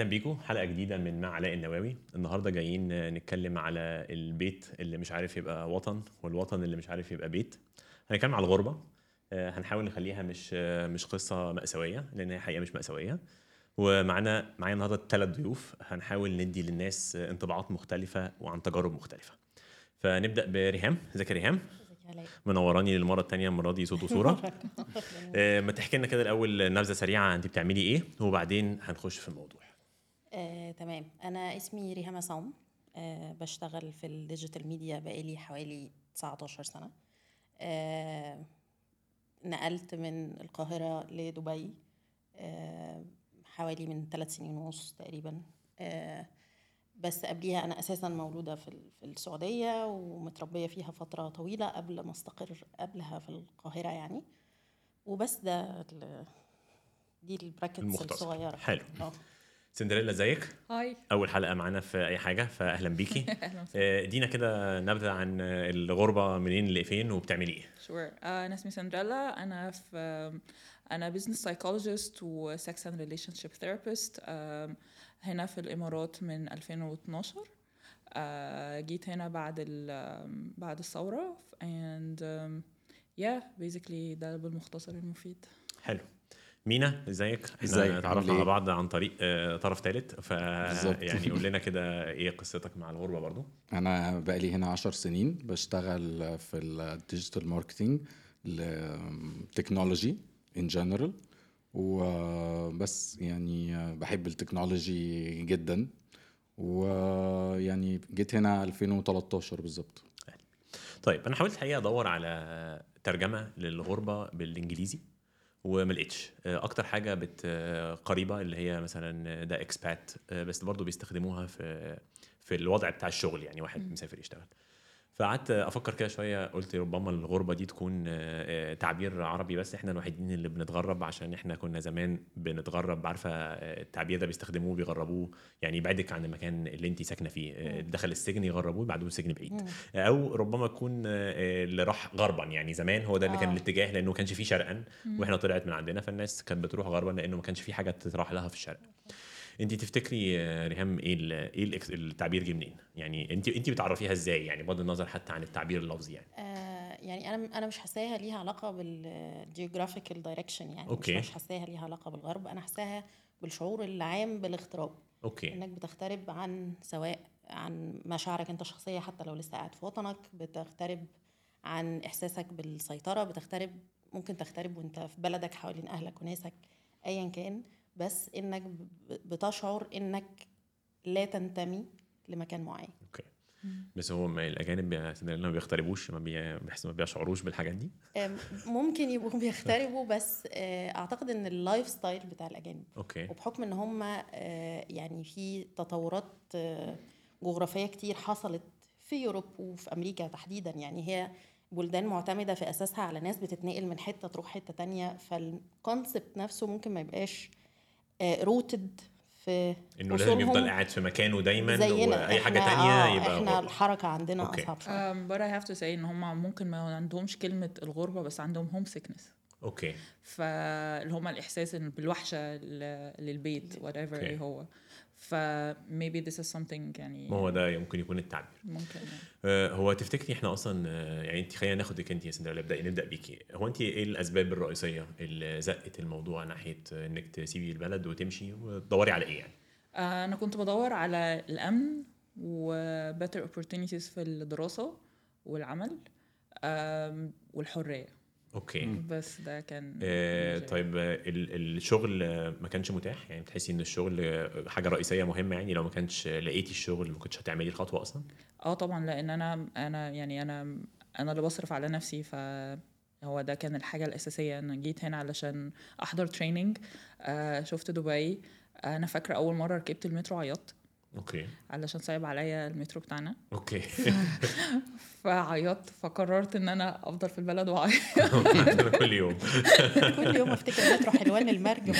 أهلا بيكم حلقة جديدة من مع علاء النواوي. النهارده جايين نتكلم على البيت اللي مش عارف يبقى وطن والوطن اللي مش عارف يبقى بيت. هنتكلم على الغربة. آه، هنحاول نخليها مش آه، مش قصة مأساوية لأن هي حقيقة مش مأساوية. ومعانا معايا النهارده ثلاث ضيوف. هنحاول ندي للناس انطباعات مختلفة وعن تجارب مختلفة. فنبدأ بريهام. ازيك يا ريهام؟ منوراني للمرة الثانية المرة دي صوت وصورة. آه، ما تحكي لنا كده الأول نبذة سريعة انت بتعملي إيه؟ وبعدين هنخش في الموضوع. آه، تمام. أنا اسمي ريهام عصام. آه، بشتغل في ال digital media بقالي حوالي 19 سنة. آه، نقلت من القاهرة لدبي آه، حوالي من ثلاث سنين ونص تقريبا. آه، بس قبليها أنا أساسا مولودة في في السعودية ومتربية فيها فترة طويلة قبل ما أستقر قبلها في القاهرة يعني. وبس ده دي ال practice. الصغيرة. حلو. سندريلا ازيك؟ هاي. أول حلقة معانا في أي حاجة فاهلا بيكي. أهلا آه، إدينا كده نبذة عن الغربة منين لفين وبتعملي إيه؟ Sure أنا اسمي سندريلا. أنا في أنا business psychologist و sex and relationship therapist هنا في الإمارات من 2012 آه، جيت هنا بعد ال بعد الثورة. And um, yeah basically ده بالمختصر المفيد. حلو. مينا إزيك؟ إزيك؟ اتعرفنا على إيه؟ بعض عن طريق آه، طرف ثالث ف. يعني قول لنا كده إيه قصتك مع الغربة برضو؟ أنا بقالي هنا عشر سنين بشتغل في ال digital marketing ل technology in general وبس يعني بحب التكنولوجي جدا. ويعني جيت هنا 2013 بالظبط. طيب أنا حاولت الحقيقة أدور على ترجمة للغربة بالإنجليزي. وما لقيتش. آه، أكتر حاجة بت آه، قريبة اللي هي مثلا ده إكسبات بس برضو بيستخدموها في في الوضع بتاع الشغل يعني واحد مسافر يشتغل. فقعدت أفكر كده شوية قلت ربما الغربة دي تكون آه، آه، تعبير عربي بس إحنا الوحيدين اللي بنتغرب عشان إحنا كنا زمان بنتغرب عارفة آه، التعبير ده بيستخدموه بيغربوه يعني يبعدك عن المكان اللي انت ساكنة فيه دخل السجن يغربوه يبعدوه السجن بعيد. أو ربما يكون آه، اللي راح غربا يعني زمان هو ده اللي كان. الاتجاه لأنه ما كانش فيه شرقا وإحنا طلعت من عندنا فالناس كانت بتروح غربا لأنه ما كانش فيه حاجة تتراح لها في الشرق. انت تفتكري آه، ريهام إيه ال- إيه التعبير جه منين؟ يعني انت انت بتعرفيها إزاي؟ يعني بغض النظر حتى عن التعبير اللفظي يعني. آه، يعني أنا أنا مش حاساها ليها علاقة بال geographical direction يعني. Okay. مش حاساها ليها علاقة بالغرب أنا حاساها بالشعور العام بالاغتراب. Okay. انك بتغترب عن سواء عن مشاعرك انت الشخصية حتى لو لسه قاعد في وطنك بتغترب عن احساسك بالسيطرة بتغترب ممكن تغترب وانت في بلدك حوالين اهلك وناسك ايا كان. بس إنك بتشعر إنك لا تنتمي لمكان معين. Okay. بس هو ما الأجانب سيدنا ما بيغتربوش ما بي- بيحس ما بيشعروش بالحاجات دي؟ ممكن يبقوا بيغتربوا بس آه، أعتقد إن ال lifestyle بتاع الأجانب. Okay. وبحكم إن هم آه، يعني في تطورات آه، جغرافية كتير حصلت في Europe وفي أمريكا تحديدا يعني هي بلدان معتمدة في أساسها على ناس بتتنقل من حتة تروح حتة تانية فال concept نفسه ممكن ما يبقاش rooted في إنه لازم يفضل قاعد في مكانه دايما زينا وأي حاجة تانية آه، يبقى إحنا. الحركة عندنا okay. أصعب شوية have to say إن هم ممكن ما عندهمش كلمة الغربة بس عندهم homesickness okay فاللي هم بالوحشة ل- للبيت whatever okay. إيه هو ف maybe this is something يعني ما هو ده يمكن يكون التعبير. ممكن يعني. آه، هو تفتكري إحنا أصلا آه، يعني انت خلينا ناخدك انت يا سندريلا نبدا نبدأ بيكي. هو انت إيه الأسباب الرئيسية اللي زقت الموضوع ناحية آه، إنك تسيبي البلد وتمشي وتدوري على إيه يعني؟ آه، أنا كنت بدور على الأمن و better opportunities في الدراسة والعمل آم، والحرية. okay. بس ده كان آه. طيب آه، ال- الشغل آه، ما كانش متاح؟ يعني بتحسي إن الشغل آه، حاجة رئيسية مهمة يعني لو ما كانش لقيتي الشغل ما كنتش هتعملي الخطوة أصلا؟ آه طبعا لأن أنا أنا يعني أنا أنا اللي بصرف على نفسي ف هو ده كان الحاجة الأساسية. أنا جيت هنا علشان أحضر training آه شفت دبي. أنا فاكرة أول مرة ركبت المترو عيطت. okay. علشان صعب عليا المترو بتاعنا. okay. فعيطت فقررت إن أنا أفضل في البلد عندنا كل يوم. كل يوم أفتكر مترو حلوان المرج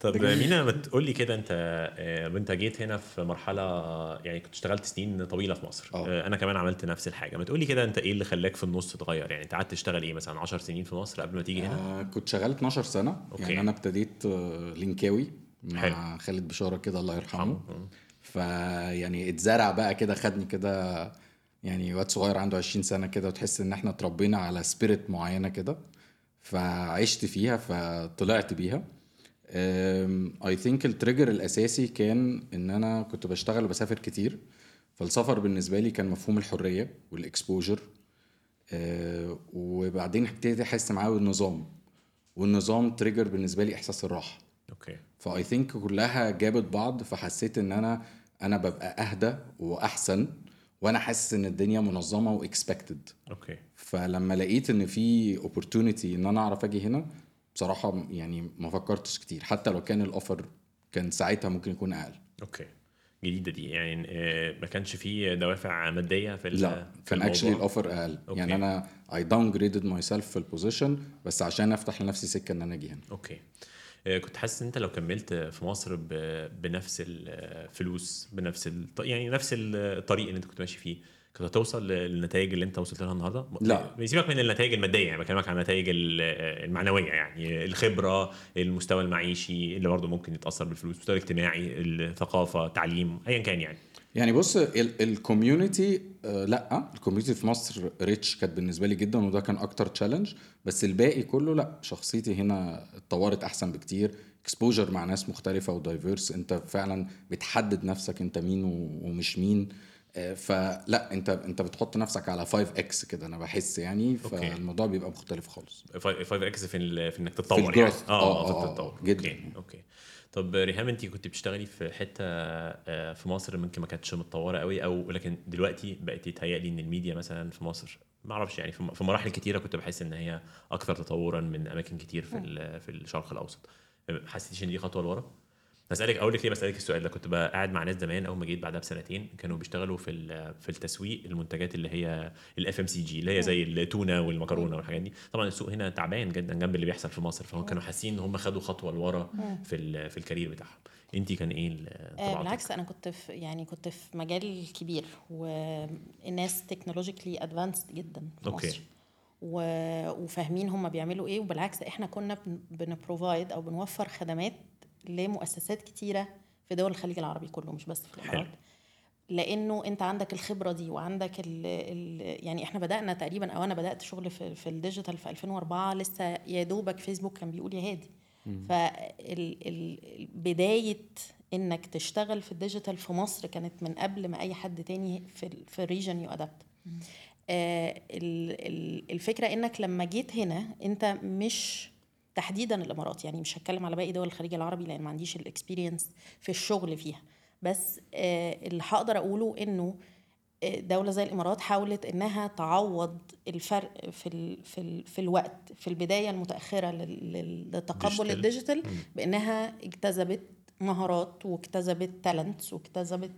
طب مينا ما تقول لي كده أنت آه، انت جيت هنا في مرحلة يعني كنت اشتغلت سنين طويلة في مصر. آه. آه، أنا كمان عملت نفس الحاجة. ما تقول لي كده أنت إيه اللي خلاك في النص تغير يعني أنت قعدت تشتغل إيه مثلا 10 سنين في مصر قبل ما تيجي هنا؟ آه كنت شغال 12 سنة. okay. يعني أنا ابتديت آه، حلو. مع خالد بشارة كده الله يرحمه. فيعني اتزرع بقى كده خدني كده يعني واد صغير عنده 20 سنة كده وتحس إن إحنا اتربينا على spirit معينة كده. فعشت فيها فطلعت بيها. I think ال trigger الأساسي كان إن أنا كنت بشتغل وبسافر كتير. فالسفر بالنسبة لي كان مفهوم الحرية وال exposure آه، وبعدين ابتديت أحس معاه بالنظام. والنظام trigger بالنسبة لي إحساس الراحة. okay. ف I think كلها جابت بعض فحسيت إن أنا أنا ببقى أهدى وأحسن وأنا حاسس إن الدنيا منظمة و expected okay. فلما لقيت إن في opportunity إن أنا أعرف أجي هنا بصراحة يعني ما فكرتش كتير. حتى لو كان ال offer كان ساعتها ممكن يكون أقل. okay. جديدة دي. يعني آه، ما كانش في دوافع مادية في لا في كان actually؟ ال offer أقل. okay. يعني أنا I downgraded myself في ال position بس عشان أفتح لنفسي سكة إن أنا أجي هنا. okay. كنت حاسس إن أنت لو كملت في مصر بنفس الفلوس بنفس الط... يعني نفس الطريق اللي أنت كنت ماشي فيه كنت هتوصل للنتائج اللي أنت وصلت لها النهارده؟ لا. سيبك من النتائج المادية يعني بكلمك عن النتائج ال- المعنوية يعني الخبرة المستوى المعيشي اللي برضه ممكن يتأثر بالفلوس المستوى الاجتماعي الثقافة التعليم ايا كان يعني يعني بص ال community لأ ال community في مصر rich كانت بالنسبة لي جدا وده كان أكتر challenge بس الباقي كله لأ شخصيتي هنا اتطورت أحسن بكتير. exposure مع ناس مختلفة و diverse أنت فعلا بتحدد نفسك أنت مين ومش مين. آه، فلأ أنت أنت بتحط نفسك على 5 x كده أنا بحس يعني. okay. فالموضوع بيبقى مختلف خالص. 5 x في ال- في إنك تتطور في ال growth. يعني. آه، آه آه، في آه، التطور جداً. okay okay. طب ريهام انت كنت بتشتغلي في حتة آه، في مصر ممكن ما كانتش متطورة قوي أو لكن دلوقتي بقت يتهيألي إن الميديا مثلا في مصر ما أعرفش يعني في مراحل كتيرة كنت بحس إن هي أكثر تطورا من أماكن كتير في في الشرق الأوسط حسيتيش إن دي خطوة لورا؟ بسألك أقول لك ليه بسألك السؤال ده؟ كنت قاعد مع ناس زمان أول ما جيت بعدها بسنتين كانوا بيشتغلوا في في التسويق المنتجات اللي هي ال FMCG اللي هي زي التونة والمكرونة والحاجات دي. طبعا السوق هنا تعبان جدا جنب اللي بيحصل في مصر فهم كانوا حاسين إن هم خدوا خطوة لورا في في ال career بتاعهم. انت كان إيه آه،؟ بالعكس أنا كنت في يعني كنت في مجال كبير والناس technologically advanced جدا في okay. مصر. و... وفاهمين هم بيعملوا إيه وبالعكس إحنا كنا بن provide أو بنوفر خدمات لمؤسسات كتيرة في دول الخليج العربي كله مش بس في الإمارات. لأنه أنت عندك الخبرة دي وعندك ال ال يعني إحنا بدأنا تقريبا أو أنا بدأت شغل في, في ال digital في 2004 لسه يا دوبك فيسبوك كان بيقول يا هادي. فبدايه إنك تشتغل في ال digital في مصر كانت من قبل ما أي حد تاني في ال- في الregion يو adapt. الفكرة إنك لما جيت هنا أنت مش تحديدا الإمارات يعني مش هتكلم على باقي دول الخليج العربي لأن ما عنديش ال experience في الشغل فيها بس آه، اللي هقدر أقوله إنه آه، دولة زي الإمارات حاولت إنها تعوض الفرق في ال في ال في الوقت في لل- لل- لتقبل digital. ال digital بإنها اجتذبت مهارات واجتذبت talents واجتذبت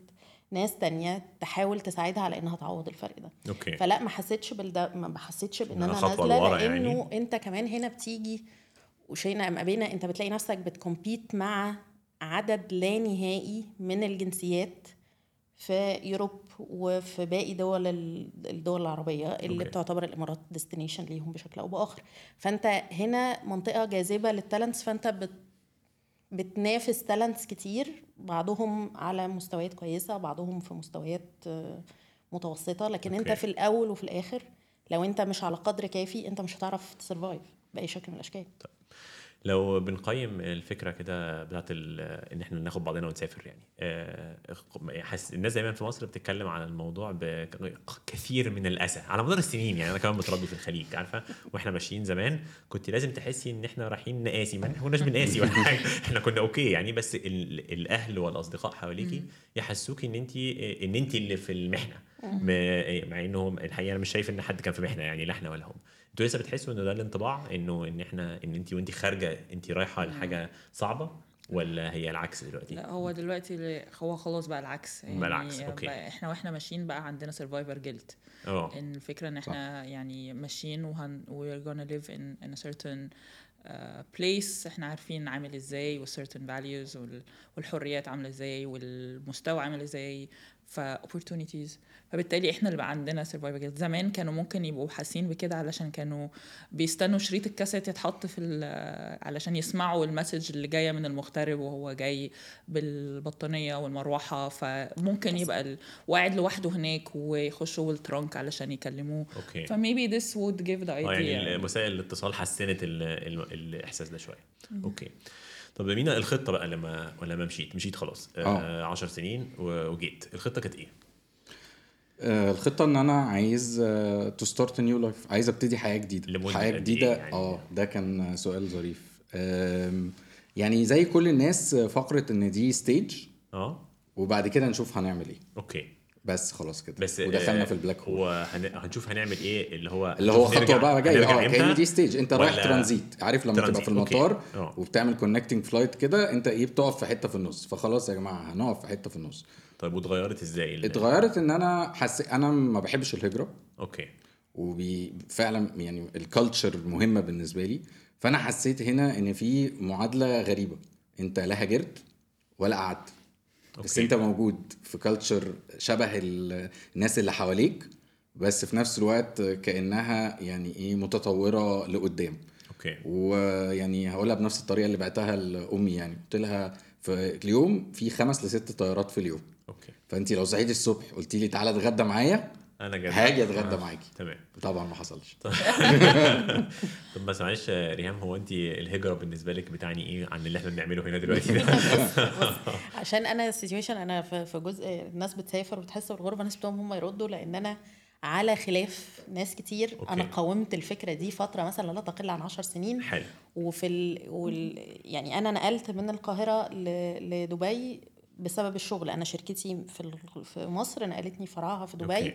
ناس تانية تحاول تساعدها على إنها تعوض الفرق ده okay فلا ما حسيتش بالده ما حسيتش بإن أنا نازلة لأنه يعني. يعني. أنت كمان هنا بتيجي وشينا ما بينا انت بتلاقي نفسك بت compete مع عدد لا نهائي من الجنسيات في Europe وفي باقي دول ال- الدول العربية اللي. okay. بتعتبر الإمارات destination ليهم بشكل أو بآخر فأنت هنا منطقة جاذبة لل talents فأنت بت بتنافس talents كتير بعضهم على مستويات كويسة بعضهم في مستويات آه، متوسطة لكن okay. انت في الأول وفي الآخر لو أنت مش على قدر كافي أنت مش هتعرف ت survive بأي شكل من الأشكال لو بنقيم الفكرة كده بتاعت ال- إن إحنا ناخد بعضنا ونسافر يعني آه، حاسس الناس دايما في مصر بتتكلم عن الموضوع بكثير من الأسى على مدار السنين يعني أنا كمان متربي في الخليج عارفة؟ وإحنا ماشيين زمان كنت لازم تحسي إن إحنا رايحين نقاسي ما إحنا كناش بنقاسي ولا حاجة إحنا كنا أوكي يعني بس ال- الأهل والأصدقاء حواليكي يحسوكي إن انت إن انت اللي في المحنة مع إنهم الحقيقة أنا مش شايف إن حد كان في محنة يعني لا إحنا ولا هم. أنتوا لسه بتحسوا ان ده الانطباع؟ إنه إن إحنا إن انت وانت خارجة انت رايحة لحاجة صعبة ولا هي العكس دلوقتي؟ لا هو دلوقتي هو خلاص بقى العكس. بقى العكس، أوكي. بقى إحنا وإحنا ماشيين بقى عندنا survivor guilt آه إن الفكرة إن إحنا يعني ماشيين وهن we're gonna live in, in a certain uh, place. إحنا عارفين عامل إزاي وال certain values وال, والحريات عاملة إزاي والمستوى عامل إزاي ف opportunities. فبالتالي إحنا اللي بقى عندنا guilt زمان كانوا ممكن يبقوا حاسين بكده علشان كانوا بيستنوا شريط الكاسيت يتحط في علشان يسمعوا المسج اللي جاية من المغترب وهو جاي بالبطانية والمروحة. فممكن يبقى ال- وقاعد لوحده هناك ويخشوا بالترنك علشان يكلموه. أوكي. ف maybe would give the آه idea. يعني وسائل الاتصال حسنت ال ال الإحساس ده شوية. أوكي. طب مينا الخطة بقى لما لما مشيت؟ مشيت خلاص. آه 10 سنين وجيت. الخطة كانت إيه؟ آه، الخطة إن أنا عايز to start new life عايز أبتدي حياة جديدة. حياة إيه جديدة يعني؟ آه ده كان سؤال ظريف. يعني زي كل الناس فقرة إن دي stage آه. وبعد كده نشوف هنعمل إيه. أوكي. بس خلاص كده. بس ودخلنا آه، في البلاك هول هو هن... هنشوف هنعمل إيه اللي هو اللي هو خطوة بقى جاية. آه؟ كان دي stage أنت رايح ترانزيت. عارف لما تبقى في المطار. آه. وبتعمل connecting flight كده أنت إيه بتقف في حتة في النص. فخلاص يا جماعة هنقف في حتة في النص. طيب واتغيرت إزاي؟ اتغيرت إن أنا حسيت أنا ما بحبش الهجرة. أوكي. وفعلا يعني ال culture مهمة بالنسبة لي. فأنا حسيت هنا إن في معادلة غريبة. أنت لا هاجرت ولا قعدت. بس. أنت موجود في culture شبه ال- الناس اللي حواليك بس في نفس الوقت كأنها يعني إيه متطورة لقدام. أوكي. ويعني هقولها بنفس الطريقة اللي بعتها لأمي يعني. قلت لها في اليوم في خمس لست طيارات في اليوم. أوكي. فانت لو صحيتي الصبح قلتي لي تعالى اتغدى معايا أنا أجد هاجي أتغدى معاكي. تمام. طبعا ما حصلش. طب. بس معلش ريهام هو انت الهجرة بالنسبة لك بتعني إيه عن اللي إحنا بنعمله هنا دلوقتي ده؟ عشان أنا ال situation أنا في جزء الناس بتسافر وبتحس بالغربة ناس بتوعهم هم يردوا لأن أنا على خلاف ناس كتير. أوكي. أنا قاومت الفكرة دي فترة مثلا لا تقل عن 10 سنين. حلو. وفي ال... وال... يعني أنا نقلت من القاهرة ل... لدبي بسبب الشغل. أنا شركتي في ال... في مصر نقلتني فرعها في دبي. أوكي.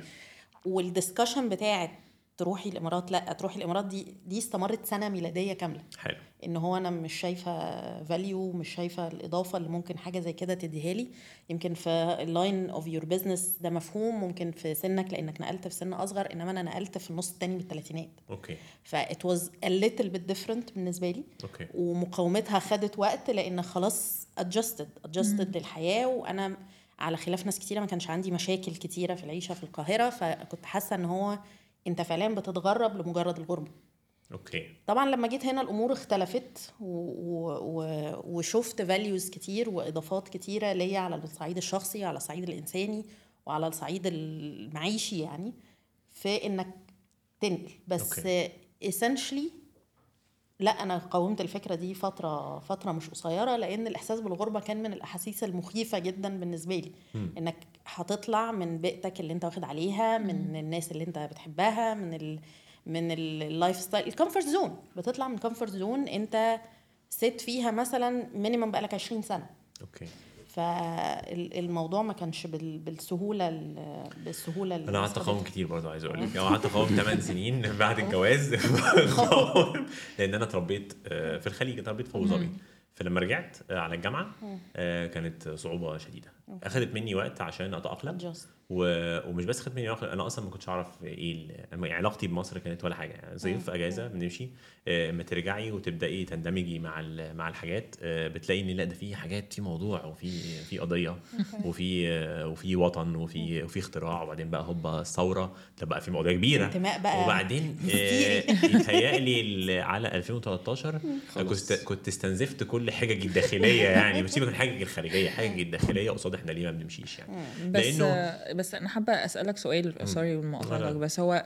وال discussion بتاعت تروحي الإمارات لأ تروحي الإمارات دي دي استمرت سنة ميلادية كاملة. حلو. إن هو أنا مش شايفة value مش شايفة الإضافة اللي ممكن حاجة زي كده تديها لي. يمكن في ال line of your business ده مفهوم ممكن في سنك لأنك نقلت في سن أصغر إنما أنا نقلت في النص التاني من الثلاثينات أوكي. ف it was a little bit different بالنسبة لي. أوكي. ومقاومتها خدت وقت لأن خلاص adjusted adjusted للحياة وأنا على خلاف ناس كتيرة ما كانش عندي مشاكل كتيرة في العيشة في القاهرة فكنت حاسة إن هو أنت فعليا بتتغرب لمجرد الغربة. أوكي. طبعا لما جيت هنا الأمور اختلفت و... و... وشفت values كتير وإضافات كتيرة ليا على الصعيد الشخصي على الصعيد الإنساني وعلى الصعيد المعيشي يعني في إنك تنقل. بس أوكي. لا أنا قاومت الفكرة دي فترة فترة مش قصيرة لأن الإحساس بالغربة كان من الأحاسيس المخيفة جدا بالنسبة لي. مم. إنك هتطلع من بيئتك اللي أنت واخد عليها من الناس اللي أنت بتحبها من ال من ال life style ال comfort zone بتطلع من comfort zone أنت ست فيها مثلا minimum بقالك 20 سنة. أوكي. فالموضوع ما كانش بال- بالسهولة ال- بالسهولة اللي أنا قعدت أقاوم. كتير برضه عايز أقول لك أنا قعدت أقاوم 8 سنين بعد الجواز. لأن أنا اتربيت آه، في الخليج اتربيت في أبو ظبي فلما رجعت آه، على الجامعة آه، كانت صعوبة شديدة أخذت مني وقت عشان أتأقلم. و- ومش بس خدت مني وقت أنا أصلا ما كنتش أعرف إيه ال- يعني علاقتي بمصر كانت ولا حاجة. يعني صيف أجازة بنمشي آه، اما ترجعي وتبدأي تندمجي مع ال- مع الحاجات. آه، بتلاقي إن لأ ده في حاجات في موضوع وفي في قضية وفي آه، وفي وطن وفي وفي اختراع وبعدين بقى هوبا ثوره ده بقى في مواضيع كبيرة. انتماء بقى وبعدين آه،. يتهيألي على 2013 كنت كنت استنزفت كل حججي الداخلية يعني. وسيبك من الحجج الخارجية حجج الداخلية قصاد إحنا ليه ما بنمشيش يعني. بس لأنه- بس أنا حابة أسألك سؤال سوري. لك بس هو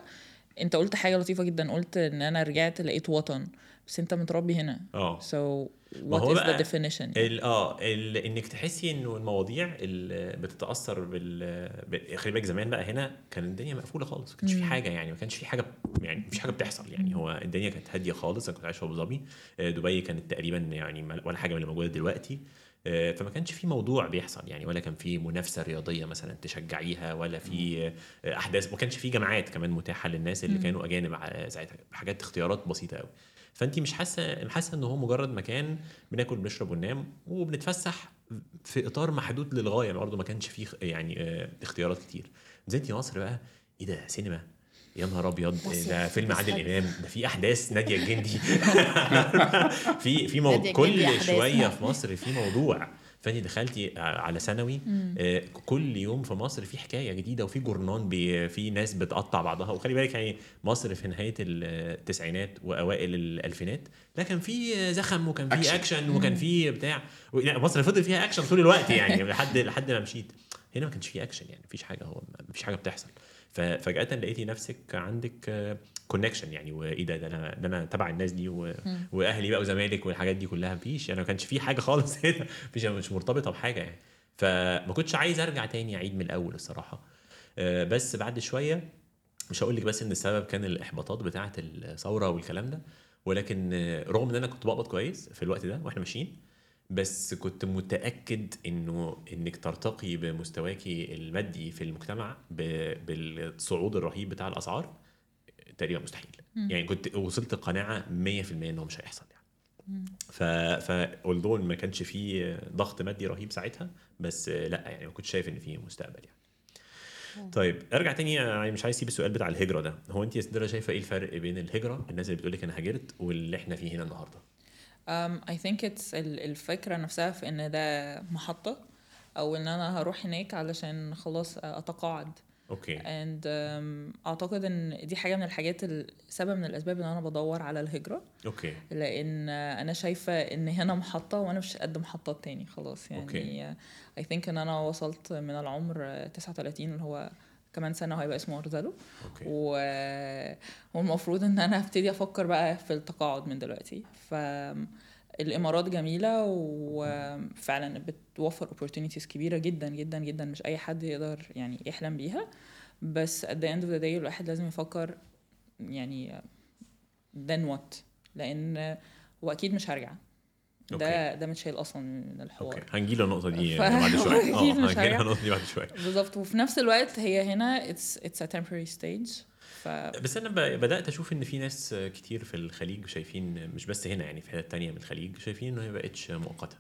أنت قلت حاجة لطيفة جدا قلت إن أنا رجعت لقيت وطن بس أنت متربي هنا. آه. Is the بقى definition ال آه ال إنك تحسي إنه المواضيع اللي بتتأثر بال ب- خلي بالك زمان بقى هنا كان الدنيا مقفولة خالص ما كانش في حاجة يعني ما كانش في حاجة يعني مفيش حاجة بتحصل يعني. هو الدنيا كانت هادية خالص أنا كنت عايش في ابو ظبي. آه، دبي كانت تقريبا يعني ولا حاجة من اللي موجودة دلوقتي. فما كانش في موضوع بيحصل يعني ولا كان في منافسة رياضية مثلا تشجعيها ولا في آه، أحداث ما كانش في جامعات كمان متاحة للناس اللي كانوا أجانب ساعتها. حاجات اختيارات بسيطة قوي فأنت مش حاسة حاسة إن هو مجرد مكان بناكل بنشرب وننام وبنتفسح في إطار محدود للغاية برضه ما كانش فيه يعني آه، اختيارات كتير. نزلتي مصر بقى إيه ده سينما؟ يا نهار أبيض مصيف. ده فيلم عادل. إمام ده في أحداث نادية الجندي في في مو... نادية الجندي كل. شوية في مصر في موضوع فانت دخلتي على ثانوي آه، كل يوم في مصر في حكاية جديدة وفي جورنال في ناس بتقطع بعضها وخلي بالك يعني مصر في نهاية التسعينات وأوائل الألفينات لا كان في زخم وكان في action. action وكان في بتاع لا، مصر فضل فيها أكشن طول الوقت يعني لحد لحد ما مشيت هنا ما كانش فيه أكشن يعني مفيش حاجة هو مفيش حاجة بتحصل ففجاه لقيتي نفسك عندك connection يعني وإيه ده؟ ده أنا ده أنا تبع الناس دي و... وأهلي بقى وزمالك والحاجات دي كلها. مفيش يعني ما كانش في حاجة خالص هنا. مفيش أنا مش مرتبطة بحاجة يعني. فما كنتش عايز أرجع تاني أعيد من الأول الصراحة. آه، بس بعد شوية مش هقول لك بس إن السبب كان الإحباطات بتاعة الثورة والكلام ده ولكن رغم إن أنا كنت بقبض كويس في الوقت ده وإحنا ماشيين بس كنت متأكد إنه إنك ترتقي بمستواكي المادي في المجتمع بالصعود الرهيب بتاع الأسعار تقريبا مستحيل. يعني كنت وصلت قناعة 100% إنه مش هيحصل يعني. ف ف ما كانش فيه ضغط مادي رهيب ساعتها بس لا يعني ما كنتش شايف إن فيه مستقبل يعني. طيب أرجع تاني يعني مش عايز أسيب السؤال بتاع الهجرة ده. هو أنت يا سندرا شايفة إيه الفرق بين الهجرة؟ الناس اللي بتقول لك أنا هاجرت واللي إحنا فيه هنا النهارده. Um, I think it's ال- الفكرة نفسها في إن ده محطة أو إن أنا هروح هناك علشان خلاص أتقاعد. أوكي. And um, أعتقد إن دي حاجة من الحاجات ال- سبب من الأسباب إن أنا بدور على الهجرة. أوكي. لأن أنا شايفة إن هنا محطة وأنا مش قد محطات تاني خلاص. يعني I think إن أنا وصلت من العمر آه، 39 اللي هو كمان سنة وهيبقى اسمه ارزالو و... والمفروض إن أنا ابتدي أفكر بقى في التقاعد من دلوقتي. ف الإمارات جميلة وفعلا بتوفر opportunities كبيرة جدا جدا جدا. مش أي حد يقدر يعني يحلم بيها. بس at the end of the day الواحد لازم يفكر يعني then what. لأن وأكيد مش هرجع. ده ده متشال أصلا من الحوار. أوكي. هنجي له النقطة دي ف- بعد شوية. آه هنجي النقطة دي بعد شوية. بالظبط. وفي نفس الوقت هي هنا it's it's a temporary stage. ف بس أنا ب- بدأت أشوف إن في ناس كتير في الخليج شايفين مش بس هنا يعني في حتت تانية من الخليج شايفين إنه هي بقتش مؤقتة.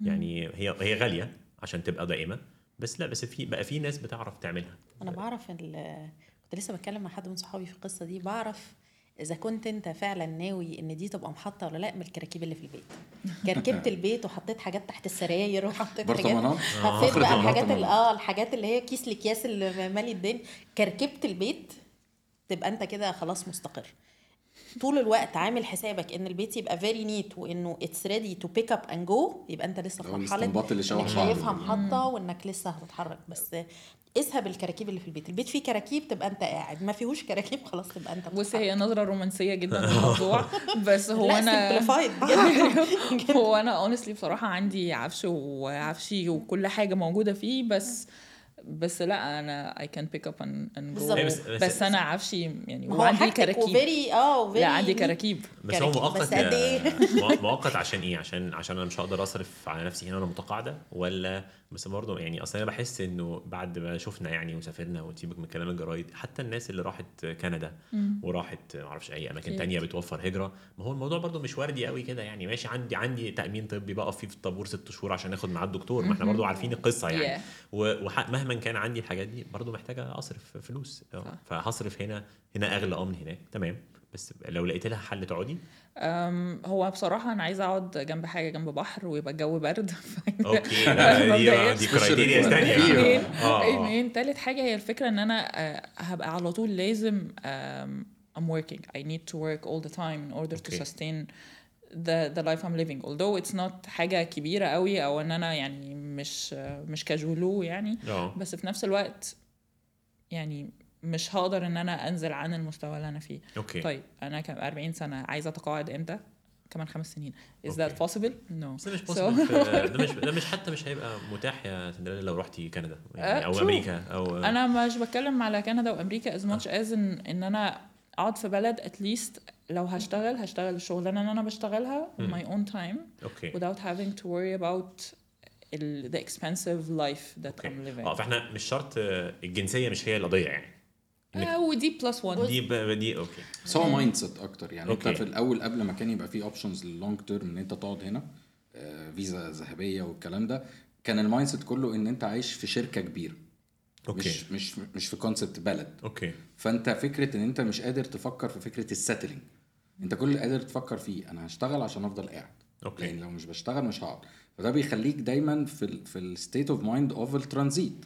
يعني هي هي غالية عشان تبقى دائمة بس لا بس في بقى في ناس بتعرف تعملها. أنا بعرف ال- كنت لسه بتكلم مع حد من صحابي في القصة دي بعرف إذا كنت أنت فعلا ناوي إن دي تبقى محطة ولا لأ من الكراكيب اللي في البيت. كركبت البيت وحطيت حاجات تحت السراير وحطيت حاجات حطيت فخرة بقى الحاجات آه الحاجات اللي هي كيس الأكياس اللي مالي الدنيا. كركبت البيت تبقى أنت كده خلاص مستقر. طول الوقت عامل حسابك إن البيت يبقى very neat وإنه it's ready to pack up and go يبقى أنت لسه في مرحلة إنك شايفها. محطة وإنك لسه هتتحرك. بس اسهب الكراكيب اللي في البيت. البيت فيه كراكيب تبقى أنت قاعد. ما فيهوش كراكيب خلاص تبقى أنت بص هي نظرة رومانسية جدا للموضوع. بس هو أنا. هو أنا honestly بصراحة عندي عفش وعفشي وكل حاجة موجودة فيه بس بس لا أنا I can pick up and, and بالظبط. go. بس- بس, بس- بس أنا عفشي يعني وعندي كراكيب. وفيري آه وفيري لا عندي كراكيب. بس هو. مؤقت قد إيه؟ مؤ- مؤقت عشان إيه؟ عشان عشان أنا مش هقدر أصرف على نفسي هنا وأنا متقاعدة؟ ولا بس برضه يعني أصل أنا بحس إنه بعد ما شفنا يعني وسافرنا وتسيبك من كلام الجرايد حتى الناس اللي راحت كندا وراحت ما أعرفش أي أماكن. تانية بتوفر هجرة ما هو الموضوع برضه مش وردي قوي كده يعني ماشي عندي عندي تأمين طبي بقف فيه في الطابور ست شهور عشان آخد معاه الدكتور ما إحنا برضه عارفين القصة يعني Yeah. ومهما كان عندي الحاجات دي برضه محتاجة أصرف فلوس. فهصرف هنا هنا أغلى آه من هناك تمام بس لو لقيت لها حل تقعدي؟ هو بصراحة أنا عايزة أقعد جنب حاجة جنب بحر ويبقى الجو برد. okay لا، دي criteria ثانية آه. تالت حاجة هي الفكرة إن أنا آه، هبقى على طول لازم I'm working. I need to work all the time in order to Okay. sustain the the life I'm living. Although it's not حاجة كبيرة قوي أو إن أنا يعني مش مش كاجولو يعني. آه. بس في نفس الوقت يعني مش هقدر إن أنا أنزل عن المستوى اللي أنا فيه. أوكي. طيب أنا كم 40 سنة عايزة أتقاعد إمتى؟ كمان خمس سنين. Okay. possible? No. بس ده مش So- possible في- ده مش ده مش حتى مش هيبقى متاح يا سندريلا لو رحتي كندا يعني آه، أو. أمريكا أو أنا مش بتكلم على كندا وأمريكا as much as إن إن أنا أقعد في بلد least لو هشتغل هشتغل الشغلانه اللي أنا بشتغلها own time okay. without having to worry about the expensive life that I'm okay living. آه فإحنا مش شرط آه، الجنسية مش هي القضية يعني. ودي plus 1 دي دي okay. بس هو mindset أكتر يعني. okay. انت في الأول قبل ما كان يبقى في options لل long term إن أنت تقعد هنا آه، فيزا ذهبية والكلام ده كان ال mindset كله إن أنت عايش في شركة كبيرة. okay. مش مش مش في concept بلد. okay. فأنت فكرة إن أنت مش قادر تفكر في فكرة ال settling أنت كل اللي قادر تفكر فيه أنا هشتغل عشان أفضل قاعد. okay. يعني لو مش بشتغل مش هقعد. فده بيخليك دايما في ال في ال state of mind اوف الترانزيت.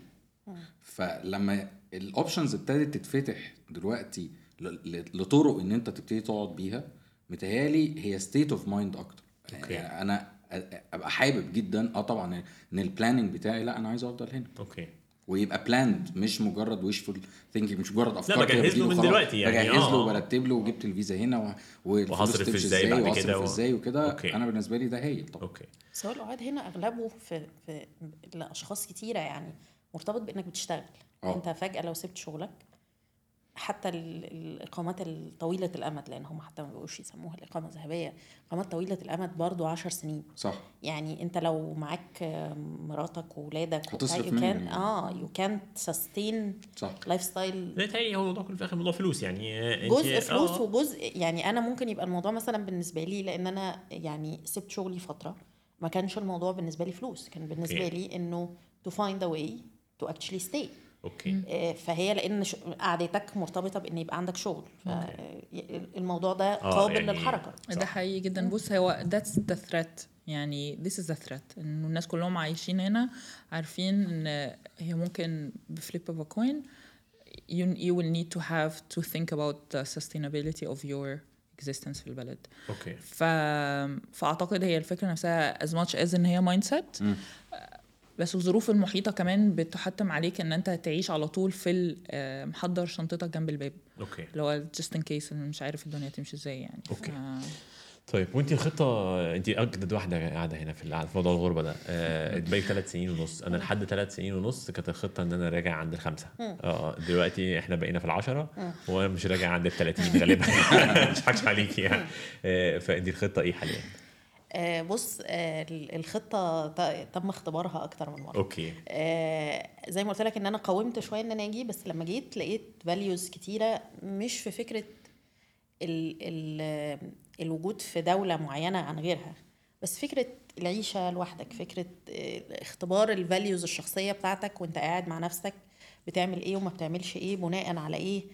فلما ال options ابتدت تتفتح دلوقتي ل- ل- لطرق إن أنت تبتدي تقعد بيها متهيألي هي state of mind أكتر okay. يعني أنا أبقى حابب جدا آه طبعا إن ال planning بتاعي لأ أنا عايز أفضل هنا okay ويبقى planned مش مجرد wishful thinking مش مجرد أفكار بجهز كده له من. دلوقتي يعني، بجهز له آه. وبرتب له وجبت الفيزا هنا وهصرف إزاي بعد وهصرف كده و- إزاي وكده. أنا بالنسبة لي ده هايل طبعا okay بس هو القعاد هنا أغلبه في في لأشخاص كتيرة يعني مرتبط بإنك بتشتغل آه. أنت فجأة لو سبت شغلك حتى ال- الإقامات الطويله الأمد لأن هم حتى ما بيبقوش يسموها الإقامة الذهبية إقامات طويلة الأمد برضو عشر سنين صح يعني أنت لو معاك مراتك وولادك هتصرف منهم. can- آه يو كانت سستين lifestyle بيتهيألي هو الموضوع كله في الآخر موضوع فلوس يعني آه، جزء فلوس آه. وجزء يعني أنا ممكن يبقى الموضوع مثلا بالنسبة لي لأن أنا يعني سبت شغلي فترة ما كانش الموضوع بالنسبة لي فلوس كان بالنسبة okay. لي إنه to find a way to actually stay. أوكي فهي لأن قعدتك مرتبطة بإن يبقى عندك شغل. فالموضوع ده آه، قابل يعني- للحركة. ده حقيقي جدا. بص هو that's the threat. يعني this is the threat. انه الناس كلهم عايشين هنا عارفين إن هي ممكن ب flip a coin. You, you will need to have to think about the sustainability of your existence في البلد. okay ف... فأعتقد هي الفكرة نفسها as much as إن هي mindset بس الظروف المحيطة كمان بتحتم عليك إن أنت تعيش على طول في آه، محضر شنطتك جنب الباب. okay. اللي هو in case إن مش عارف الدنيا تمشي إزاي يعني. okay. ف... طيب وانت الخطه انت أجدد واحدة قاعدة هنا في موضوع الغربة ده. آه، انت بقالك ثلاث سنين ونص. أنا لحد ثلاث سنين ونص كانت الخطة إن أنا راجع عند الخمسة. آه دلوقتي إحنا بقينا في العشرة وأنا مش راجع عند ال 30 غالبا. مش هضحكش عليكي يعني. آه، فانت الخطة إيه حاليا؟ آه، بص آه، ال- الخطة تم اختبارها أكتر من مرة. okay. آه، زي ما قلت لك إن أنا قاومت شوية إن أنا أجي بس لما جيت لقيت values كتيرة مش في فكرة ال ال الوجود في دولة معينة عن غيرها بس فكرة العيشة لوحدك فكرة آه، اختبار ال values الشخصية بتاعتك وأنت قاعد مع نفسك بتعمل إيه وما بتعملش إيه بناء على إيه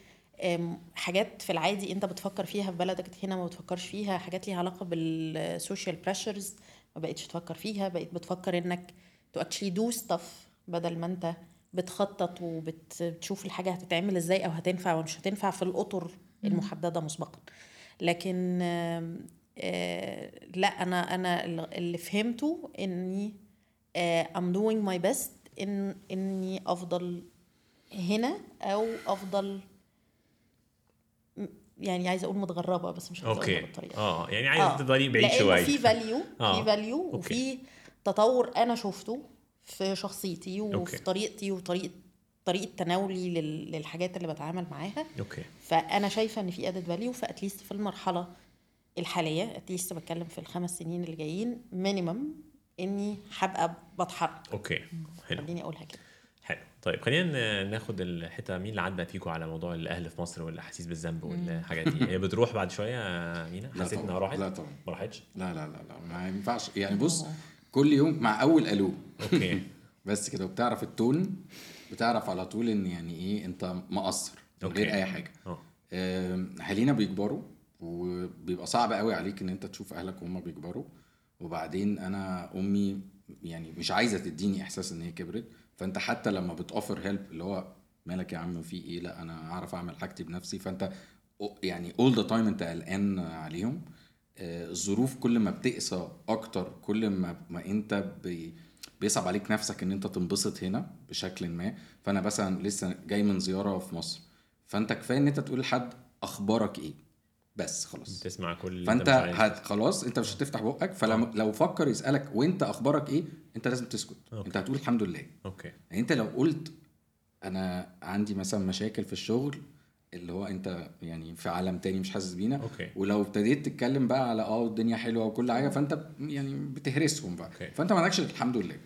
حاجات في العادي انت بتفكر فيها في بلدك هنا ما بتفكرش فيها حاجات ليها علاقة بال social pressures ما بقتش تفكر فيها بقيت بتفكر انك to actually do stuff بدل ما انت بتخطط وبتشوف الحاجة هتتعمل إزاي أو هتنفع ومش هتنفع في الأطر المحددة مسبقا. لكن آه، لا أنا أنا اللي فهمته إني I'm doing my best إن إني أفضل هنا أو أفضل يعني عايزة أقول متغربة بس مش عايزه okay. بالطريقة. آه يعني عايز تفضلي بعيد شوية. في value آه، في value. وفي تطور أنا شفته في شخصيتي وفي okay. طريقتي وطريقة طريقة تناولي لل- للحاجات اللي بتعامل معاها. okay. فأنا شايفة إن في added value ف at least في المرحلة الحالية at least بتكلم في الخمس سنين اللي جايين minimum إني هبقى بتحرك. okay. حلو. خليني أقولها كده. طيب خلينا ناخد الحتة مين اللي عدى فيكم على موضوع الأهل في مصر والأحاسيس بالذنب والحاجات دي. هي بتروح بعد شوية مينا؟ لا حسيت إنها. راحت؟ لا طبعا. ما راحتش؟ لا لا لا لا ما ينفعش. يعني بص كل يوم مع أول ألو okay. بس كده وبتعرف ال tone بتعرف على طول إن يعني إيه أنت مقصر من. غير أي حاجة. أه. آم، أهالينا بيكبروا وبيبقى صعب قوي عليك إن أنت تشوف أهلك وهم بيكبروا. وبعدين أنا أمي يعني مش عايزة تديني إحساس إن هي كبرت. فانت حتى لما بتوفر help اللي هو مالك يا عم في إيه؟ لا أنا اعرف اعمل حاجتي بنفسي. فانت يعني all the time انت قلقان عليهم. آه، الظروف كل ما بتقسى أكتر كل ما, ما انت بي بيصعب عليك نفسك ان انت تنبسط هنا بشكل ما. فانا مثلا لسه جاي من زيارة في مصر. فانت كفاية ان انت تقول لحد أخبارك إيه؟ بس خلاص. تسمع كل فأنت. هت خلاص أنت مش هتفتح بقك. فلما لو فكر يسألك وأنت أخبارك إيه أنت لازم تسكت. okay. أنت هتقول الحمد لله. okay. يعني أنت لو قلت أنا عندي مثلا مشاكل في الشغل اللي هو أنت يعني في عالم تاني مش حاسس بينا okay. ولو ابتديت تتكلم بقى على آه الدنيا حلوة وكل حاجة فأنت يعني بتهرسهم بقى. okay. فأنت ما عندكش الحمد لله.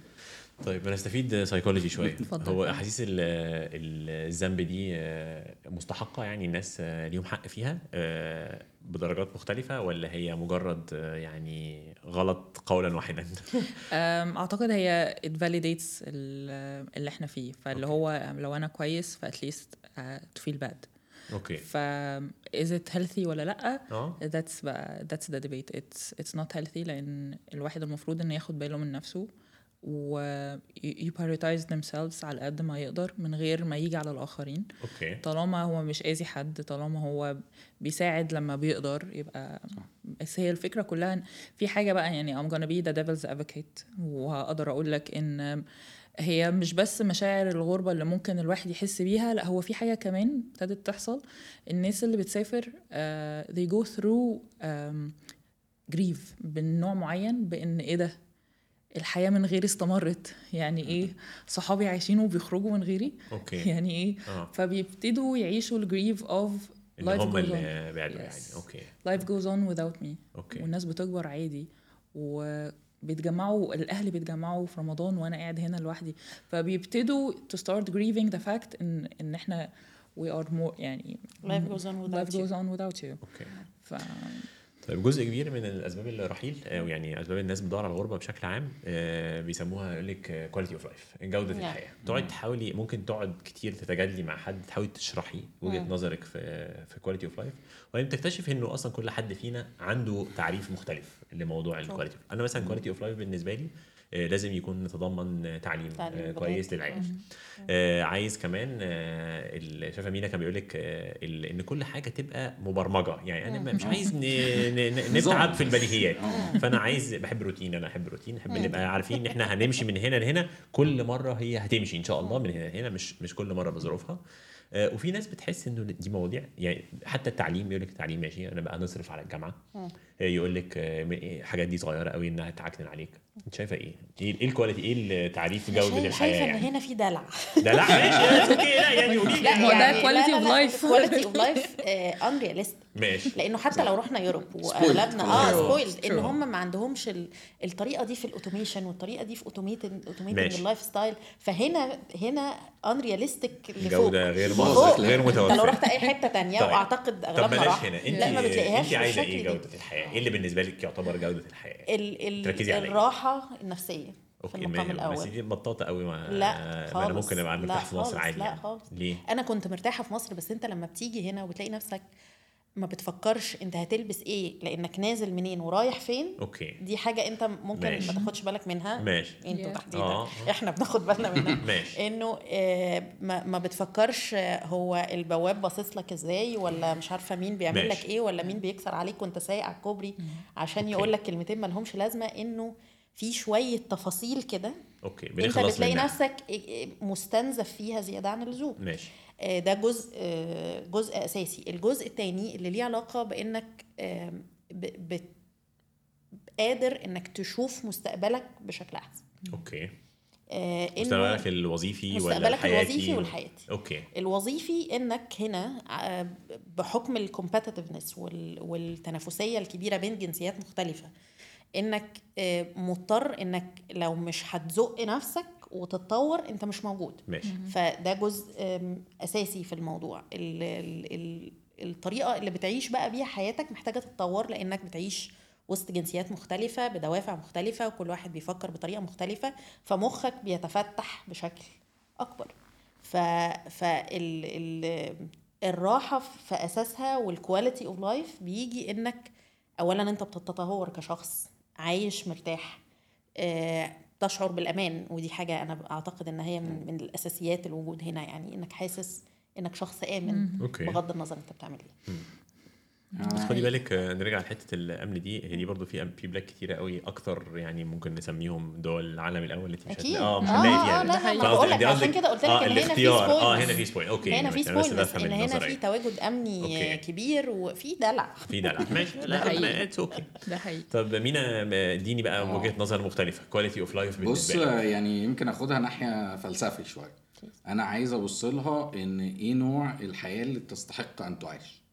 طيب أنا استفيد سايكولوجي شوية. هو أحاسيس ال- ال- الذنب دي آه، مستحقة يعني الناس آه، ليهم حق فيها آه، بدرجات مختلفة ولا هي مجرد يعني غلط قولا واحدا؟ أعتقد هي it validates ال- اللي إحنا فيه. فاللي هو لو أنا كويس ف at least to feel bad. okay. ف is it healthy ولا لأ؟ آه. That's بقى that's the debate. It's it's not healthy لأن الواحد المفروض إنه ياخد باله من نفسه. و you prioritize themselves على قد ما يقدر من غير ما يجي على الآخرين. okay. طالما هو مش أذي حد طالما هو بيساعد لما بيقدر يبقى بس هي الفكرة كلها إن في حاجة بقى يعني I'm gonna be the devil's advocate. وهقدر أقول لك إن هي مش بس مشاعر الغربة اللي ممكن الواحد يحس بيها لا هو في حاجة كمان ابتدت تحصل. الناس اللي بتسافر uh, they go through um, grief بالنوع معين بإن إيه ده؟ الحياة من غيري استمرت. يعني إيه؟ صحابي عايشين وبيخرجوا من غيري. okay. يعني إيه؟ آه. فبيبتدوا يعيشوا ال grief of اللي life هم goes اللي بعدوا Yes. يعني okay. Life goes on without me. okay. والناس بتكبر عادي. وبيتجمعوا الأهل بيتجمعوا في رمضان وأنا قاعد هنا لوحدي. فبيبتدوا to start grieving the fact إن إن إحنا we are more يعني life goes on life without you. goes on without you. okay. ف طيب جزء كبير من الأسباب الرحيل أو يعني أسباب الناس بتدور على الغربة بشكل عام آه، بيسموها يقول لك quality of life جوده نعم. الحياة تقعد تحاولي ممكن تقعد كتير تتجادلي مع حد تحاولي تشرحي وجهة مم. نظرك في في quality of life وبعدين تكتشف إنه أصلا كل حد فينا عنده تعريف مختلف لموضوع ال quality أنا مثلا quality of life بالنسبة لي آه، لازم يكون يتضمن تعليم, تعليم آه، لغات. كويس للعيش آه، عايز كمان آه، شايفة مينا كان بيقول لك آه، إن كل حاجة تبقى مبرمجة. يعني أنا مش عايز ن- ن- ن- نتعب في البديهيات فأنا عايز بحب روتين أنا أحب روتين أحب نبقى عارفين ان إحنا هنمشي من هنا لهنا. كل مرة هي هتمشي إن شاء الله من هنا لهنا مش مش كل مرة بظروفها. آه، وفي ناس بتحس إنه دي مواضيع يعني حتى التعليم يقول لك التعليم ماشي أنا بقى نصرف على الجامعة. آه، يقول لك آه، إيه، الحاجات دي صغيرة قوي إنها تعكنن عليك أنت شايفة إيه؟ إيه إيه الكواليتي إيه التعريف جوده الحياة شايفة إن يعني؟ هنا في دلع ده لا ماشي أوكي لا يعني قولي لي. هو ده quality of life. كواليتي اوف لايف انرياليستيك ماشي لأنه حتى لو رحنا يوروب واغلبنا آه. سبويلد إن. هم ما عندهمش ال- الطريقة دي في الاوتوميشن والطريقة دي في اوتوميتد اوتوميتد ماشي. اللايف ستايل فهنا هنا انرياليستيك جوده غير. متوفره غير أنت لو متوفره رحت أي حتة تانية طيب. وأعتقد طب اغلبنا بلاش راح هنا أنت لا ما بتلاقيهاش أنت عايزة إيه. جودة الحياة؟ إيه اللي بالنسبة لك يعتبر جودة الحياة؟ ال ال تركزي على إيه؟ الراحة النفسية في okay المقام ما- بس الأول دي مطاطة قوي ما لا ما أنا خالص. ممكن أبقى مرتاح في مصر خالص. عادي لا يعني. خالص. ليه؟ أنا كنت مرتاحة في مصر بس أنت لما بتيجي هنا وبتلاقي نفسك ما بتفكرش انت هتلبس إيه لانك نازل منين ورايح فين okay دي حاجة انت ممكن ماشي. ما تاخدش بالك منها ماشي أنتوا Yeah. تحديدا آه. إحنا بناخد بالنا منها ماشي انه آه، ما ما بتفكرش آه، هو البواب باصص لك إزاي ولا مش عارفة مين بيعمل ماشي. لك إيه ولا مين بيكسر عليك وانت سايق على الكوبري عشان. يقول لك كلمتين ما لهمش لازمة انه في شوية تفاصيل كده okay انت بتلاقي منها نفسك مستنزف فيها زيادة عن اللزوم ماشي آه، ده جزء آه، جزء أساسي. الجزء الثاني اللي ليه علاقة بإنك قادر إنك تشوف مستقبلك بشكل أحسن. okay. آه، مستقبلك الوظيفي ولا مستقبلك الحياتي الوظيفي والحياتي. okay. الوظيفي إنك هنا آه، بحكم الكومبتitiveness والتنافسية الكبيرة بين جنسيات مختلفة إنك آه، مضطر إنك لو مش هتزق نفسك وتتطور انت مش موجود. ماشي. فده جزء أساسي في الموضوع. ال ال ال الطريقة اللي بتعيش بقى بيها حياتك محتاجة تتطور لأنك بتعيش وسط جنسيات مختلفة بدوافع مختلفة وكل واحد بيفكر بطريقة مختلفة فمخك بيتفتح بشكل أكبر. ف فال ال الراحة في أساسها وال quality of life بيجي إنك اولا أنت بتتطور كشخص عايش مرتاح آه، تشعر بالأمان ودي حاجة أنا أعتقد إن هي من, من الأساسيات الوجود هنا يعني إنك حاسس إنك شخص آمن بغض النظر أنت بتعمل إيه. بس خدي بالك آه، نرجع لحتة الأمن دي هي دي برضه في في بلاد كتيرة قوي أكتر يعني ممكن نسميهم دول العالم الأول اللي مش هتلاقي آه مش آه هنلاقي آه فيها. لا عشان كده قلت لك آه إن هنا في آه هنا في spoil okay هنا في بفهم ان هنا. في تواجد امني. كبير وفي دلع. في دلع. ماشي. ده لا حقيقي. it's okay ده حقيقي. طب مينا اديني بقى آه. وجهة نظر مختلفة. quality of life بص يعني يمكن أخدها ناحية فلسفي شوية. أنا عايز أبص لها إن إيه نوع الحياة اللي تستحق أن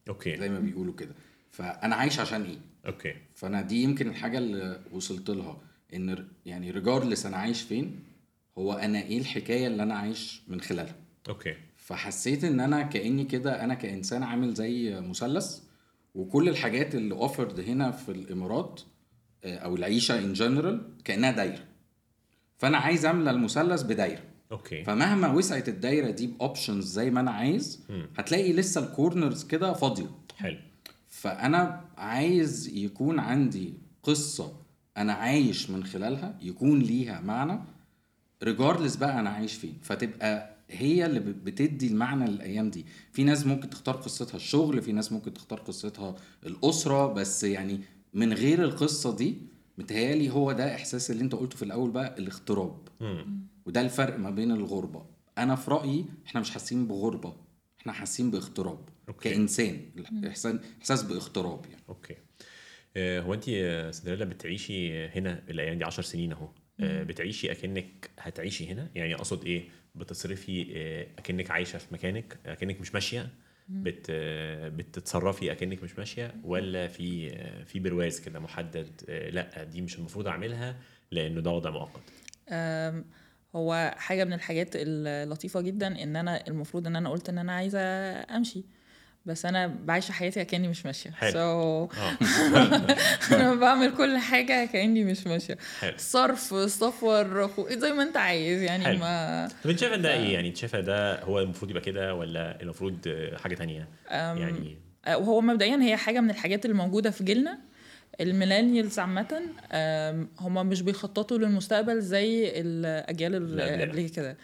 تعيش زي okay ما بيقولوا كده. فأنا عايش عشان إيه؟ okay. فأنا دي يمكن الحاجة اللي وصلت لها إن يعني regardless أنا عايش فين هو أنا إيه الحكاية اللي أنا عايش من خلالها. okay. فحسيت إن أنا كأني كده أنا كإنسان عامل زي مثلث وكل الحاجات اللي offered هنا في الإمارات آه، أو العيشة in general كأنها دايرة. فأنا عايز املى المثلث بدايرة. okay. فمهما وسعت الدايرة دي ب options زي ما أنا عايز. هتلاقي لسه ال corners كده فاضية. حلو. فأنا عايز يكون عندي قصة أنا عايش من خلالها يكون ليها معنى ريجاردلس بقى أنا عايش فين. فتبقى هي اللي بت- بتدي المعنى للأيام دي. في ناس ممكن تختار قصتها الشغل في ناس ممكن تختار قصتها الأسرة بس يعني من غير القصة دي متهيألي هو ده إحساس اللي أنت قلته في الأول بقى الاغتراب. وده الفرق ما بين الغربة. أنا في رأيي إحنا مش حاسين بغربة إحنا حاسين باغتراب okay. كإنسان. الاحساس إحساس باغتراب يعني. okay. آه، هو أنت يا سندريلا بتعيشي هنا الأيام دي 10 سنين أهو. آه، بتعيشي أكنك هتعيشي هنا؟ يعني أقصد إيه؟ بتصرفي آه، أكنك عايشة في مكانك أكنك مش ماشية؟ بت بتتصرفي أكنك مش ماشية؟ ولا في في برواز كده محدد لأ دي مش المفروض أعملها لأنه ده وضع مؤقت أم، هو حاجة من الحاجات اللطيفة جدا إن أنا المفروض إن أنا قلت إن أنا عايزة أمشي. بس أنا بعيش حياتي كأني مش ماشية. حلو. so آه. أنا بعمل كل حاجة كأني مش ماشية. صرف سفر زي ما أنت عايز يعني حلو. ما طب أنت شايفة ده إيه يعني؟ أنت شايفة ده هو المفروض يبقى كده ولا المفروض آه، حاجة تانية؟ يعني آه، وهو مبدئيا هي حاجة من الحاجات اللي موجوده في جيلنا. الميلينيالز عامة هما مش بيخططوا للمستقبل زي الأجيال اللي قبل كده.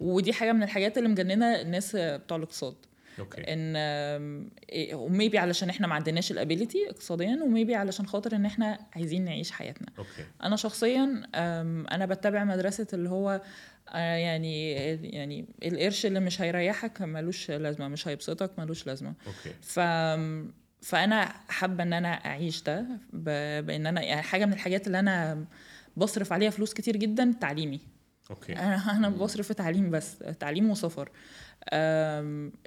ودي حاجة من الحاجات اللي مجننة الناس بتوع الاقتصاد. okay. إن و maybe علشان إحنا ما عندناش ال ability اقتصاديا و maybe علشان خاطر إن إحنا عايزين نعيش حياتنا. okay. أنا شخصيا أنا بتبع مدرسة اللي هو آه، يعني يعني القرش اللي مش هيريحك ملوش لازمة مش هيبسطك ملوش لازمة. okay. ف فأنا حابة إن أنا أعيش ده. بإن أنا يعني حاجة من الحاجات اللي أنا بصرف عليها فلوس كتير جدا تعليمي. أوكي. أنا أنا بصرف في تعليم بس تعليم وسفر.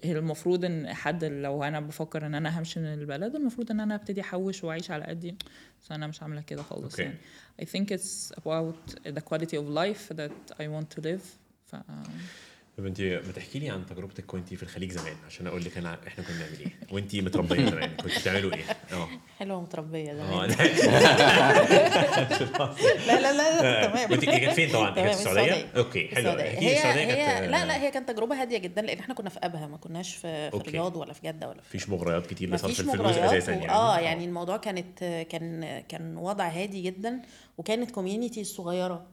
المفروض إن حد لو أنا بفكر إن أنا همشي من البلد المفروض إن أنا أبتدي أحوش وأعيش على قدي. بس أنا مش عاملة كده خالص أوكي. يعني. I think it's about the quality of life that I want to live. ف طب انت ما تحكي لي عن تجربتك وانت في الخليج زمان عشان أقول لك أنا إحنا كنا بنعمل إيه؟ وانت متربية زمان كنت بتعملوا إيه؟ آه. حلوة متربية زمان. لا لا لا تمام. وانت كانت فين طبعا؟ كانت في السعودية؟ أوكي حلو. أحكي لي هي السعودية كانت لا لا هي كانت تجربة هادية جدا لأن إحنا كنا في أبها ما كناش في. الرياض ولا في جدة ولا في مفيش مغريات كتير لصرف الفلوس أساسا يعني. آه يعني الموضوع كانت كان كان وضع هادي جدا وكانت community صغيرة.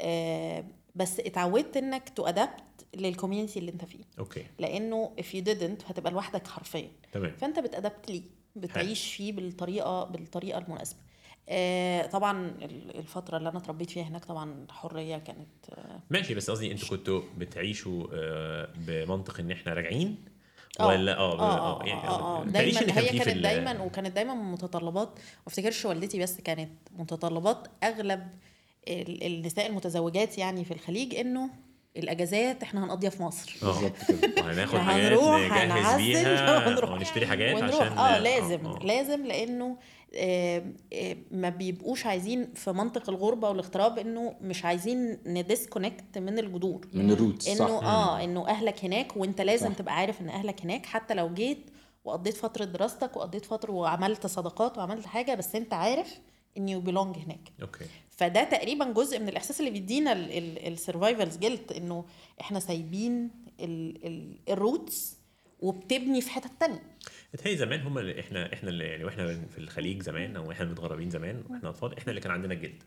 آه بس اتعودت إنك to adapt لل community اللي انت فيه. أوكي. لأنه if you didn't هتبقى لوحدك حرفيا. تمام. فأنت بت adapt ليه؟ بتعيش فيه بالطريقة بالطريقة المناسبة. آه طبعا ال- الفترة اللي أنا اتربيت فيها هناك طبعا الحريه كانت آه. ماشي بس قصدي أنتوا كنتوا بتعيشوا آه، بمنطق إن إحنا راجعين؟ آه. ولا آه آه آه يعني آه, آه. دايما كان هي في كانت دايما وكانت دايما متطلبات. ما افتكرش والدتي بس كانت متطلبات أغلب ال- النساء المتزوجات يعني في الخليج إنه الأجازات إحنا هنقضيها في مصر. آه. بالظبط كده. وهناخد حاجات نجهز بيها ونشتري حاجات ونروح. عشان آه لازم آه. لازم لأنه آه، آه، ما بيبقوش عايزين في منطق الغربة والاغتراب إنه مش عايزين ن disconnect من الجذور. من ال roots إنه صح آه إنه أهلك هناك وإنت لازم صح. تبقى عارف إن أهلك هناك حتى لو جيت وقضيت فترة دراستك وقضيت فترة وعملت صداقات وعملت حاجة بس إنت عارف إن you belong هناك. أوكي. فده تقريبا جزء من الإحساس اللي بيدينا ال survivor's guilt إنه إحنا سايبين ال roots وبتبني في حتت تانية. بتهيألي زمان هم اللي إحنا إحنا اللي يعني وإحنا في الخليج زمان أو إحنا متغربين زمان وإحنا أطفال إحنا اللي كان عندنا ال guilt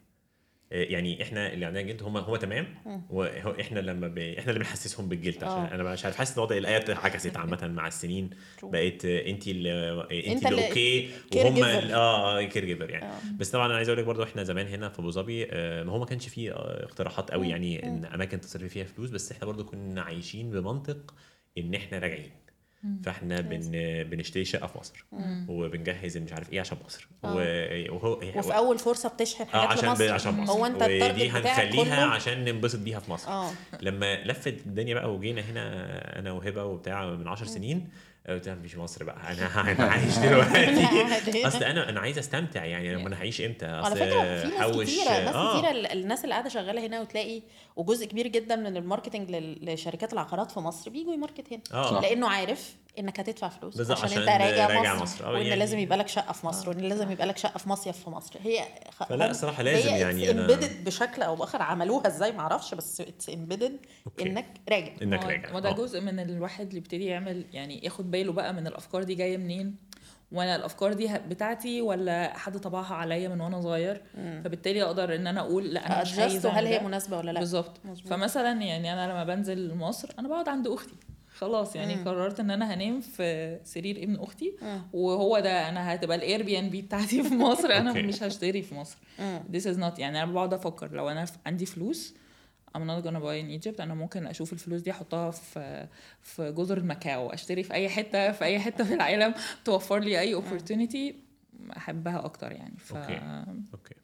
يعني إحنا اللي عندنا guilt هم هو تمام. وهو إحنا لما ب... إحنا اللي بنحسسهم بال guilt عشان آه. أنا مش عارف حاسس إن وضع الايه اتعكست عامة مع السنين. بقت انت اللي انت اللي أوكي وهم آه caregiver يعني. آه. بس طبعا أنا عايز أقول لك برضه إحنا زمان هنا في أبو ظبي آه، ما هو ما كانش فيه آه، اقتراحات قوي يعني إن أماكن تصرفي فيها فلوس بس إحنا برضه كنا عايشين بمنطق إن إحنا راجعين. فاحنا بن بنشتري شقة في مصر. وبنجهز مش عارف إيه عشان مصر. آه. وهو وفي أول فرصة بتشحن آه حاجات عشان ب... لمصر. عشان مصر. هو أنت ودي هنخليها كله؟ عشان ننبسط بيها في مصر. آه. لما لفت الدنيا بقى وجينا هنا أنا وهبة وبتاع من 10 سنين قلت لها مش مصر بقى أنا أنا عايش دلوقتي. أصل أنا أنا عايز أستمتع يعني لما أنا هعيش إمتى؟ على فكرة في ناس كتيرة ناس آه. كتيرة ال- الناس اللي قاعدة شغالة هنا وتلاقي وجزء كبير جدا من ال marketing لشركات العقارات في مصر بيجوا ي market هنا. آه. لأنه عارف إنك هتدفع فلوس بالظبط، عشان, عشان انت راجع, راجع مصر, مصر. أه، وإن يعني- لازم يبقى لك شقة في مصر وإن لازم يبقى لك شقة في مصيف في مصر هي خ- فلا، صراحة لازم هي يعني أنا- embedded بشكل أو بآخر عملوها إزاي معرفش بس it's embedded. إنك راجع إنك ما- راجع ما ده آه. جزء من الواحد اللي يبتدي يعمل يعني ياخد باله بقى من الأفكار دي جاية منين وأنا الأفكار دي بتاعتي ولا حد طبعها عليا من وأنا صغير فبالتالي أقدر إن أنا أقول لأ أنا مش عايزة أعمل هي. مناسبة ولا لأ بالظبط. فمثلا يعني أنا لما بنزل مصر أنا بقعد عند أختي خلاص يعني مم. قررت إن أنا هنام في سرير ابن أختي مم. وهو ده أنا هتبقى ال Airbnb بتاعتي في مصر أنا. مش هشتري في مصر this is not يعني أنا بقعد أفكر لو أنا عندي فلوس I'm not gonna buy in Egypt أنا ممكن أشوف الفلوس دي أحطها في في جزر ماكاو أشتري في أي حتة في أي حتة في العالم توفر لي أي opportunity أحبها أكتر يعني ف أوكي. أوكي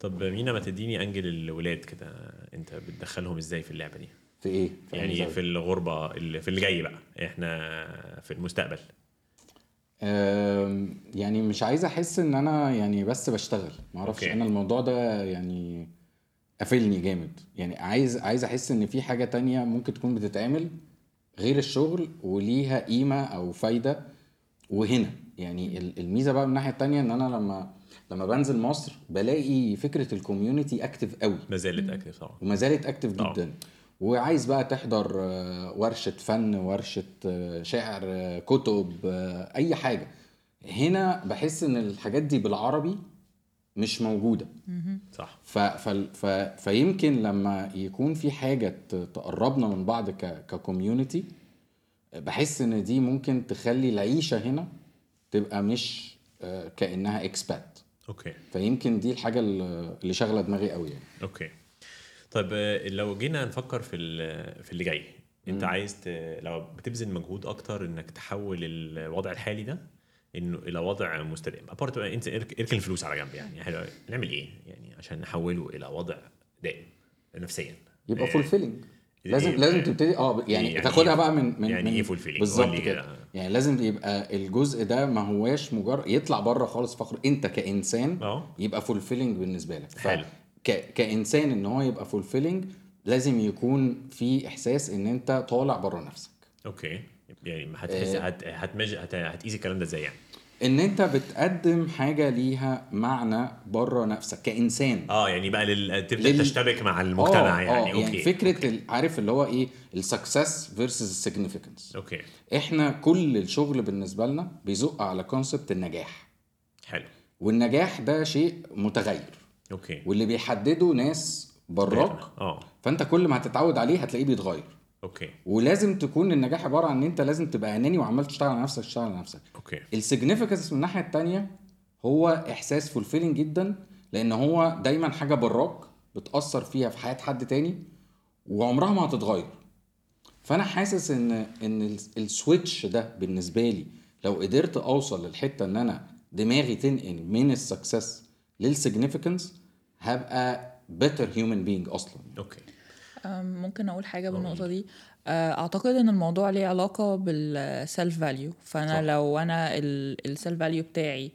طب مينا ما تديني أنجل الولاد كده أنت بتدخلهم إزاي في اللعبة دي في إيه؟ في يعني؟ في الغربة اللي في اللي جاي بقى إحنا في المستقبل يعني مش عايز أحس إن أنا يعني بس بشتغل ما أعرفش. أنا الموضوع ده يعني قافلني جامد يعني عايز عايز أحس إن في حاجة تانية ممكن تكون بتتعمل غير الشغل وليها قيمة أو فايدة وهنا يعني ال- الميزة بقى من الناحية التانية إن أنا لما لما بنزل مصر بلاقي فكرة ال community active قوي ما زالت active طبعا وما زالت active آه. جدا وعايز بقى تحضر آه، ورشة فن ورشة آه، شعر آه، كتب أي حاجة. هنا بحس إن الحاجات دي بالعربي مش موجودة. صح. ف ف ف فيمكن لما يكون في حاجة ت- تقربنا من بعض ك ك community بحس إن دي ممكن تخلي العيشة هنا تبقى مش كأنها expat أوكي. فيمكن دي الحاجة اللي شاغلة دماغي قوي يعني. أوكي. طيب آه، لو جينا نفكر في في اللي جاي انت عايز ت... لو بتبذل مجهود أكتر انك تحول الوضع الحالي ده انه إلى وضع مستدام apart انت ارك- اركن الفلوس على جنب يعني حلو. نعمل إيه يعني عشان نحوله إلى وضع دائم نفسيا يبقى آه، فولفيلنج لازم إيه- لازم تبتدي آه يعني, يعني تاخدها إيه- بقى من من يعني من إيه fulfilling؟ بالظبط كده. يعني لازم يبقى الجزء ده ما هواش مجرد يطلع بره خالص فخر انت كإنسان آه يبقى fulfilling بالنسبة لك حلو. ك... كإنسان إن هو يبقى fulfilling لازم يكون في إحساس إن أنت طالع بره نفسك. أوكي. يعني هتحس هت... هتمج... هت... هتقيس الكلام ده إزاي يعني؟ إن أنت بتقدم حاجة ليها معنى بره نفسك كإنسان. آه يعني بقى لل... تبدأ لل- تشتبك مع المجتمع آه، يعني. آه أوكي. يعني فكره ال- عارف اللي هو إيه؟ ال success versus ال significance أوكي. إحنا كل الشغل بالنسبة لنا بيزق على concept النجاح. حلو. والنجاح ده شيء متغير. أوكي. واللي بيحدده ناس براك آه. فأنت كل ما هتتعود عليه هتلاقيه بيتغير. أوكي. ولازم تكون النجاح عبارة عن إن أنت لازم تبقى أناني وعمال تشتغل على نفسك تشتغل على نفسك. أوكي. ال significance من الناحية التانية هو إحساس fulfilling جدا لأن هو دايما حاجة براك بتأثر فيها في حياة حد تاني وعمرها ما هتتغير. فأنا حاسس إن إن ال- ال switch ده بالنسبة لي لو قدرت أوصل للحتة إن أنا دماغي تنقل من ال success لل significance هبقى better human being أصلا. أوكي. ممكن أقول حاجة بالنقطة دي. أه، أعتقد إن الموضوع ليه علاقة بال self value فأنا صح. لو أنا ال self value بتاعي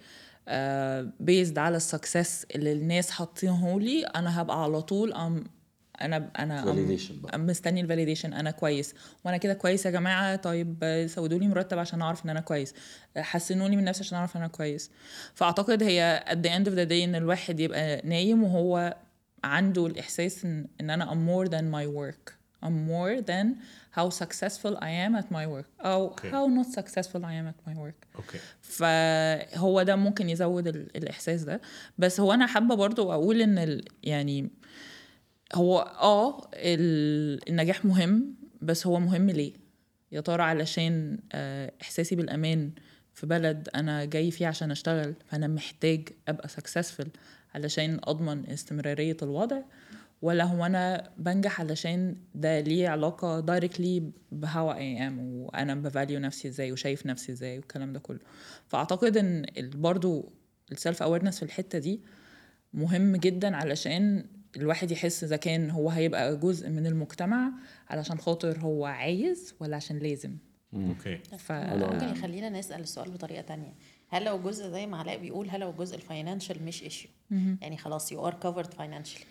based على ال success اللي الناس حاطينه لي أنا هبقى على طول أم أنا أنا مستني ال validation أنا كويس. وأنا كده كويس يا جماعة. طيب سودوا لي مرتب عشان أعرف إن أنا كويس. حسنوني من نفسي عشان أعرف إن أنا كويس. فأعتقد هي at the end of the day إن الواحد يبقى نايم وهو عنده الإحساس ان, إن أنا I'm more than my work. I'm more than how successful I am at my work. أو Okay. how not successful I am at my work. okay فهو ده ممكن يزود ال- الإحساس ده. بس هو أنا حابة برضو أقول إن ال يعني هو آه ال- النجاح مهم بس هو مهم ليه؟ يا ترى علشان آه، إحساسي بالأمان في بلد أنا جاي فيه عشان أشتغل فأنا محتاج أبقى successful علشان أضمن استمرارية الوضع ولا هو أنا بنجح علشان ده ليه علاقة directly ب how I am وأنا ب value نفسي إزاي وشايف نفسي إزاي والكلام ده كله؟ فأعتقد إن برضو ال self awareness في الحتة دي مهم جدا علشان الواحد يحس إذا كان هو هيبقى جزء من المجتمع علشان خاطر هو عايز ولا عشان لازم. okay. ف ممكن يخلينا نسأل السؤال بطريقة تانية. هل لو جزء زي ما علاء بيقول هل لو جزء ال financial مش issue يعني خلاص you are كفرد financially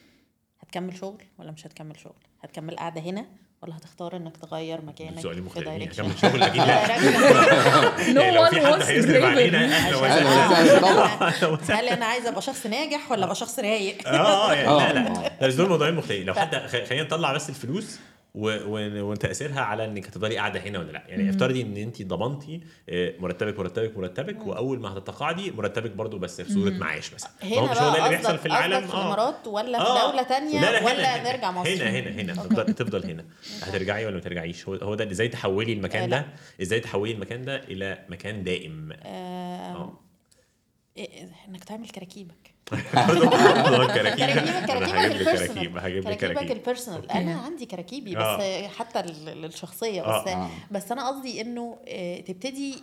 هتكمل شغل ولا مش هتكمل شغل؟ هتكمل قاعدة هنا ولا هتختار إنك تغير مكانك؟ هكمل شغل أكيد لا يعني لو في حد هيصرف علينا عشان- وسهلا طبعا. هل أنا عايزة أبقى شخص ناجح ولا أبقى شخص رايق؟ آه يعني لا آه. لا لا. بس دول موضوعين مختلفين. لو حد خ- خلينا نطلع بس الفلوس. وتاثيرها على انك هتفضلي قاعدة هنا ولا لأ. يعني افترضي ان انت ضمنتي آه، مرتبك مرتبك مرتبك وأول ما هتتقاعدي مرتبك برضو بس في صورة معاش مثلا. هنا مش هو ده اللي بيحصل في العالم؟ في الإمارات ولا في آه. دولة تانية؟ لا لا ولا هنا نرجع مصر؟ هنا هنا هنا. تفضل تفضل هنا. هترجعي ولا ما ترجعيش؟ هو هو ده إزاي تحولي المكان آه، ده. إزاي تحولي المكان ده إلى مكان دائم؟ آه، آه. إيه- إنك تعمل كراكيبك. كراكيب. هجيب لك ال personal كراكيب هجيب لك كراكيبك كراكيب. ال personal أنا عندي كراكيبي بس آه. حتى لل- للشخصية آه، بس آه. بس أنا قصدي إنه آه، تبتدي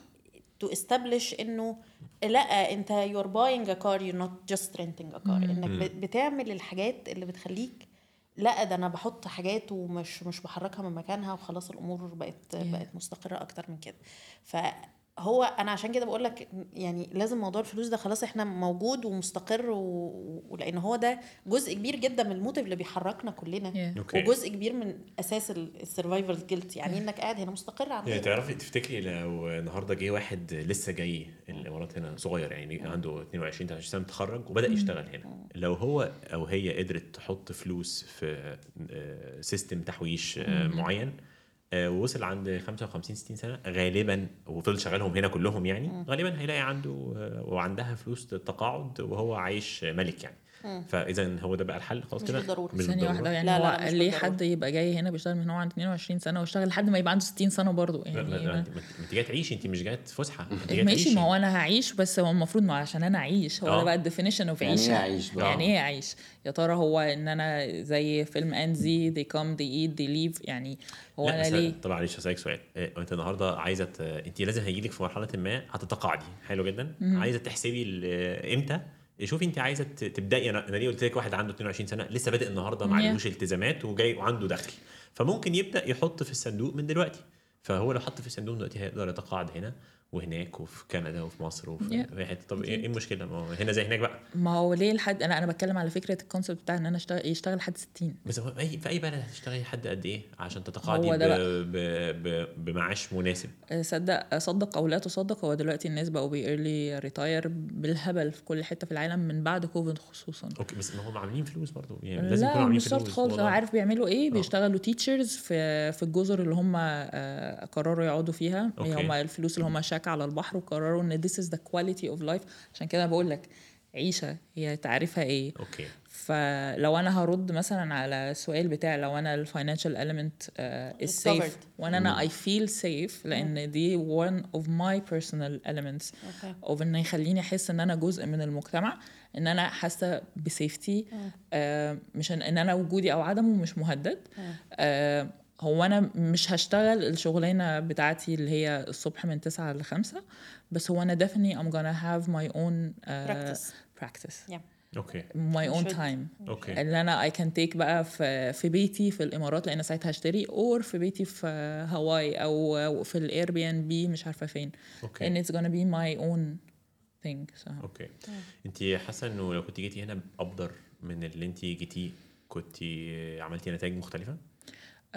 to establish إنه لأ أنت you're buying a car you're not just renting a car. إنك بتعمل الحاجات اللي بتخليك لأ ده أنا بحط حاجات ومش مش بحركها من مكانها وخلاص الأمور بقت بقت مستقرة أكتر من كده. فهو أنا عشان كده بقول لك يعني لازم موضوع الفلوس ده خلاص إحنا موجود ومستقر و... ولأن هو ده جزء كبير جدا من ال motive اللي بيحركنا كلنا. Yeah. وجزء كبير من أساس ال survival guilt يعني إنك قاعد هنا مستقر عن يعني. تعرفي تفتكري لو النهارده جه واحد لسه جاي الامارات هنا صغير يعني عنده 22 23 سنة متخرج وبدأ يشتغل هنا. لو هو أو هي قدرت تحط فلوس في آه، system تحويش آه، معين آه، ووصل عند 55 60 سنة غالبا وفضل شغالهم هنا كلهم يعني غالبا هيلاقي عنده آه، وعندها فلوس تقاعد وهو عايش ملك يعني. فاذا هو ده بقى الحل. خلاص مش كده. مش ثانية بالضرورة. واحدة يعني لا، هو لا، لا، ليه. حد يبقى جاي هنا بيشتغل من هو عنده 22 سنة ويشتغل لحد ما يبقى عنده 60 سنة برضه؟ لا، لا، لا، يعني أنت ما انت جاي تعيشي أنت مش جاية فسحه جاية ماشي. ما هو أنا هعيش بس هو المفروض ما عشان أنا أعيش. هو آه. ده بقى ال definition of يعني إيه أعيش بقى؟ يعني إيه أعيش؟ يا ترى هو إن أنا زي فيلم انزي they come they eat they leave يعني هو أنا ليه؟ طبعا معلش هسألك سؤال. إيه، أنت النهارده عايزة أنت لازم هيجيلك في مرحلة ما هتتقاعدي. حلو جدا. عايزة تحسبي إمتى شوفي انت عايزة تبدأي أنا أنا ليه قلت لك واحد عنده 22 سنة؟ لسه بادئ النهارده ما التزامات وجاي وعنده دخل. فممكن يبدأ يحط في الصندوق من دلوقتي. فهو لو حط في الصندوق دلوقتي هيقدر يتقاعد هنا. وهناك وفي كندا وفي مصر وفي Yeah. حتة. طب إيه إيه المشكلة؟ ما هو هنا زي هناك بقى. ما هو ليه لحد أنا أنا بتكلم على فكرة ال concept بتاع إن أنا اشتغل يشتغل لحد 60 بس هو أي في أي بلد هتشتغلي لحد قد إيه عشان تتقاعدي هو ب... ده ب... ب... بمعاش مناسب؟ صدق صدق أو لا تصدق هو دلوقتي الناس بقوا ب early retire بالهبل في كل حتة في العالم من بعد كوفيد خصوصا. okay بس ما هم عاملين فلوس برضه يعني لازم يكونوا لا عاملين مش شرط فلوس. خالص. هو عارف بيعملوا إيه؟ بيشتغلوا teachers في في الجزر اللي هم آه، قرروا يقعدوا فيها. هم الفلوس اللي هم shack على البحر وقرروا إن this is the quality of life. عشان كده بقول لك عيشة هي تعريفها إيه. okay. فلو أنا هرد مثلا على السؤال بتاع لو أنا ال financial element uh, is safe. Covered. وأنا أنا I feel safe لأن دي one of my personal elements. okay. of إن يخليني أحس إن أنا جزء من المجتمع إن أنا حاسة ب safety آه مش إن إن أنا وجودي أو عدمه مش مهدد. آه هو أنا مش هشتغل الشغلانة بتاعتي اللي هي الصبح من 9 ل 5 بس هو أنا definitely I'm gonna have my own uh, Practice. practice. Yeah. okay my own should. time. okay اللي أنا I can take بقى في في بيتي في الإمارات لأن ساعتها هشتري or في بيتي في هاواي أو أو في ال Airbnb مش عارفة فين. okay and it's gonna be my own thing so. أوكي انت حاسة إنه لو كنت جيتي هنا أبدر من اللي انت جيتي كنت عملتي نتائج مختلفة؟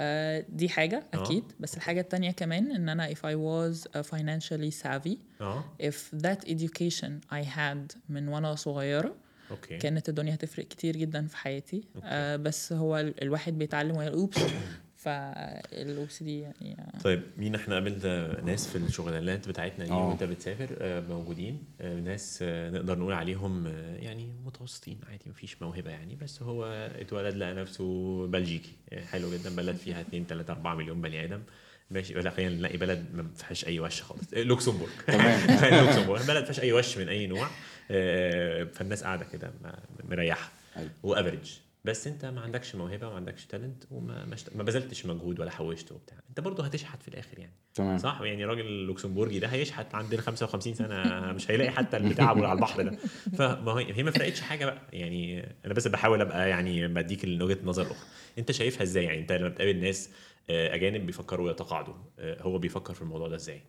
آه، دي حاجة آه. أكيد. بس الحاجة التانية كمان إن أنا if I was financially savvy آه. if that education I had من وأنا صغيرة okay. كانت الدنيا هتفرق كتير جدا في حياتي. آه بس هو ال- الواحد بيتعلم وهي الأوبس فالأوبس دي يعني طيب مين إحنا قابلنا؟ ناس في الشغلانات بتاعتنا دي آه. وانت بتسافر آه، موجودين آه، ناس نقدر نقول عليهم يعني متوسطين عادي مفيش موهبة يعني بس هو اتولد لقى نفسه بلجيكي. حلو جدا بلد فيها 2 3 4 مليون بني آدم. ماشي لا خلينا نلاقي بلد ما فيهاش أي وش خالص. لوكسمبورغ. تمام. لوكسمبورغ. بلد ما فيهاش أي وش من أي نوع. فالناس قاعدة كده م- مريحة. أيوة. و average. بس انت ما عندكش موهبة ما عندكش talent وما ما, اشت- ما بذلتش مجهود ولا حوشت وبتاع. انت برضه هتشحت في الآخر يعني. تمام. صح؟ يعني راجل لوكسمبورجي ده هيشحت عند ال 55 سنة مش هيلاقي حتى البتاع على البحر ده. فما هي هي ما فرقتش حاجة بقى. يعني أنا بس بحاول أبقى يعني بديك وجهة نظر أخرى. أنت شايفها إزاي يعني؟ أنت لما بتقابل ناس آه، أجانب بيفكروا يتقاعدوا آه، هو بيفكر في الموضوع ده إزاي؟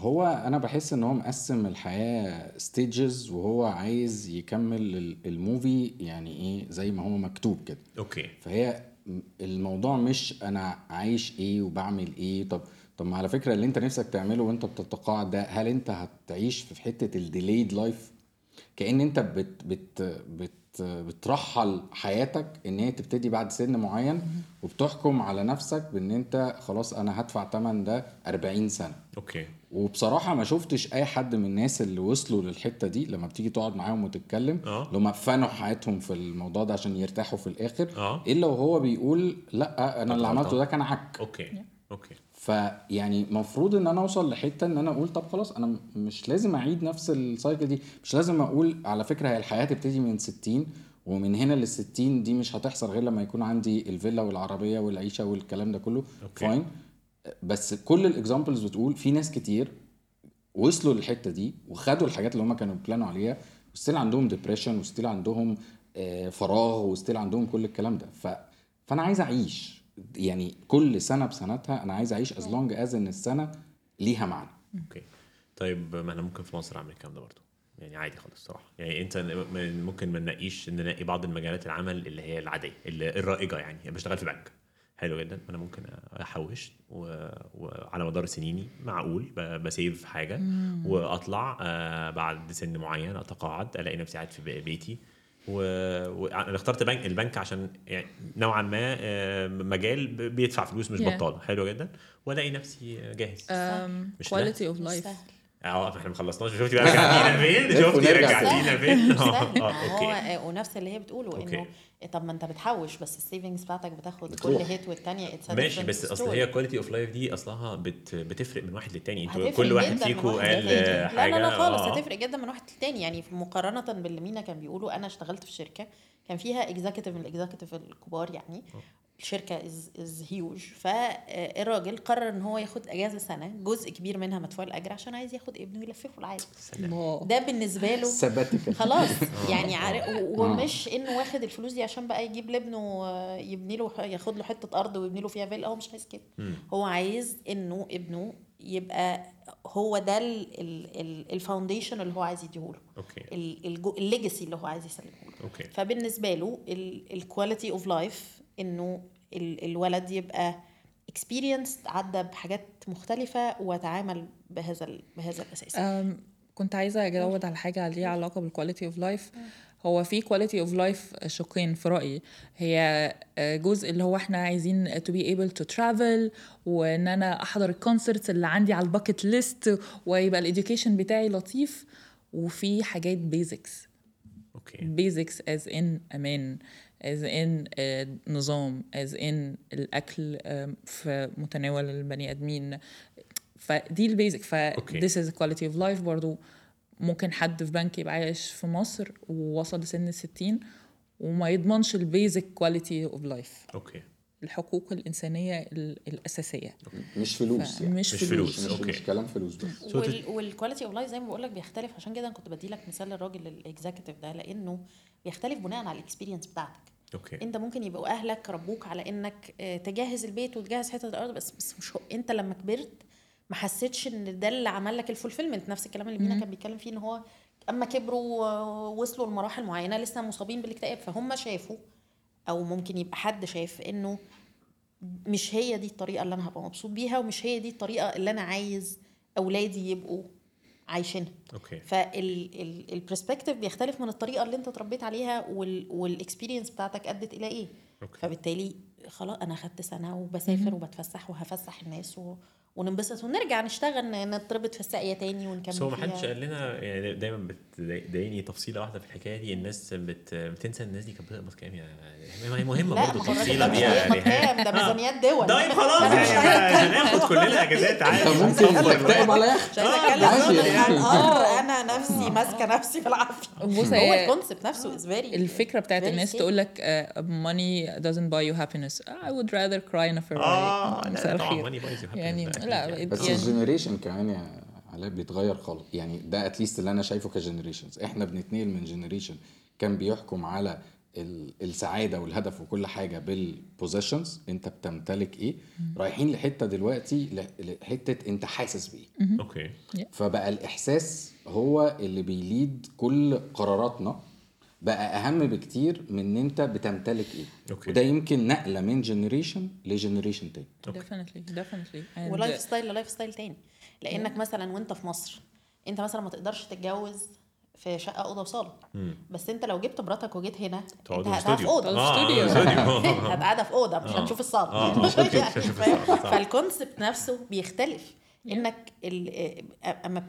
هو أنا بحس إن هو مقسم الحياة stages وهو عايز يكمل ال- ال movie يعني إيه زي ما هو مكتوب كده. okay. فهي الموضوع مش أنا عايش إيه وبعمل إيه. طب طب ما على فكرة اللي أنت نفسك تعمله وأنت بتتقاعد ده هل أنت هتعيش في حتة ال delayed life كأن أنت بت بت بت بترحل حياتك إن هي تبتدي بعد سن معين وبتحكم على نفسك بإن أنت خلاص أنا هدفع تمن ده 40 سنة. okay. وبصراحة ما شفتش أي حد من الناس اللي وصلوا للحتة دي لما بتيجي تقعد معاهم وتتكلم آه. اللي هم فنوا حياتهم في الموضوع ده عشان يرتاحوا في الآخر آه. إلا وهو بيقول لأ أنا اللي. عملته ده كان عك okay okay فيعني المفروض إن أنا أوصل لحتة إن أنا أقول طب خلاص أنا مش لازم أعيد نفس ال cycle دي مش لازم أقول على فكرة هي الحياة تبتدي من 60 ومن هنا لل 60 دي مش هتحصل غير لما يكون عندي الفيلا والعربية والعيشة والكلام ده كله okay. fine بس كل ال examples بتقول في ناس كتير وصلوا للحتة دي وخدوا الحاجات اللي هم كانوا بلانوا عليها و still عندهم depression و still عندهم آه، فراغ و still عندهم كل الكلام ده. ف... فأنا عايز أعيش. يعني كل سنة بسنتها أنا عايز أعيش as long as إن السنة ليها معنى. okay. طيب ما إحنا ممكن في مصر اعمل الكلام ده برضه. يعني عادي خالص صراحة. يعني أنت ممكن ما ننقيش نلاقي بعض المجالات العمل اللي هي العادية الرائجة يعني, يعني بشتغل في بنك حلو جدا. أنا ممكن أحوش و... وعلى مدار سنيني معقول ب... ب save حاجة وأطلع آه بعد سن معين أتقاعد ألاقي نفسي قاعد في بي- بيتي. و... و... أنا اخترت بنك البنك عشان يعني نوعا ما آه، مجال بيدفع فلوس مش Yeah. بطالة. حلو جدا. وألاقي نفسي جاهز؟ كواليتي اوف مش لايف سهل. آه إحنا ما خلصناش شفتي بقى رجعتينا فين شفتي رجعتينا. فين آه هو آه، ونفس اللي هي بتقوله. إنه طب ما أنت بتحوش بس السيفنجز بتاعتك بتاخد كل. هيت والتانية اتس ماشي بس أصل هي كواليتي اوف لايف دي أصلها بت بتفرق من واحد للتاني. أنتوا كل واحد فيكم قال. حاجة لا لا لا خالص آه. هتفرق جدا من واحد للتاني. يعني في مقارنة باللي مينا كان بيقولوا أنا اشتغلت في شركة كان فيها executive من ال executive الكبار يعني. الشركة is is huge فالراجل قرر إن هو ياخد أجازة سنة جزء كبير منها مدفوع الأجر عشان عايز ياخد ابنه يلففه العالم. ده بالنسبة له خلاص. يعني عارف و- ومش إنه واخد الفلوس دي عشان بقى يجيب لابنه آه، يبني له ياخد له حتة أرض ويبني له فيها فيلا. هو مش عايز كده. هو عايز إنه ابنه يبقى هو ده ال foundation اللي هو عايز يديهوله. okay. ال legacy اللي هو عايز يسلمه له. okay. فبالنسبة له ال quality of life إنه ال- الولد يبقى experience عدى بحاجات مختلفة وتعامل بهذا بهذا الأساس. كنت عايزة أجاوب على حاجة ليها علاقة بال quality of life هو في quality of life شقين في رأيي. هي آه، جزء اللي هو إحنا عايزين to be able to travel وإن أنا أحضر ال concerts اللي عندي على ال bucket list ويبقى ال education بتاعي لطيف. وفي حاجات basics okay. basics as in أمان. as in نظام as in الأكل آم، في متناول البني آدمين. فدي ال basic ف this is quality of life برضو. ممكن حد في بنك يبقى عايش في مصر ووصل لسن الستين وما يضمنش ال basic quality of life okay. الحقوق الإنسانية ال- الأساسية. مش فلوس يعني. مش مش فلوس. فلوس. مش, okay. مش كلام فلوس بس. وال وال quality of life زي ما بقول لك بيختلف. عشان كده أنا كنت بدي لك مثال الراجل ال executive ده لأنه بيختلف بناء على ال experience بتاعتك. okay. أنت ممكن يبقوا أهلك ربوك على إنك آه، تجهز البيت وتجهز حتة الأرض بس بس مش هو أنت لما كبرت ما حسيتش إن ده اللي عمل لك ال fulfillment نفس الكلام اللي مينا كان بيتكلم فيه إن هو أما كبروا آه، وصلوا لمراحل معينة لسه مصابين بالاكتئاب فهم شافوا أو ممكن يبقى حد شاف إنه مش هي دي الطريقة اللي أنا هبقى مبسوط بيها ومش هي دي الطريقة اللي أنا عايز أولادي يبقوا عايشينها. okay. فال perspective بيختلف من الطريقة اللي انت اتربيت عليها وال experience بتاعتك أدت إلى إيه. okay. فبالتالي خلاص أنا خدت سنة وبسافر وبتفسح وهفسح الناس و... وننبسط ونرجع نشتغل نتربط في الساقيه تاني ونكمل بس هو ما فيها. حدش قال لنا يعني دايما بتضايقني تفصيله واحدة في الحكاية دي الناس بت... بتنسى الناس دي كانت بتقبض كام يعني ما هي مهمه برضه التفصيله دي كام ده ميزانيات دول طيب خلاص يعني هناخد كلنا اجازات عادي ممكن تكتئب على يخت مش عايزه آه، اتكلم يعني. أنا نفسي ماسكه نفسي في العافيه بص هو ال concept نفسه is very الفكرة بتاعت الناس تقول لك uh, money doesn't buy you happiness I would rather cry in a Ferrari آه مساء لا طبعا الخير money بايظ يعني لا بس يعني ال generation كمان يا علاء بيتغير خالص. يعني ده at least اللي أنا شايفه ك generations إحنا بنتنقل من generation كان بيحكم على ال- السعادة والهدف وكل حاجة بال possessions أنت بتمتلك إيه؟ رايحين لحتة دلوقتي لحتة أنت حاسس بإيه. okay. فبقى الإحساس هو اللي بي lead كل قراراتنا. بقى أهم بكتير من إن أنت بتمتلك إيه. okay. وده يمكن نقلة من generation ل generation تاني. definitely And و life style ل life style تاني. لأنك مثلا وأنت في مصر أنت مثلا ما تقدرش تتجوز في شقة أوضة وصالة. بس أنت لو جبت مراتك وجيت هنا أنت في هتقعدها في استوديو أوضة. آه، استوديو. هتقعدها في أوضة مش آه. هتشوف الصالة. آه،. فال concept نفسه بيختلف. إنك ال- أما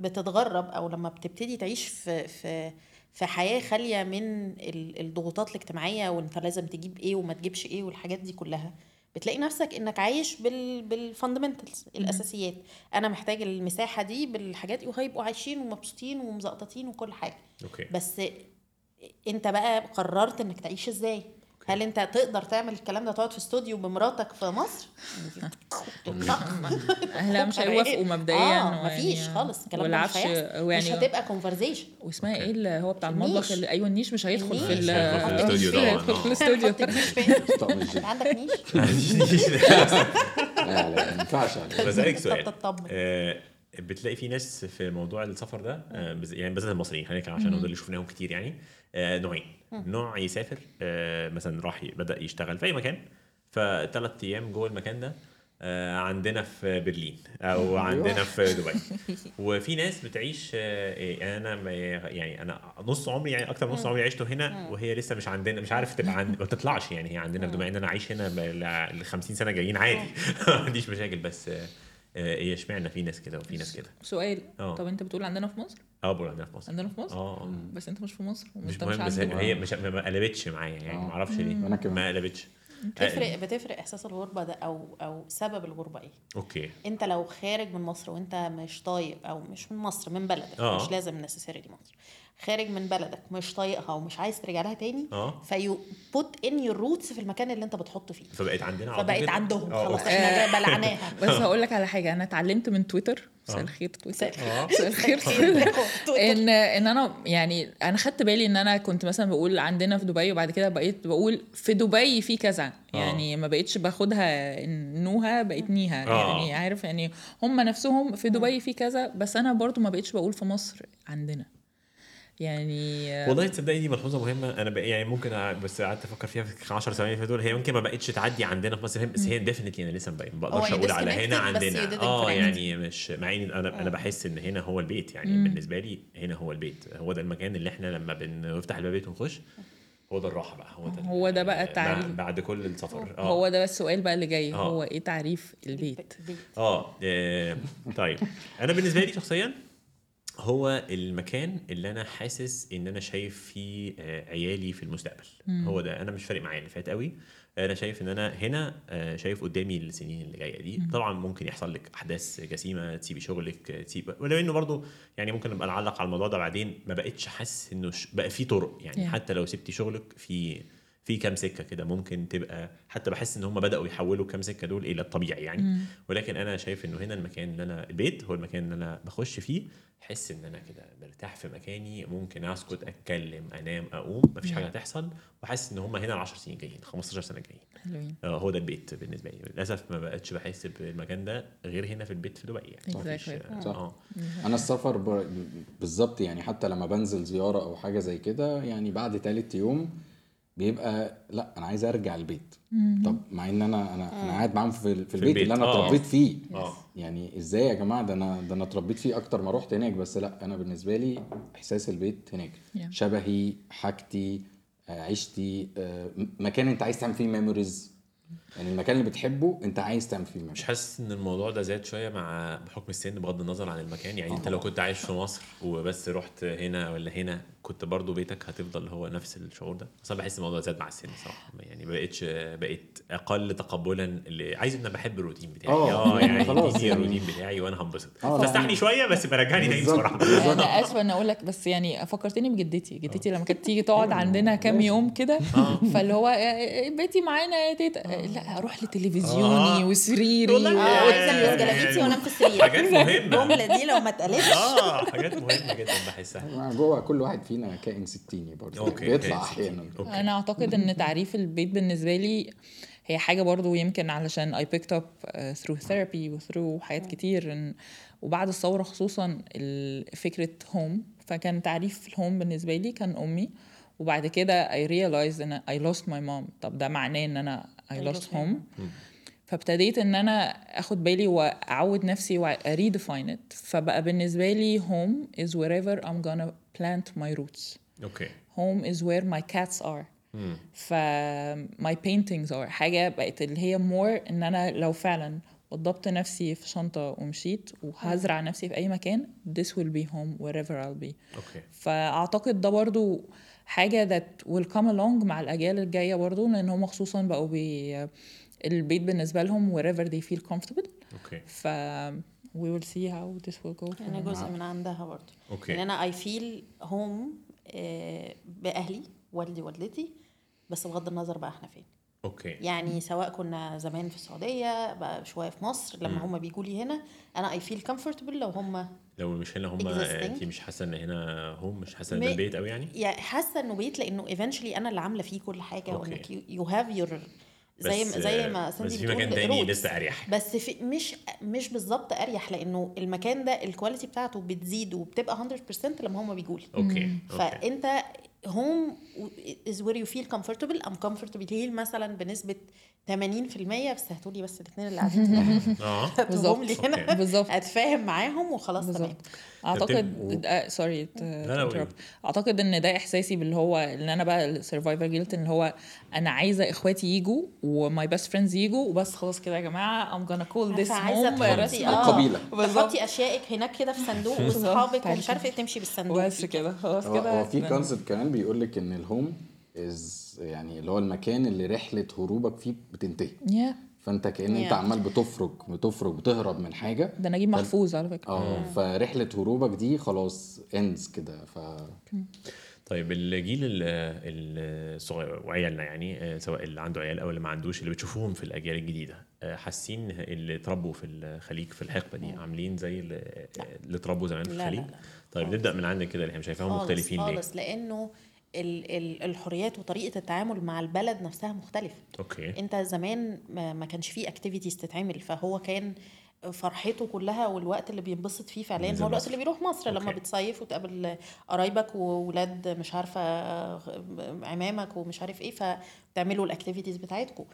بتتغرب أو لما بتبتدي تعيش في في في حياة خالية من ال- الضغوطات الاجتماعية وانت لازم تجيب إيه وما تجيبش إيه والحاجات دي كلها. بتلاقي نفسك إنك عايش بال بال fundamentals الأساسيات. أنا محتاج المساحة دي بالحاجات دي وهيبقوا عايشين ومبسوطين ومزقططين وكل حاجة. okay. بس أنت بقى قررت إنك تعيش إزاي؟ هل انت تقدر تعمل الكلام ده تقعد في استوديو بمراتك في مصر؟ اهلها مش هيوافقوا مبدئيا آه مفيش خالص الكلام ده مش هيحصل. مش هتبقى conversation واسمها. إيه اللي هو بتاع المطبخ. اللي أيوه النيش مش هيدخل في الاستوديو هيدخل آه. في الاستوديو عندك نيش؟ لا لا ما ينفعش عليك. بسألك سؤال. آه، بتلاقي في ناس في موضوع السفر ده آه، يعني بالذات المصريين خلينا نتكلم عشان ده اللي شفناهم كتير يعني. آه، نوعين. نوع يسافر آه، مثلا راح بدأ يشتغل في أي مكان فثلاث أيام جوه المكان ده آه، عندنا في برلين أو عندنا في دبي. وفي ناس بتعيش آه، إيه، أنا ما- يعني أنا نص عمري يعني أكتر من نص عمري عشته هنا وهي لسه مش عندنا مش عارف تبقى عند ما تطلعش يعني هي عندنا في دبي إن أنا عايش هنا ل 50 سنة جايين عادي. ما عنديش مشاكل بس إيه اشمعنى في ناس كده وفي ناس كده؟ سؤال. آه. طب أنت بتقول عندنا في مصر؟ آه بقول عندنا في مصر. عندنا في مصر؟ آه. بس أنت مش في مصر مش مهم بس هي مش ما قلبتش معايا يعني ما أعرفش ليه. ما قلبتش. بتفرق بتفرق إحساس الغربة ده أو أو سبب الغربة إيه؟ okay. أنت لو خارج من مصر وأنت مش طايق أو مش من مصر من بلدك آه. مش لازم necessary مصر. خارج من بلدك مش طايقها ومش عايز ترجع لها تاني آه. فيو put in your roots في المكان اللي انت بتحط فيه. فبقت عندنا على طول فبقت؟ عندهم. آه، خلاص. إحنا بلعناها. بس هقول لك على حاجة أنا اتعلمت من تويتر مساء آه. الخير تويتر. مساء. مساء الخير. ان إن أنا يعني أنا خدت بالي إن أنا كنت مثلا بقول عندنا في دبي وبعد كده بقيت بقول في دبي في كذا. يعني ما بقيتش باخدها نوها بقيت نيها. يعني عارف يعني هم نفسهم في دبي في كذا بس أنا برضو ما بقيتش بقول في مصر عندنا. يعني والله تصدقي دي ملحوظة مهمة. أنا بقى يعني ممكن بس قعدت أفكر فيها في 10 ثواني في دول هي ممكن ما بقتش تعدي عندنا في مصر. بس هي ديفنتلي أنا لسه ما بقدرش هو أقول على هنا بس عندنا. آه. يعني مش مع إن أنا أنا بحس إن هنا هو البيت. يعني بالنسبة لي هنا هو البيت. هو ده المكان اللي إحنا لما بنفتح الباب ونخش هو ده الراحة بقى. هو ده هو ده بقى ال- التعريف. بعد- كل السفر. آه. هو ده السؤال بقى اللي جاي. آه. هو إيه تعريف البيت؟ آه آه، طيب. أنا بالنسبة لي شخصيا هو المكان اللي أنا حاسس إن أنا شايف فيه آه، عيالي في المستقبل. هو ده. أنا مش فارق معايا اللي فات قوي. أنا شايف إن أنا هنا آه، شايف قدامي السنين اللي جاية دي. طبعا ممكن يحصل لك أحداث جسيمة تسيبي شغلك تسيب ولو انه برضو يعني ممكن نبقى نعلق على الموضوع ده بعدين ما بقتش حاسس إنه ش- بقى في طرق. يعني Yeah. حتى لو سبتي شغلك في في كام سكة كده ممكن تبقى حتى بحس إن هم بدأوا يحولوا كام سكة دول إلى الطبيعي يعني. ولكن أنا شايف إنه هنا المكان اللي أنا البيت هو المكان اللي أنا بخش فيه أحس إن أنا كده مرتاح في مكاني ممكن أسكت أتكلم أنام أقوم مفيش حاجة هتحصل وحاسس إن هم هنا ال 10 سنين جايين 15 سنة جايين حلوين. آه، هو ده البيت بالنسبة لي. للأسف ما بقتش بحس بالمكان ده غير هنا في البيت في دبي يعني. مفيش- Exactly. صح. آه أنا السفر ب- بالظبط يعني حتى لما بنزل زيارة أو حاجة زي كده يعني بعد تالت يوم بيبقى لا أنا عايز أرجع البيت. طب مع إن أنا أنا أنا قاعد معاهم في, في البيت البيت، اللي أنا آه. اتربيت فيه. آه. يعني إزاي يا جماعة؟ ده أنا ده أنا اتربيت فيه أكتر ما رحت هناك بس لا أنا بالنسبة لي إحساس البيت هناك. Yeah. شبهي حاجتي آه، عيشتي آه، مكان أنت عايز تعمل فيه memories يعني المكان اللي بتحبه انت عايز تعمل فيه مش حاسس إن الموضوع ده زاد شوية مع بحكم السن بغض النظر عن المكان؟ يعني أنت لو كنت عايش في مصر وبس رحت هنا ولا هنا كنت برضو بيتك هتفضل هو نفس الشعور ده؟ بس أنا بحس الموضوع زاد مع السن صراحة يعني ما بقتش بقيت أقل تقبلا اللي عايز إن أنا بحب الروتين بتاعي. آه، آه يعني خلاص يعني. الروتين بتاعي وأنا هنبسط. فاستحني يعني. شوية بس برجعني تاني بصراحه بالظبط. أنا آسفة إن أقول لك بس يعني فكرتني بجدتي. جدتي لما كانت تيجي تقعد عندنا كام يوم كده فاللي هو آه، بيتي معانا يا تيتا. آه، لا أروح لتلفزيوني آه. وسريري. والله آه. جلابيتي وانام في السرير حاجات مهمة. الجملة دي لو ما اتقالتش. آه حاجات مهمة جدا بحسها. جوه كل واحد فينا كائن ستيني برضه. بيطلع. أحيانا. okay. أنا أعتقد إن تعريف البيت بالنسبة لي هي حاجة برضو يمكن علشان I picked up uh, through therapy و through حاجات كتير إن وبعد الثورة خصوصا فكرة home فكان تعريف ال home بالنسبة لي كان أمي. وبعد كده I realized إن I lost my mom. طب ده معناه إن أنا I lost home. فابتديت إن أنا آخد بالي وأعود نفسي و I redefine it فبقى بالنسبة لي home is wherever I'm gonna plant my roots okay home is where my cats are ف my paintings are حاجة بقت اللي هي more إن أنا لو فعلا وضبت نفسي في شنطة ومشيت وهزرع نفسي في أي مكان this will be home wherever I'll be okay فأعتقد ده برضه حاجة that will come along مع الأجيال الجاية برضو لأن هم خصوصا بقوا be البيت بالنسبة لهم wherever they feel comfortable. okay ف we will see how this will go. أنا جزء من عندها برضه okay. إن أنا I feel home بأهلي والدي والدتي بس بغض النظر بقى إحنا فين. okay. يعني سواء كنا زمان في السعودية بقى شوية في مصر لما هم بيجوا لي هنا أنا I feel comfortable لو هم لو مش هنا هم. انت مش حاسة إن هنا هم مش حاسة إن ده البيت قوي يعني؟ يعني حاسة إنه بيت لأنه eventually أنا اللي عاملة فيه كل حاجة. وإنك you have your زي ما زي ما بس في مكان تاني. لسه أريح. بس في مش مش بالظبط أريح لأنه المكان ده ال quality بتاعته بتزيد وبتبقى 100% لما هم بيجوا لي. okay. فأنت هوم is where you feel comfortable. I'm comfortable here مثلا بنسبة 80% بس هاتولي بس الاثنين اللي قاعدين. آه. لي هنا. بالظبط. اتفاهم معاهم وخلاص تمام. أعتقد و- آه sorry قولي. أعتقد إن ده إحساسي باللي هو إن أنا بقى ال survivor guilt اللي هو أنا عايزة إخواتي يجوا و my best friends يجوا وبس خلاص كده يا جماعة عايزة home تحطي رسمي آه قبيلة. بالظبط. تحطي أشيائك هناك كده في صندوق وأصحابك ومش عارفة إيه تمشي بالصندوق بس كده خلاص كده هو في concept كمان بيقول لك إن ال home is يعني اللي هو المكان اللي رحلة هروبك فيه بتنتهي yeah. فانت كأن انت. عمال بتفرج بتفرج بتهرب من حاجة. ده نجيب محفوظ على فكرة. آه فرحلة هروبك دي خلاص ends كده ف طيب الجيل ال- الصغير وعيالنا يعني آه، سواء اللي عنده عيال أو اللي ما عندوش اللي بتشوفوهم في الأجيال الجديدة آه، حاسين اللي اتربوا في الخليج في الحقبة دي عاملين زي اللي اتربوا زمان في لا، لا، الخليج؟ لا. طيب خالص. نبدأ من عندك كده اللي إحنا شايفاهم خالص مختلفين ليه؟ خالص لأنه الحريات وطريقة التعامل مع البلد نفسها مختلفة. أوكي. أنت زمان ما, كانش فيه activities تتعمل فهو كان فرحته كلها والوقت اللي بينبسط فيه فعليا هو الوقت. اللي بيروح مصر لما okay. بتصيف وتقابل قرايبك وولاد مش عارفة عمامك ومش عارف إيه فبتعملوا ال activities بتاعتكم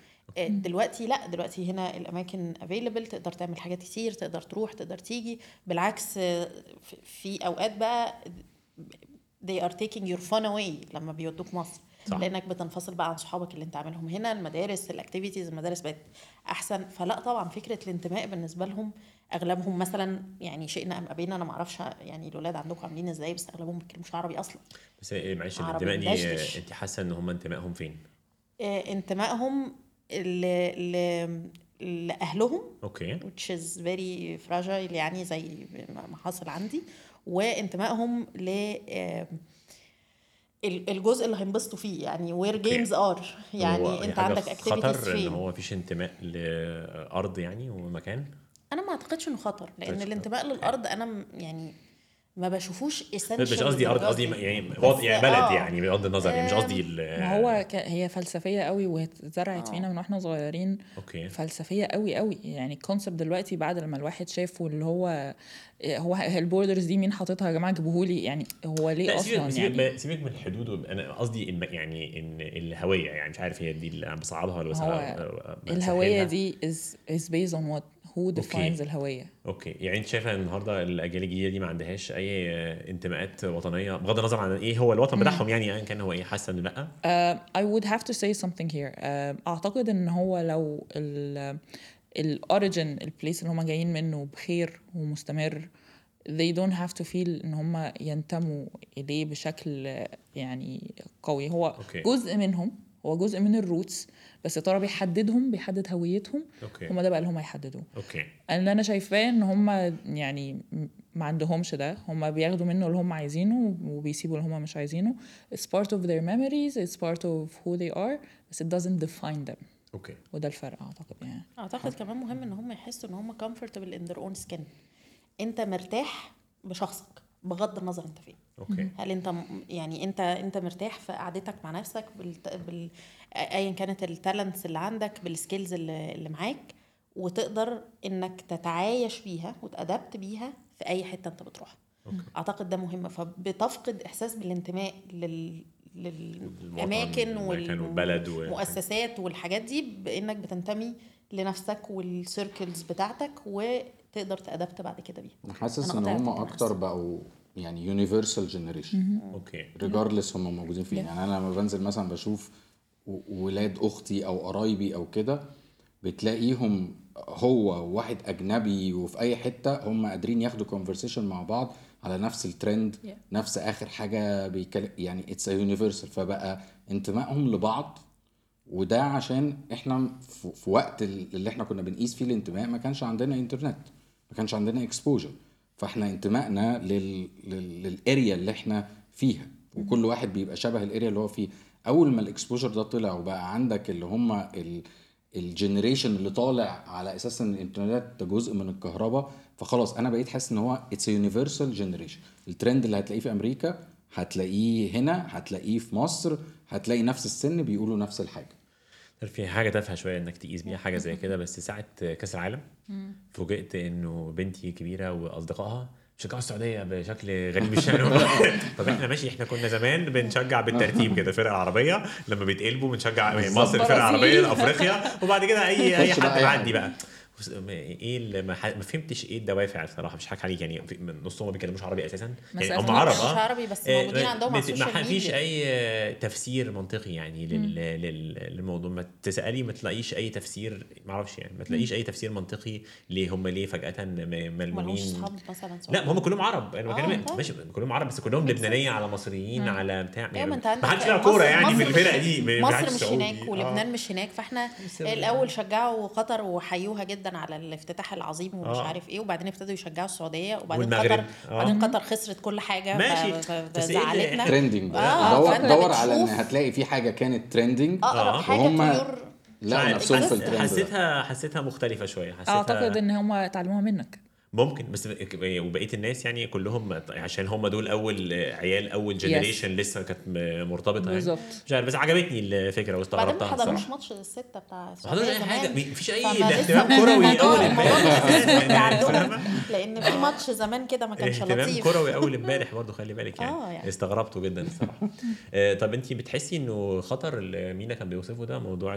دلوقتي لا دلوقتي هنا الأماكن available تقدر تعمل حاجات كتير تقدر تروح تقدر تيجي. بالعكس في- في أوقات بقى they are taking your fun away لما بيودوك مصر. صح. لأنك بتنفصل بقى عن صحابك اللي أنت عاملهم هنا المدارس الاكتيفيتيز المدارس بقت أحسن. فلا طبعا فكرة الانتماء بالنسبة لهم أغلبهم مثلا يعني شئنا أم أبينا أنا ما أعرفش يعني الاولاد عندكم عاملين إزاي بس أغلبهم ما بيتكلموش عربي أصلا. بس إيه، معلش الانتماء دي أنت حاسة إن هم انتمائهم فين؟ آه، انتمائهم ل... ل... لأهلهم okay. which is very fragile يعني زي ما حصل عندي. وانتمائهم ل ال- الجزء اللي هينبسطوا فيه يعني where games are يعني انت عندك activities فين. هو مفيش انتماء لأرض يعني ومكان؟ أنا ما أعتقدش إنه خطر لأن مش الانتماء. للأرض أنا يعني ما بشوفوش مش essential قصدي أرض قصدي دي. يعني وضع يعني بلد آه. يعني بغض النظر يعني مش قصدي ال- ما هو ك... هي فلسفية قوي واتزرعت آه. فينا من وإحنا صغيرين. okay. فلسفية قوي قوي. يعني ال concept دلوقتي بعد لما الواحد شافه اللي هو هو ال borders دي مين حاططها يا جماعة؟ جيبوهولي يعني هو ليه لا أصلا؟ سيبك يعني سيبك, سيبك من الحدود أنا قصدي الم- يعني إن الهوية يعني مش عارف هي دي اللي أنا بصعبها ولا هو بسهلها الهوية دي is is based on what defines okay. الهوية okay يعني أنت شايفة إن النهارده الأجيال الجديدة دي ما عندهاش أي انتماءات وطنية بغض النظر عن إيه هو الوطن بتاعهم يعني ايا كان هو إيه حاسة انه لأ would have to say something here. Uh, أعتقد إن هو لو ال ال origin ال place اللي هم جايين منه بخير ومستمر they don't have to feel إن هم ينتموا إليه بشكل يعني قوي هو okay. جزء منهم هو جزء من ال roots بس يا ترى بيحددهم بيحدد هويتهم. okay. هم ده بقى اللي هم يحددوه. okay. اللي أنا شايفاه إن هم يعني ما عندهمش ده. هم بياخدوا منه اللي هم عايزينه وبيسيبوا اللي هم مش عايزينه. It's part of their memories it's part of who they are بس it doesn't define them. okay. وده الفرق أعتقد يعني. أعتقد كمان مهم إن هم يحسوا إن هم comfortable in their own skin. أنت مرتاح بشخصك. بغض النظر انت فين. okay. هل انت يعني انت انت مرتاح في قعدتك مع نفسك بال, بال... ايا كانت ال talents اللي عندك بال skills اللي, اللي معاك وتقدر انك تتعايش بيها وت adapt بيها في أي حتة انت بتروحها. okay. أعتقد ده مهم. فبتفقد إحساس بالانتماء لل... للاماكن والبلد و- والمؤسسات والحاجات دي بإنك بتنتمي لنفسك وال circles بتاعتك وتقدر ت adapt بعد كده بيها. أنا حاسس إن هم أكتر. بقوا يعني universal generation okay. regardless هم موجودين فين. يعني أنا لما بنزل مثلا بشوف ولاد أختي أو قرايبي أو كده بتلاقيهم هو وواحد أجنبي وفي أي حتة هم قادرين ياخدوا conversation مع بعض على نفس ال trend Yeah. نفس آخر حاجة بيتكلم يعني it's universal فبقى انتمائهم لبعض وده عشان إحنا في في وقت اللي إحنا كنا بنقيس فيه الانتماء ما كانش عندنا انترنت ما كانش عندنا exposure فاحنا انتمائنا لل... لل... لل area اللي إحنا فيها. وكل واحد بيبقى شبه ال area اللي هو فيه. أول ما ال exposure ده طلع وبقى عندك اللي هم ال... ال generation اللي طالع على أساس إن الإنترنت ده جزء من الكهرباء فخلاص أنا بقيت حاسس إن هو it's universal generation ال trend اللي هتلاقيه في أمريكا هتلاقيه هنا هتلاقيه في مصر هتلاقي نفس السن بيقولوا نفس الحاجة. في حاجة تافهة شوية إنك تقيس بيها حاجة زي كده. بس ساعة كأس العالم فوجئت إنه بنتي كبيرة وأصدقائها بيشجعوا السعودية بشكل غريب مش يعني. طب إحنا ماشي إحنا كنا زمان بنشجع بالترتيب كده فرقه عربيه لما بيتقلبوا بنشجع مصر الفرقه العربية لأفريقيا وبعد كده اي أي حد معدي. بقى. بس إيه اللي ما, ح- ما فهمتش إيه الدوافع الصراحة مش حكي عليك يعني نصهم ما بيتكلموش عربي أساسا. يعني هم عرب مش آه. عربي بس آه، موجودين عندهم على ما فيش أي تفسير منطقي يعني لل... لل... للموضوع. ما تسألي ما تلاقيش أي تفسير ما أعرفش يعني ما تلاقيش أي تفسير منطقي ليه هم ليه فجأة ملمومين. مثلا لا هم كلهم عرب. أنا آه، بكلم طيب. ماشي كلهم عرب بس كلهم لبنانيه على مصريين على بتاع. أيوه ما حدش بيلعب مصر- كورة يعني في مش- دي مصر مش. هناك آه. ولبنان مش هناك فإحنا الأول شجعوا قطر وحيوها جدا. على الافتتاح العظيم ومش آه. عارف إيه وبعدين ابتدوا يشجعوا السعودية وبعدين. قطر آه. وبعدين قطر خسرت كل حاجة ماشي. إيه فزعلتنا trending آه، دور دور على إن هتلاقي في حاجة كانت trending اقرب آه. حاجة وهم- طيور لا نفسهم في. الترند. حسيتها حسيتها مختلفة شوية حسيتها أعتقد إن هم اتعلموها منك ممكن بس وبقية الناس يعني كلهم عشان هم دول أول عيال أول generation لسه كانت مرتبطة يعني بالظبط. مش عارف بس عجبتني الفكرة بعدين ما واستغربتها حضروش الصراحه ماتش السته بتاع ما حضروش أي حاجة. مفيش أي اهتمام كروي أول امبارح؟ لأن في ماتش زمان كده ما كانش اهتمام لطيف كروي أول امبارح برضه خلي بالك يعني, آه، يعني. استغربته جدا الصراحه آه، طب انت بتحسي إنه خطر اللي مينا كان بيوصفه ده موضوع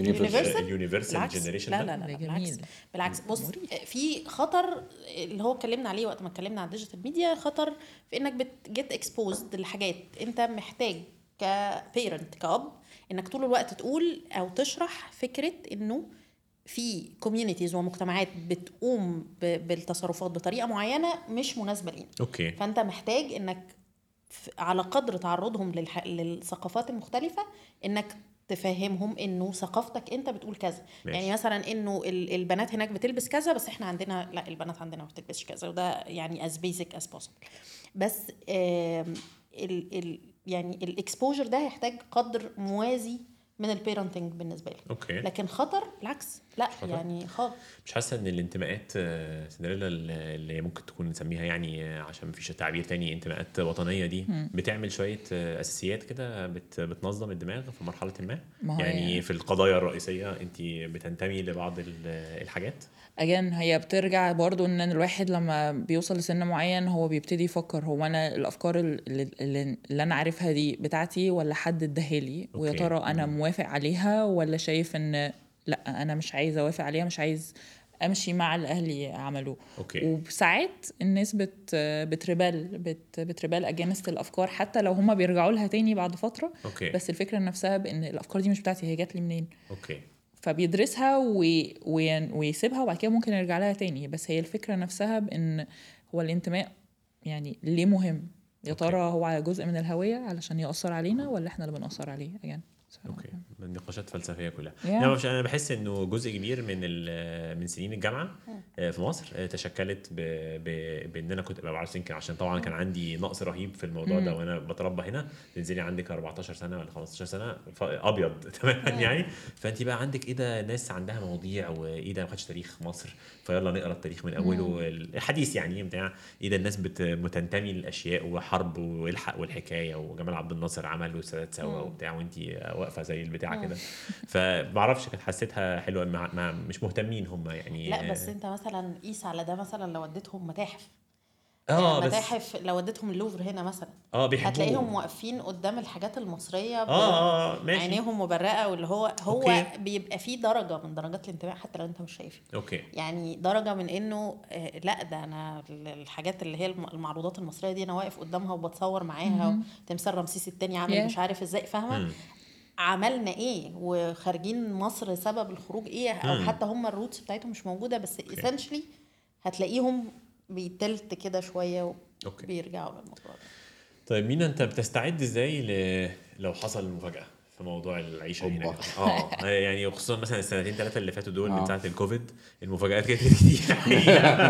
ال Universal؟ ال universal بالعكس generation لا لا. لا بالعكس. بالعكس بص في خطر اللي هو اتكلمنا عليه وقت ما اتكلمنا عن ال digital media خطر في إنك بت get exposed لحاجات أنت محتاج ك parent كأب إنك طول الوقت تقول أو تشرح فكرة إنه في communities ومجتمعات بتقوم بالتصرفات بطريقة معينة مش مناسبة لينا. أوكي. فأنت محتاج إنك على قدر تعرضهم للح... للثقافات المختلفة إنك تفهمهم إنه ثقافتك أنت بتقول كذا. ماشي. يعني مثلا إنه ال- البنات هناك بتلبس كذا بس إحنا عندنا لا البنات عندنا ما بتلبسش كذا وده يعني as basic as possible. بس ال ال يعني الاكسبوجر ده هيحتاج قدر موازي من البيرنتنج بالنسبة لي. أوكي. لكن خطر بالعكس. لا؟ يعني خالص. مش حاسة إن الانتماءات آه، سندريلا اللي ممكن تكون نسميها يعني آه، عشان مفيش تعبير تاني انتماءات وطنية دي بتعمل شوية آه، أساسيات كده بت بتنظم الدماغ في مرحلة ما؟ يعني يعني- في القضايا الرئيسية انت بتنتمي لبعض ال- الحاجات؟ اجان هي بترجع برضو إن الواحد لما بيوصل لسن معين هو بيبتدي يفكر هو أنا الأفكار اللي, اللي, أنا عارفها دي بتاعتي ولا حد اداها لي؟ ويا. ترى أنا موافق عليها ولا شايف إن لأ أنا مش عايز أوافق عليها مش عايز أمشي مع اللي أهلي عملوه. okay. وساعات الناس بت بت rebel بت بت rebel against الأفكار حتى لو هما بيرجعوا لها تاني بعد فترة. okay. بس الفكرة نفسها بإن الأفكار دي مش بتاعتي هي جات لي منين؟ okay. فبيدرسها وي... وي... ويسيبها وبعد كده ممكن يرجع لها تاني. بس هي الفكرة نفسها بإن هو الانتماء يعني ليه مهم؟ يا okay. ترى هو جزء من الهوية علشان يأثر علينا ولا إحنا اللي بنأثر عليه؟ يعني okay. النقاشات فلسفيه كلها. Yeah. لا مش أنا بحس إنه جزء كبير من من سنين الجامعة آه، في مصر آه، تشكلت ب... ب... بإن أنا كنت ببقى عارف يمكن عشان طبعا كان عندي نقص رهيب في الموضوع ده وأنا بتربى هنا. تنزلي عندك 14 سنة ولا 15 سنة أبيض تماما يعني. فانت بقى عندك إيه ده؟ ناس عندها مواضيع وإيه ده؟ ما خدش تاريخ مصر فيلا نقرأ التاريخ من أوله الحديث يعني بتاع إيه ده؟ الناس بت... متنتمي للأشياء وحرب والحق والحكاية وجمال عبد الناصر عمل والسادات سوا وبتاع وانت واقفة زي البتاع كده. فمعرفش كانت حسيتها حلوة مع... مع مش مهتمين هم يعني. لا بس انت مثلا قيس على ده مثلا لو وديتهم متاحف. آه بس متاحف لو وديتهم اللوفر هنا مثلا. آه بيحبوه. هتلاقيهم واقفين قدام الحاجات المصرية ب- آه آه ماشي. عينيهم مبرقة واللي هو هو okay. بيبقى فيه درجة من درجات الانتباه حتى لو انت مش شايف okay. يعني درجة من إنه آه، لا ده أنا ال- الحاجات اللي هي الم- المعروضات المصرية دي أنا واقف قدامها وبتصور معاها تمثال رمسيس الثاني عامل Yeah. مش عارف إزاي فاهمة. عملنا إيه؟ وخارجين مصر سبب الخروج إيه؟ أو. حتى هم ال roots بتاعتهم مش موجودة بس essentially هتلاقيهم بيتلت كده شوية وبيرجعوا للموضوع ده. طيب مينا أنت بتستعد إزاي ل... لو حصل مفاجاه في موضوع العيشة هنا أوبا. كده؟ آه. يعني خصوصا مثلا السنتين ثلاثة اللي فاتوا دول من آه. ساعة الكوفيد المفاجآت كانت كتير.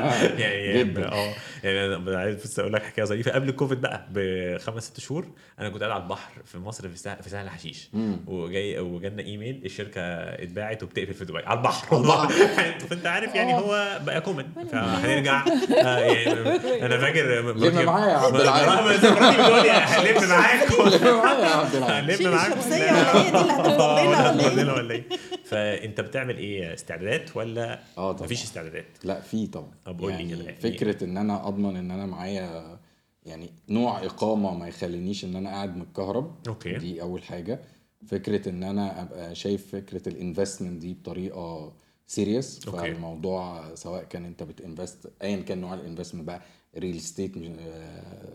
يعني جداً. آه. يعني أنا عايز بس أقول لك حكاية ظريفة. قبل الكوفيد بقى بخمس ست شهور أنا كنت قاعد على البحر في مصر في سهل في سهل حشيش وجاي وجالنا إيميل الشركة اتباعت وبتقفل في دبي. على البحر. والله فأنت عارف يعني هو بقى common فهنرجع. آه، يعني أنا فاكر لم معايا يا عبد العال. هنلم معاك. لم معايا هي دي اللي هتفضل لنا ولا إيه؟ إيه فانت بتعمل إيه استعدادات ولا آه طبعا مفيش استعدادات لا في طبعا طب قول لي يعني كده، يعني فكرة إن أنا أضمن إن أنا معايا يعني نوع إقامة ما يخلينيش إن أنا قاعد متكهرب okay. دي أول حاجة فكرة إن أنا أبقى شايف فكرة ال investment دي بطريقة serious okay. فالموضوع سواء كان أنت بت invest ايا كان نوع ال investment بقى real estate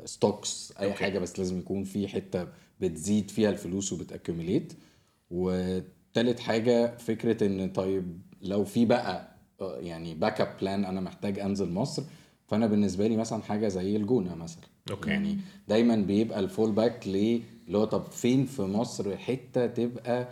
stocks أي okay. حاجة بس لازم يكون في حتة بتزيد فيها الفلوس وبت accumulate وتالت حاجة فكرة إن طيب لو في بقى آه، يعني backup plan أنا محتاج أنزل مصر فأنا بالنسبة لي مثلا حاجة زي الجونة مثلا. okay. يعني دايما بيبقى ال fall back ليه اللي هو طب فين في مصر حتة تبقى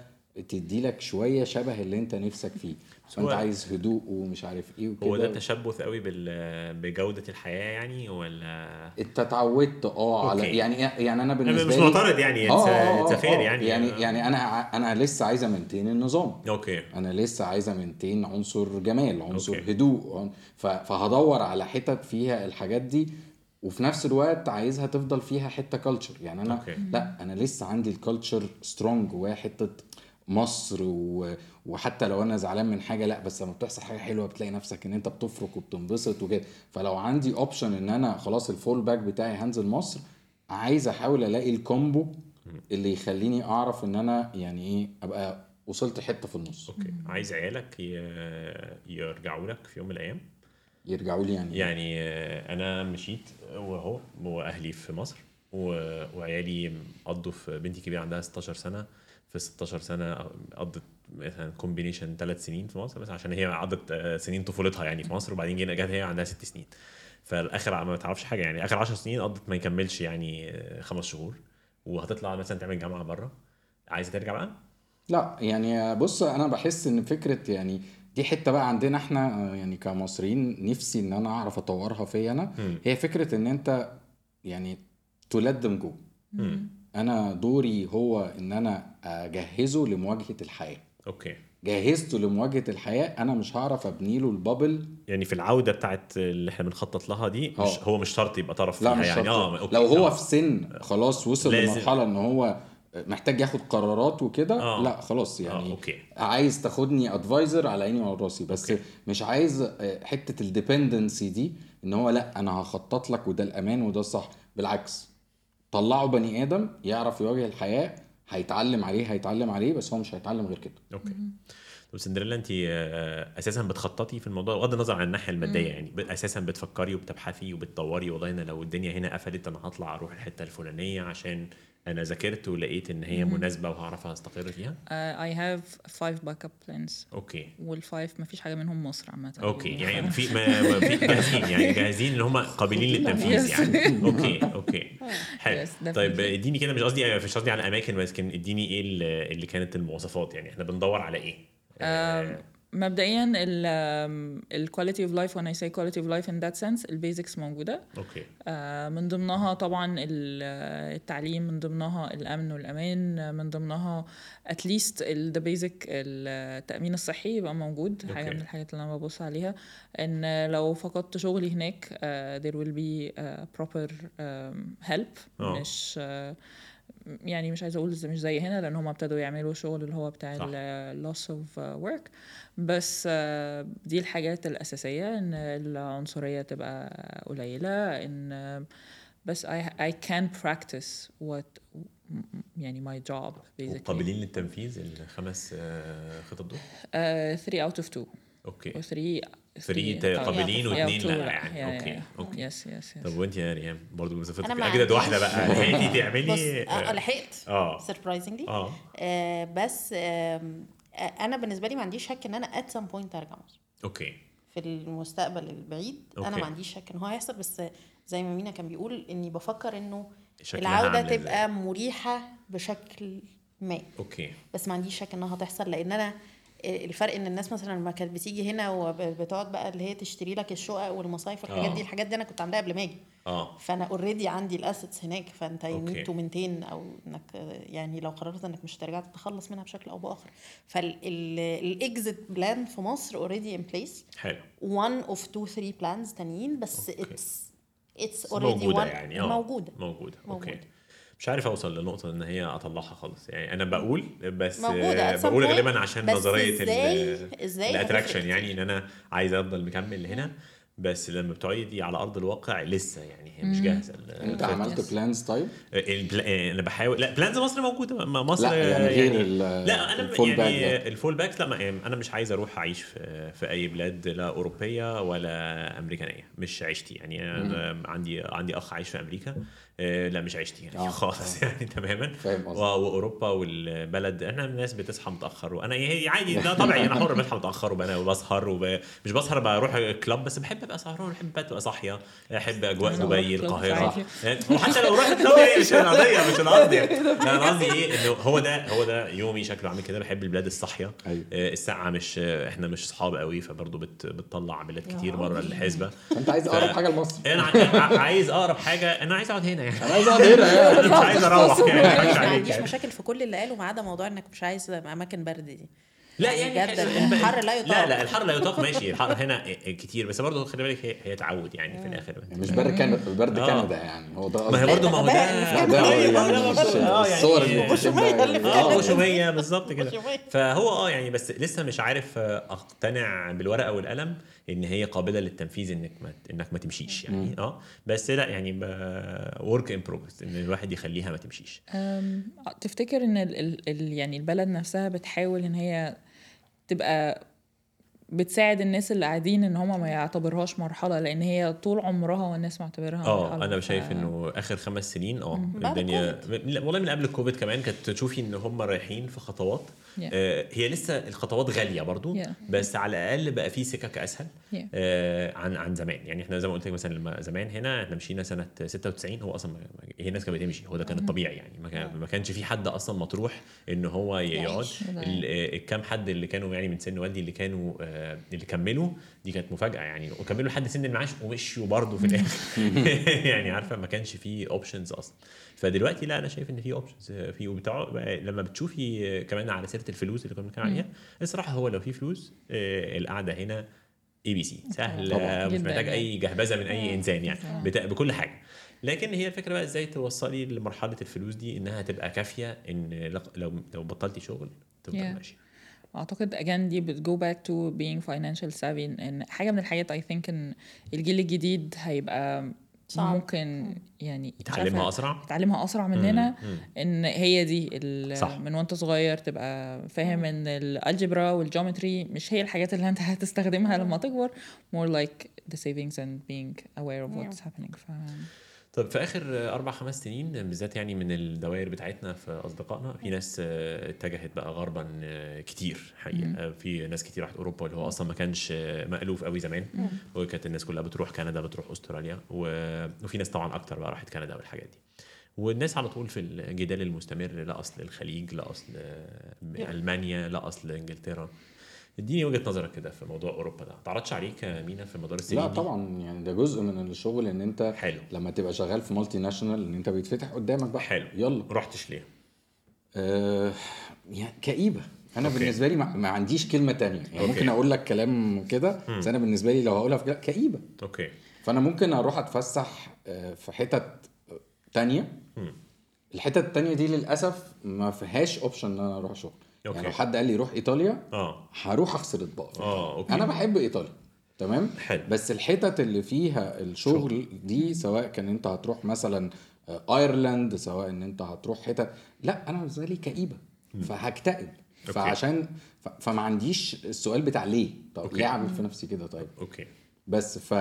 تدي لك شوية شبه اللي أنت نفسك فيه. فانت هو- عايز هدوء ومش عارف إيه وكده هو ده تشبث قوي بال... بجودة الحياة يعني ولا انت اتعودت آه على. يعني يعني أنا بالنسبة مش لي معترض يعني آه، آه، آه. يعني يعني يعني أنا أنا لسه عايز a maintain النظام okay أنا لسه عايز a maintain عنصر جمال عنصر okay. هدوء ف- فهدور على حتت فيها الحاجات دي وفي نفس الوقت عايزها تفضل فيها حتة culture يعني أنا okay. لا أنا لسه عندي ال culture strong جوايا حتة مصر و... وحتى لو أنا زعلان من حاجة لأ بس لما بتحصل حاجة حلوة بتلاقي نفسك إن أنت بتفرك وبتنبسط وكده. فلو عندي option إن أنا خلاص ال fall back بتاعي هنزل مصر عايز أحاول ألاقي ال combo اللي يخليني أعرف إن أنا يعني إيه أبقى وصلت حتة في النص. okay. عايز عيالك ي... يرجعوا لك في يوم من الأيام؟ يرجعوا لي يعني يعني آه، أنا مشيت وهو وأهلي في مصر و- وعيالي قضوا في بنتي كبيرة عندها 16 سنة في 16 سنة قضت مثلا كومبينيشن ثلاث سنين في مصر بس عشان هي قضت آه، سنين طفولتها يعني في مصر وبعدين جينا جت هي عندها ست سنين فالآخر ما تعرفش حاجة يعني آخر 10 سنين قضت ما يكملش يعني آه، خمس شهور وهتطلع مثلا تعمل جامعة بره عايزه ترجع بقى؟ لا يعني بص أنا بحس إن فكرة يعني دي حتة بقى عندنا إحنا آه، يعني كمصريين نفسي إن أنا أعرف أطورها فيا أنا مم. هي فكرة إن أنت يعني تلدم جو مم. أنا دوري هو إن أنا أجهزه لمواجهة الحياة okay جهزته لمواجهة الحياة أنا مش هعرف أبني له ال bubble يعني في العودة بتاعت اللي إحنا بنخطط لها دي مش آه. هو مش شرط يبقى طرف لا فيها مش يعني آه okay. لو هو آه. في سن خلاص وصل لازم. لمرحلة إن هو محتاج ياخد قرارات وكده آه. لا خلاص آه يعني okay عايز تاخدني advisor على عيني وعلى راسي بس okay. مش عايز آه، حتة ال dependency دي إن هو لا أنا هخطط لك وده الأمان وده الصح بالعكس طلعوا بني آدم يعرف يواجه الحياة هيتعلم عليه هيتعلم عليه بس هو مش هيتعلم غير كده. okay. طب سندريلا انت آه، أساسا بتخططي في الموضوع بغض النظر عن الناحية المادية يعني أساسا بتفكري وبتبحثي وبتطوري والله أنا لو الدنيا هنا قفلت أنا هطلع أروح الحتة الفلانية عشان أنا ذاكرت ولقيت إن هي مناسبة وهعرف أستقر فيها؟ Uh, I have five backup plans. okay. وال five ما فيش حاجة منهم مصر عامة. okay. يعني في ما في جاهزين. يعني جاهزين ان هم قابلين للتنفيذ. يعني. okay. okay. حلو. طيب اديني كده مش قصدي مش قصدي على اماكن بس اديني إيه اللي اللي كانت المواصفات يعني. إحنا بندور على إيه؟ مبدئيا ال quality of life I say quality of life in that sense ال basics موجودة okay آه، من ضمنها طبعا ال- التعليم من ضمنها الأمن والأمان آه، من ضمنها at least the basic التأمين الصحي يبقى موجود حاجة okay. من الحاجات اللي أنا ببص عليها إن لو فقدت شغلي هناك آه، there will be uh, proper um, help آه. مش آه، يعني مش عايزة أقول مش زي هنا لأن هم ابتدوا يعملوا شغل اللي هو بتاع. ال loss of work بس آه، دي الحاجات الأساسية إن العنصرية تبقى قليلة إن بس I, I can practice what يعني my job basically. قابلين للتنفيذ الخمس آه، خطط دول؟ uh, 3 out of 2 أوكي. و 3 3 قابلين واثنين لا يعني أوكي أوكي. يس يس طب وانت يا ريان برضه ما اجدد واحدة بقى. لحقتي بص تعملي آه، لحقت آه. سربرايزنجلي آه. آه بس آم، آه أنا بالنسبة لي ما عنديش شك إن أنا ات سام بوينت ارجع مصر. أوكي. في المستقبل البعيد أنا. ما عنديش شك إن هو هيحصل بس زي ما مينا كان بيقول إني بفكر إنه العودة تبقى؟ مريحة بشكل ما. okay. بس ما عنديش شك إنها هتحصل لأن أنا الفرق إن الناس مثلا لما كانت بتيجي هنا وبتقعد بقى اللي هي تشتري لك الشقق والمصايف والحاجات آه. دي الحاجات دي أنا كنت عاملاها قبل ما أجي. آه. فأنا already عندي ال assets هناك فأنت you to maintain أو إنك يعني لو قررت إنك مش هترجع تتخلص منها بشكل أو بآخر. فالاكزيت بلان في مصر اوريدي ان بليس حلو. One of two three plans تانيين بس. اتس اتس اوريدي موجودة يعني آه. موجودة. موجودة. أوكي. موجودة. مش عارف أوصل لنقطة إن هي أطلعها خالص. يعني أنا بقول بس موجودة بقول. غالبا عشان نظرية الاتراكشن يعني إن أنا عايز أفضل مكمل هنا بس لما بتقعدي على أرض الواقع لسه يعني هي مش جاهزة. أنت عملت بلانز طيب؟ ال pla... أنا بحاول. لا plans مصر موجودة. ما مصر لا يعني غير ال- لا أنا ال fall back يعني ده. ال fall back لا ما أنا مش عايز أروح أعيش في, في أي بلاد لا أوروبية ولا أمريكانية. مش عيشتي. يعني أنا عندي عندي أخ عايش في أمريكا. آه، لا مش عيشتي يعني آه، خالص يعني تماما. فاهم قصدك. و- وأوروبا والبلد إحنا الناس بتصحى متأخر. وأنا هي عادي ده طبيعي. أنا حر بصحى متأخر وبنا- وبسهر وب... مش بسهر بروح clubs بس بحب أبقى سهران بحب أبقى صاحية أحب أجواء دبي القاهرة. يعني وحتى لو رحت كلاب يعني مش القضية مش القصد يعني. أنا قصدي إيه إنه هو ده هو ده يومي شكله عامل كده. بحب البلاد الصاحية. أيوة. آه، الساعة مش آه، إحنا مش صحاب قوي فبرضه بت... بتطلع بلاد كتير بره الحسبة. انت عايز أقرب حاجة لمصر. أنا عايز أقرب حاجة. أنا عايز أقعد هنا يعني أنا عايز أقعد هنا يعني. مش عايز أروح يعني. ما أضحكش ما عنديش يعني. مشاكل في كل اللي قاله ما عدا موضوع إنك مش عايز أماكن برد دي. لا يعني يعني بجد الب- الحر لا يطاق. لا لا الحر لا يطاق. ماشي. الحر هنا كتير. بس برضه خلي بالك هي, هي تعود يعني في الآخر. يعني مش برد كندا برد آه. كندا يعني. هو ده ما هي قصدي. برضه ما هو ده يعني برضه- آه، يعني- الصور اللي غشومية اللي في آه. غشوميه بالظبط كده. فهو آه يعني بس لسه مش عارف آه، أقتنع بالورقة والقلم. إن هي قابلة للتنفيذ إنك ما إنك ما تمشيش يعني آه. بس لا يعني ورك ان بروجرس إن الواحد يخليها ما تمشيش. تفتكر إن ال ال ال يعني البلد نفسها بتحاول إن هي تبقى بتساعد الناس اللي قاعدين إن هم ما يعتبرهاش مرحلة لأن هي طول عمرها والناس معتبرها آه أنا شايف ف- إنه آخر خمس سنين آه الدنيا لا، والله من قبل الكوفيد كمان كانت تشوفي إن هم رايحين في خطوات Yeah. آه هي لسه الخطوات غالية برضو Yeah. بس على الأقل بقى في سكك أسهل Yeah. آه عن عن زمان. يعني إحنا زي ما قلت لك مثلا لما زمان هنا إحنا مشينا سنة 96 هو أصلا هي الناس كانت بتمشي هو ده كان الطبيعي يعني. ما كان ما كانش في حد أصلا مطروح إن هو يقعد. آه، الكام حد اللي كانوا يعني من سن والدي اللي كانوا آه، اللي كملوا دي كانت مفاجأة يعني. وكملوا لحد سن المعاش ومشوا برضه في الآخر. يعني عارفة ما كانش في options أصلا. فدلوقتي لا أنا شايف إن في options في وبتاع بقى لما بتشوفي كمان على سيرة الفلوس اللي كنا بنتكلم عليها الصراحة هو لو في فلوس آه، القعدة هنا ABC سهله. مش محتاج. أي جهبذة من أي إنسان يعني بتا... بكل حاجة لكن هي الفكرة بقى إزاي توصلي لمرحلة الفلوس دي إنها تبقى كافية إن لو لو بطلتي شغل تفضل Yeah. ماشي أعتقد again دي بتجو back to being financial savvy إن حاجة من الحاجات I think إن الجيل الجديد هيبقى صعب. ممكن يعني يتعلمها أسرع؟ يتعلمها أسرع مننا. إن هي دي ال- صح. من وأنت صغير تبقى فاهم إن الألجبرا والجيومتري مش هي الحاجات اللي أنت هتستخدمها لما تكبر. More like the savings and being aware of what's happening. ف... طب في آخر أربع خمس سنين بالذات يعني من الدوائر بتاعتنا في أصدقائنا في ناس اتجهت بقى غربا كتير حقيقة. في ناس كتير راحت أوروبا اللي هو أصلا ما كانش مألوف قوي زمان. وكانت الناس كلها بتروح كندا بتروح أستراليا. و- وفي ناس طبعا أكتر بقى راحت كندا والحاجات دي. والناس على طول في الجدال المستمر لا أصل الخليج لا أصل ألمانيا لا أصل إنجلترا. اديني وجهة نظرك كده في موضوع أوروبا ده. تعرضش عليك مينا في مدار السنين لا؟ طبعا يعني ده جزء من الشغل إن أنت حلو. لما تبقى شغال في مالتي ناشونال إن أنت بيتفتح قدامك بقى. حلو. يلا. رحتش ليه؟ آه يعني كئيبة. أنا okay. بالنسبة لي ما, ما عنديش كلمة تانية. يعني okay. ممكن أقول لك كلام كده بس أنا بالنسبة لي لو هقولها في كئيبة. okay. فأنا ممكن أروح أتفسح آه، في حتت تانية. مم. الحته التانية دي للأسف ما فيهاش option إن أنا أروح شغل. okay. يعني لو حد قال لي روح إيطاليا آه. هروح اغسل اطباق آه okay. أنا بحب إيطاليا تمام؟ حلو. بس الحتت اللي فيها الشغل دي سواء كان أنت هتروح مثلا آه، ايرلاند سواء إن أنت هتروح حتت لا أنا بالنسبة لي كئيبة. فهكتئب. فعشان ف... فما عنديش السؤال بتاع ليه. طب أوكي. ليه أعمل في نفسي كده؟ طيب. أوكي. بس ف...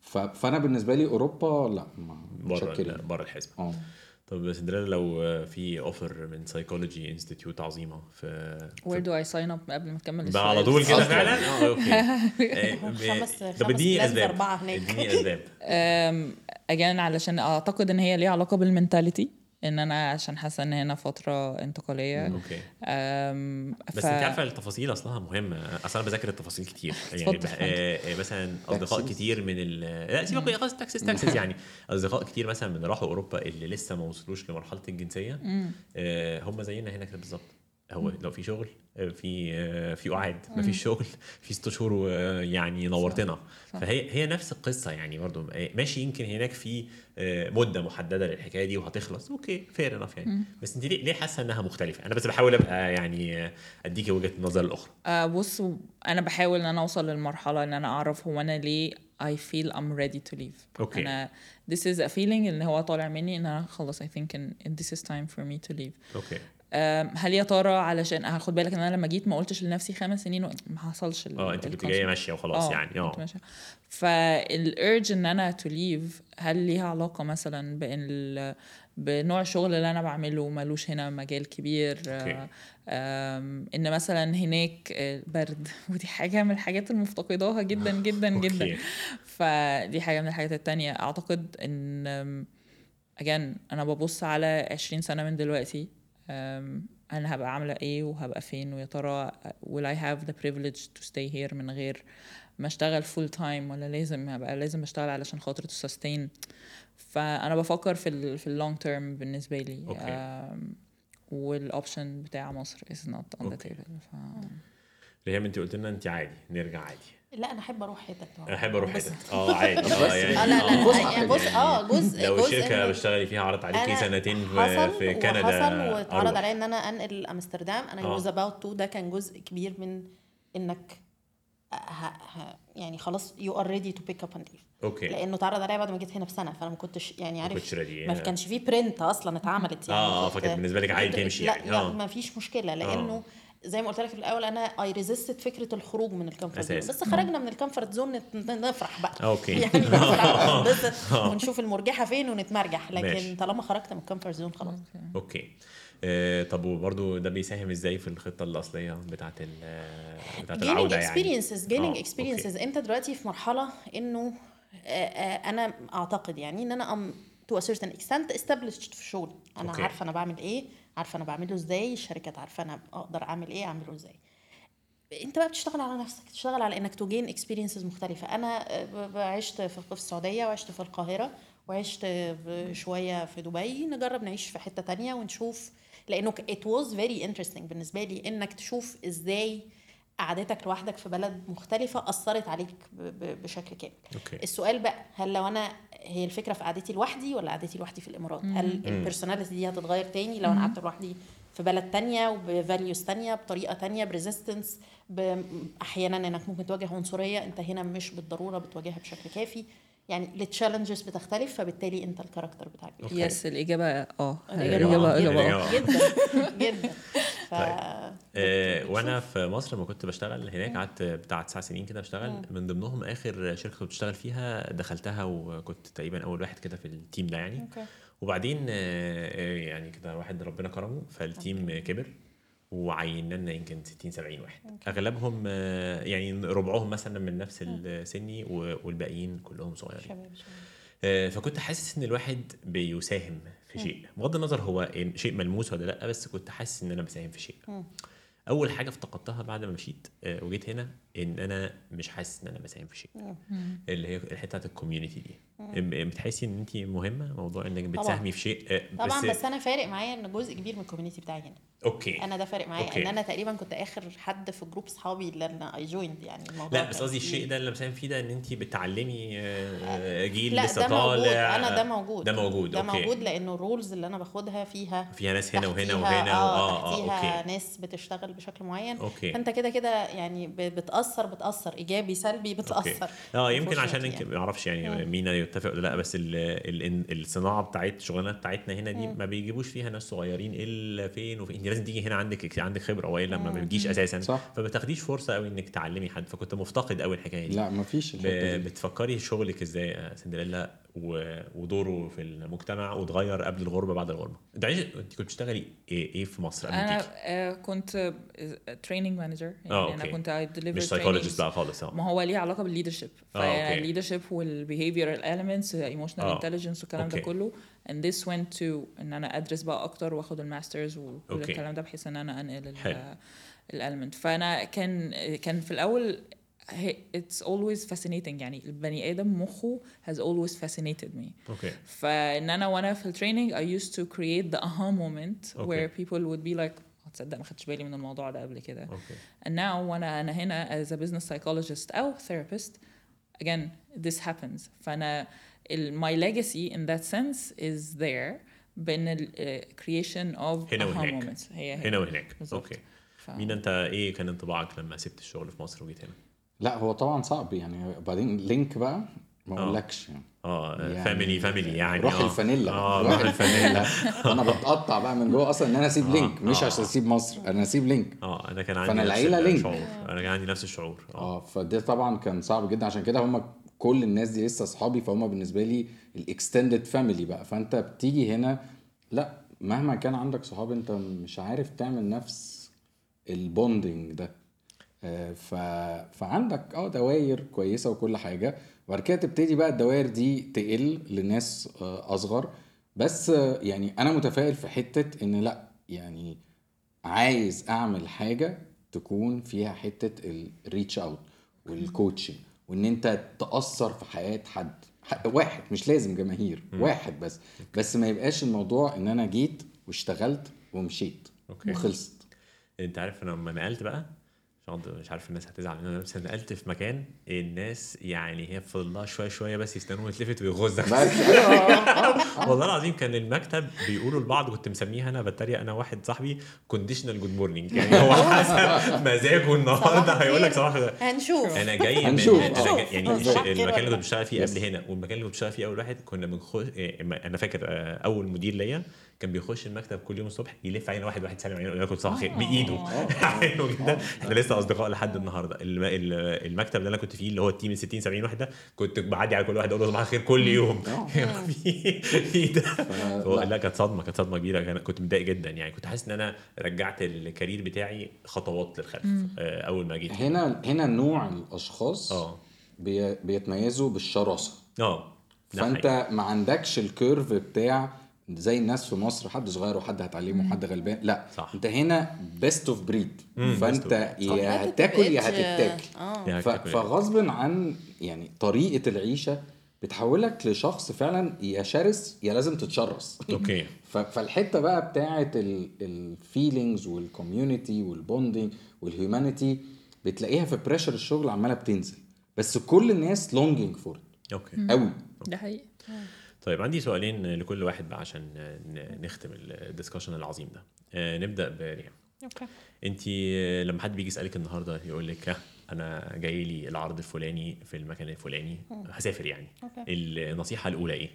ف... فأنا بالنسبة لي أوروبا لا ما بره بره الحزب. آه. طب سندريلا لو في اوفر من سايكولوجي انستيتيوت عظيمة في where do I sign up قبل ما تكمل بقى على السؤال؟ طول كده. فعلا آه أوكي آه، خمس- طب اديني أسباب. اديني أسباب again علشان أعتقد إن هي ليها علاقة بال mentality إن أنا عشان حاسة إن هنا فترة انتقالية. okay. أم، بس ف- انت عارفة التفاصيل أصلها مهمة. أصل أنا بذاكر التفاصيل كتير. يعني بح- آه، مثلا أصدقاء. كتير من ال لا سيبك من قصه taxes taxes يعني. أصدقاء كتير مثلا من راحوا أوروبا اللي لسه ما وصلوش لمرحلة الجنسية. آه، هم زينا هنا كده بالظبط. هو لو في شغل آه، في آه، في قعاد ما فيش شغل في ست شهور آه، يعني نورتنا. فهي هي نفس القصة يعني برضو آه، ماشي يمكن هناك في آه، مدة محددة للحكاية دي وهتخلص okay fair enough يعني. بس أنت ليه ليه حاسة إنها مختلفة؟ أنا بس بحاول أبقى يعني آه، اديكي وجهة النظر الأخرى. آه، بص أنا بحاول إن أنا أوصل للمرحلة إن أنا أعرف هو أنا ليه I feel I'm ready to leave. okay. أنا this is a feeling اللي هو طالع مني إن أنا خلاص I think in, in this is time for me to leave. هل يا ترى علشان هاخد بالك إن أنا لما جيت ما قلتش لنفسي خمس سنين و- ما حصلش آه أنت كنت. جاية ماشية وخلاص آه، يعني آه. فال urge إن أنا to leave هل ليها علاقة مثلا بإن ال- بنوع الشغل اللي أنا بعمله ملوش هنا مجال كبير okay. آه، إن مثلا هناك آه، برد ودي حاجة من الحاجات المفتقداها جدا جدا جدا okay. فدي حاجة من الحاجات التانية أعتقد إن again أنا ببص على 20 سنة من دلوقتي أنا هبقى عاملة إيه وهبقى فين ويا ترى will I have the privilege to stay here من غير ما أشتغل full time ولا لازم هبقى لازم أشتغل علشان خاطر to sustain فأنا بفكر في ال في ال long term بالنسبة لي. أم، وال option بتاع مصر is not on the okay. table ف... ريهام أنت قلت لنا أنت عادي نرجع عادي لا أنا أحب أروح حتت أنا أحب أروح حتت آه عادي آه يعني آه لا لا جزء يعني بص آه جزء لو جزء شركة من- بشتغلي فيها عرضت عليكي سنتين في, حصل في كندا وحصل واتعرض. عليا إن أنا أنقل أمستردام أنا آه. was about to ده كان جزء كبير من إنك ه... ه... يعني خلاص you are ready to pick up and leave أوكي لأنه اتعرض عليا بعد ما جيت هنا بسنه فأنا ما كنتش يعني عارف كنتش ready. ما كانش فيه برنت أصلا اتعملت يعني آه، آه، كنت- فكانت بالنسبة لك عادي تمشي لا يعني. لا آه. ما فيش مشكلة لأنه زي ما قلت لك في الأول أنا I resisted فكرة الخروج من ال comfort zone. بس خرجنا من ال comfort zone نفرح بقى. okay. يعني نفرح وننبسط ونشوف المرجحة فين ونتمرجح. لكن ماشي. طالما خرجت من ال comfort zone خلاص. okay. آه طب وبرضه ده بيساهم إزاي في الخطة الأصلية بتاعت جيننج العودة يعني؟ experiences gaining آه، experiences أنت دلوقتي في مرحلة إنه آه، آه، أنا أعتقد يعني إن أنا I'm to a certain extent established في شغلي. أنا okay. عارفة أنا بعمل إيه. عارفة أنا بعمله إزاي الشركات عارفة أنا أقدر أعمل إيه أعمله إزاي. أنت بقى بتشتغل على نفسك تشتغل على إنك ت gain experiences مختلفة. أنا آه، عشت في السعودية وعشت في القاهرة وعشت شوية في دبي. نجرب نعيش في حتة تانية ونشوف لأنه it was very interesting بالنسبة لي إنك تشوف إزاي قعدتك لوحدك في بلد مختلفة أثرت عليك بشكل كامل. okay. السؤال بقى هل لو أنا هي الفكرة في قعدتي لوحدي ولا قعدتي لوحدي في الإمارات؟ هل ال personality دي هتتغير تاني لو أنا قعدت لوحدي في بلد تانية وب values تانية بطريقة تانية ب resistance أحيانا إنك ممكن تواجه عنصرية أنت هنا مش بالضرورة بتواجهها بشكل كافي. يعني ال challenges بتختلف فبالتالي أنت ال character بتاعك. yes الإجابة آه. الإجابة الإجابة آه. اجابه آه جدا جدا. ف... آه وأنا في مصر لما كنت بشتغل هناك قعدت بتاع تسع سنين كده بشتغل. من ضمنهم آخر شركة كنت بشتغل فيها دخلتها وكنت تقريبا أول واحد كده في ال team ده يعني. okay. وبعدين آه، آه، يعني كده واحد ربنا كرمه فالتيم كبر. وعينا لنا يمكن 60 70 واحد. أغلبهم آه، يعني ربعهم مثلا من نفس السني و- والباقيين كلهم صغيرين. شباب شباب. آه، فكنت حاسس إن الواحد بيساهم في شيء. بغض النظر هو شيء ملموس ولا لأ بس كنت حاسس إن أنا بساهم في شيء. أول حاجة افتقدتها بعد ما مشيت آه، وجيت هنا إن أنا مش حاسس إن أنا بساهم في شيء. اللي هي الحتة بتاعت ال community دي. بتحسي إن انت مهمة؟ موضوع إنك بتساهمي في شيء آه، طبعا بس أنا فارق معايا إن جزء كبير من ال community بتاعي هنا. okay. أنا ده فارق معايا okay. إن أنا تقريبا كنت آخر حد في group صحابي اللي أنا I joined يعني الموضوع لا بس قصدي الشيء ده اللي مساهم فيه ده إن انت بتعلمي آه، جيل لا لسه طالع. أنا ده موجود. ده موجود ده okay. موجود لأنه ال roles اللي أنا باخدها فيها فيها ناس هنا وهنا وهنا آه, تحتيها okay. ناس بتشتغل بشكل معين. okay. فأنت كده كده يعني ب- بتأثر بتأثر. إيجابي سلبي بتأثر. آه يمكن عشان يعني. ما أعرفش يعني مينا يتفق ولا لأ بس ال ال الصناعة بتاعت الشغلانه بتاعتنا هنا دي ما بيجيبوش فيها ناس صغيرين إلا فين وفين. أنت لازم تيجي هنا عندك عندك خبرة والا ما بتجيش أساسا. صح. فما بتاخديش فرصة قوي إنك تعلمي حد. فكنت مفتقد قوي الحكاية دي. لا ب- دي. بتفكري شغلك إزاي يا سندريلا ودوره في المجتمع واتغير قبل الغربة بعد الغربة؟ أنت عايش أنت كنت بتشتغلي إيه, إيه في مصر قبل ما أنا آه، كنت training manager يعني آه، أنا. كنت I deliver مش trainings. psychologist بقى خالص آه ما هو ليه علاقة بال leadership آه،. فال leadership وال behavioral elements emotional آه. intelligence والكلام ده. كله and this went to إن أنا أدرس بقى أكتر وآخد ال masters وكل. الكلام ده بحيث إن أنا أنقل. ال element فأنا كان كان في الأول it's always fascinating يعني البني آدم مخه has always fascinated me okay فإن أنا وأنا في ال training I used to create the aha moment Okay. where people would be like "آه، تصدق ما خدتش بالي من الموضوع ده قبل كده. okay. And now وأنا أنا هنا as a business psychologist أو therapist again this happens. فأنا ال- my legacy in that sense is there بين ال uh, creation of هنا وهناك. moments. هي هي. هنا وهناك. بالظبط. أوكي. ف... مين أنت؟ إيه كان انطباعك لما سبت الشغل في مصر وجيت هنا؟ لا هو طبعا صعب يعني. بعدين لينك بقى. ما آه. أقولكش. يعني آه فاميلي فاميلي يعني روح آه. الفانيلا آه روح الفانيلا. أنا بتقطع بقى من جوه أصلا إن أنا أسيب آه، لينك مش آه. عشان أسيب مصر أنا أسيب لينك آه أنا كان عندي فأنا نفس العيلة لينك. الشعور. أنا كان عندي نفس الشعور. آه. فده طبعا كان صعب جدا. عشان كده هم كل الناس دي لسه اصحابي فهم بالنسبة لي ال extended family بقى. فأنت بتيجي هنا لأ مهما كان عندك صحاب أنت مش عارف تعمل نفس ال bonding ده. آه، ف... فعندك آه دواير كويسة وكل حاجة. وبعد كده تبتدي بقى الدواير دي تقل لناس آه، أصغر. بس آه، يعني أنا متفائل في حتة إن لأ يعني عايز أعمل حاجة تكون فيها حتة الريتش اوت والكوتشنج وإن أنت تأثر في حياة حد واحد مش لازم جماهير واحد بس. بس ما يبقاش الموضوع إن أنا جيت واشتغلت ومشيت أوكي. وخلصت. أنت عارف أنا لما نقلت بقى مش عارف- مش عارف الناس هتزعل مني لأ، بس نقلت في مكان الناس يعني هي فضل لها شوية شوية بس يستنوا ويتلفت ويغزك. والله العظيم كان المكتب بيقولوا لبعض كنت مسميها أنا بتريق أنا واحد صاحبي conditional good morning يعني هو حسب مزاجه النهارده هيقول لك. صباح. هنشوف أنا جاي من هنشوف. يعني المكان اللي كنت بشتغل فيه. قبل هنا والمكان اللي كنت بشتغل فيه أول واحد كنا بنخش إيه، أنا فاكر آه، أول مدير ليا كان بيخش المكتب كل يوم الصبح يلف علينا واحد واحد سلم علينا يقول لكم صباح الخير بايده حلو جدا إحنا لسه أصدقاء لحد النهارده. الم- ال- المكتب اللي أنا كنت فيه اللي هو ال team ال 60 70 واحد ده كنت بعدي على كل واحد أقول له صباح الخير كل يوم. آه. في ده. هو- لا. كانت صدمة كانت صدمة كبيرة. كنت متضايق جدا يعني. كنت حاسس إن أنا رجعت ال career بتاعي خطوات للخلف آه، أول ما جيت. هنا هنا نوع الأشخاص آه. بي- بيتميزوا بالشراسة. آه. فأنت. ما عندكش ال curve بتاع زي الناس في مصر حد صغير وحد هتعلمه وحد غلبان. لا صح. انت هنا best of breed فانت best of breed. صح. يا هتاكل يا تبقاش- هتتاكل. فغصب عن يعني طريقة العيشة بتحولك لشخص فعلا يا شرس يا لازم تتشرس. okay. فالحتة بقى بتاعه الفيلينجز والكوميونتي والبوندينج والهيومانيتي بتلاقيها في pressure الشغل عمالة بتنزل. بس كل الناس longing for okay. قوي. ده حقيقي. طيب عندي سؤالين لكل واحد بقى عشان نختم ال discussion العظيم ده. آه، نبدأ بريم. okay. انت لما حد بيجي يسألك النهارده يقول لك "ها، أنا جاي لي العرض الفلاني في المكان الفلاني. هسافر يعني. okay. النصيحة الأولى إيه؟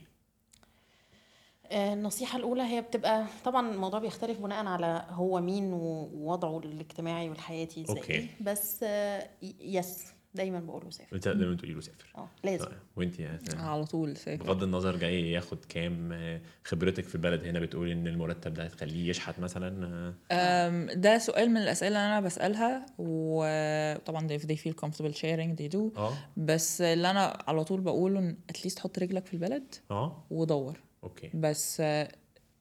آه، النصيحة الأولى هي بتبقى طبعا الموضوع بيختلف بناء على هو مين ووضعه الاجتماعي والحياتي إزاي okay. بس آه، yes دايما بقول له سافر. انت دايما تقولي له سافر. آه لازم. طيب، وانت على طول سافر بغض النظر جاي ياخد كام آه، خبرتك في البلد هنا بتقول إن المرتب ده هتخليه يشحت مثلا آه، ده سؤال من الأسئلة اللي أنا بسألها وطبعا if they feel comfortable sharing they do. آه. بس اللي أنا على طول بقوله إن at least حط رجلك في البلد آه. ودور. okay. بس آه،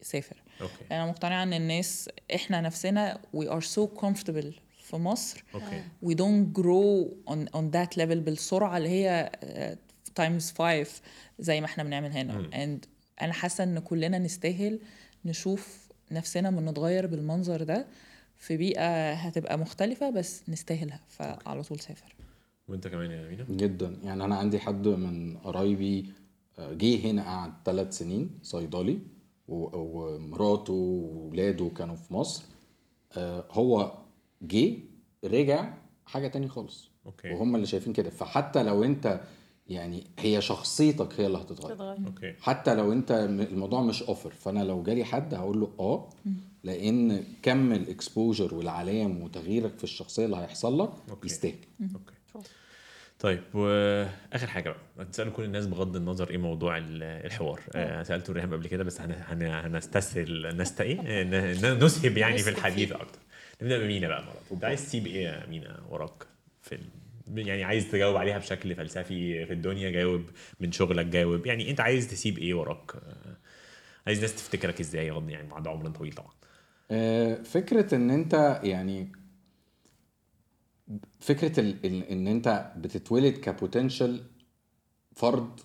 سافر. أوكي. أنا مقتنعة إن الناس إحنا نفسنا we are so comfortable في مصر. okay. We don't grow on on that level بالسرعة اللي هي times 5 زي ما إحنا بنعمل هنا. and أنا حاسة إن كلنا نستاهل نشوف نفسنا من نتغير بالمنظر ده في بيئة هتبقى مختلفة بس نستاهلها. فعلى طول سافر. وأنت كمان يا مينا جدا. يعني أنا عندي حد من قرايبي آه، جه هنا قعد ثلاث سنين صيدلي ومراته وولاده كانوا في مصر. آه، هو جه رجع حاجة تاني خالص. أوكي. وهم اللي شايفين كده. فحتى لو أنت يعني هي شخصيتك هي اللي هتتغير. تتغير. okay. حتى لو أنت الموضوع مش over فأنا لو جالي حد هقول له آه لأن كم ال exposure والعلام وتغييرك في الشخصية اللي هيحصل لك okay. يستاهل. okay. طيب واخر حاجة بقى. تسالوا كل الناس بغض النظر إيه موضوع ال- الحوار. آه سالته ريهام قبل كده بس هن- هن- هنستسهل نست إيه؟ ن- ن- نسهب يعني في الحديث. أكتر. نبدأ بمينا بقى المرة. انت عايز تسيب إيه يا مينا وراك؟ في ال... يعني عايز تجاوب عليها بشكل فلسفي في الدنيا جاوب من شغلك جاوب. يعني أنت عايز تسيب إيه وراك؟ آه، عايز الناس تفتكرك إزاي؟ يعني بعد عمر طويل طبعا. آه، فكرة إن أنت يعني فكرة ال- ال- إن أنت بتتولد ك potential فرد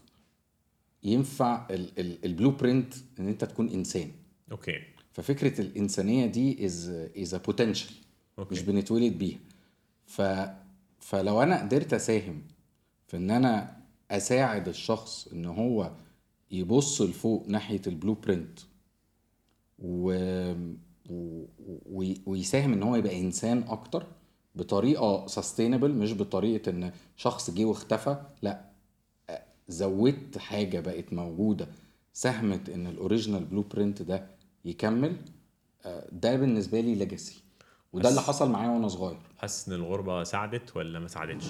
ينفع ال blueprint إن أنت تكون إنسان. okay. ففكرة الإنسانية دي as as potential مش بنتولد بيها. ف فلو أنا قدرت أساهم في إن أنا أساعد الشخص إن هو يبص لفوق ناحية ال blueprint و... و... و... ويساهم إن هو يبقى إنسان أكتر بطريقة sustainable مش بطريقة إن شخص جه واختفى لأ. زودت حاجة بقت موجودة. ساهمت إن ال original blueprint ده يكمل آه، ده بالنسبة لي legacy وده اللي حصل معايا وأنا صغير. حاسس إن الغربة ساعدت ولا ما ساعدتش؟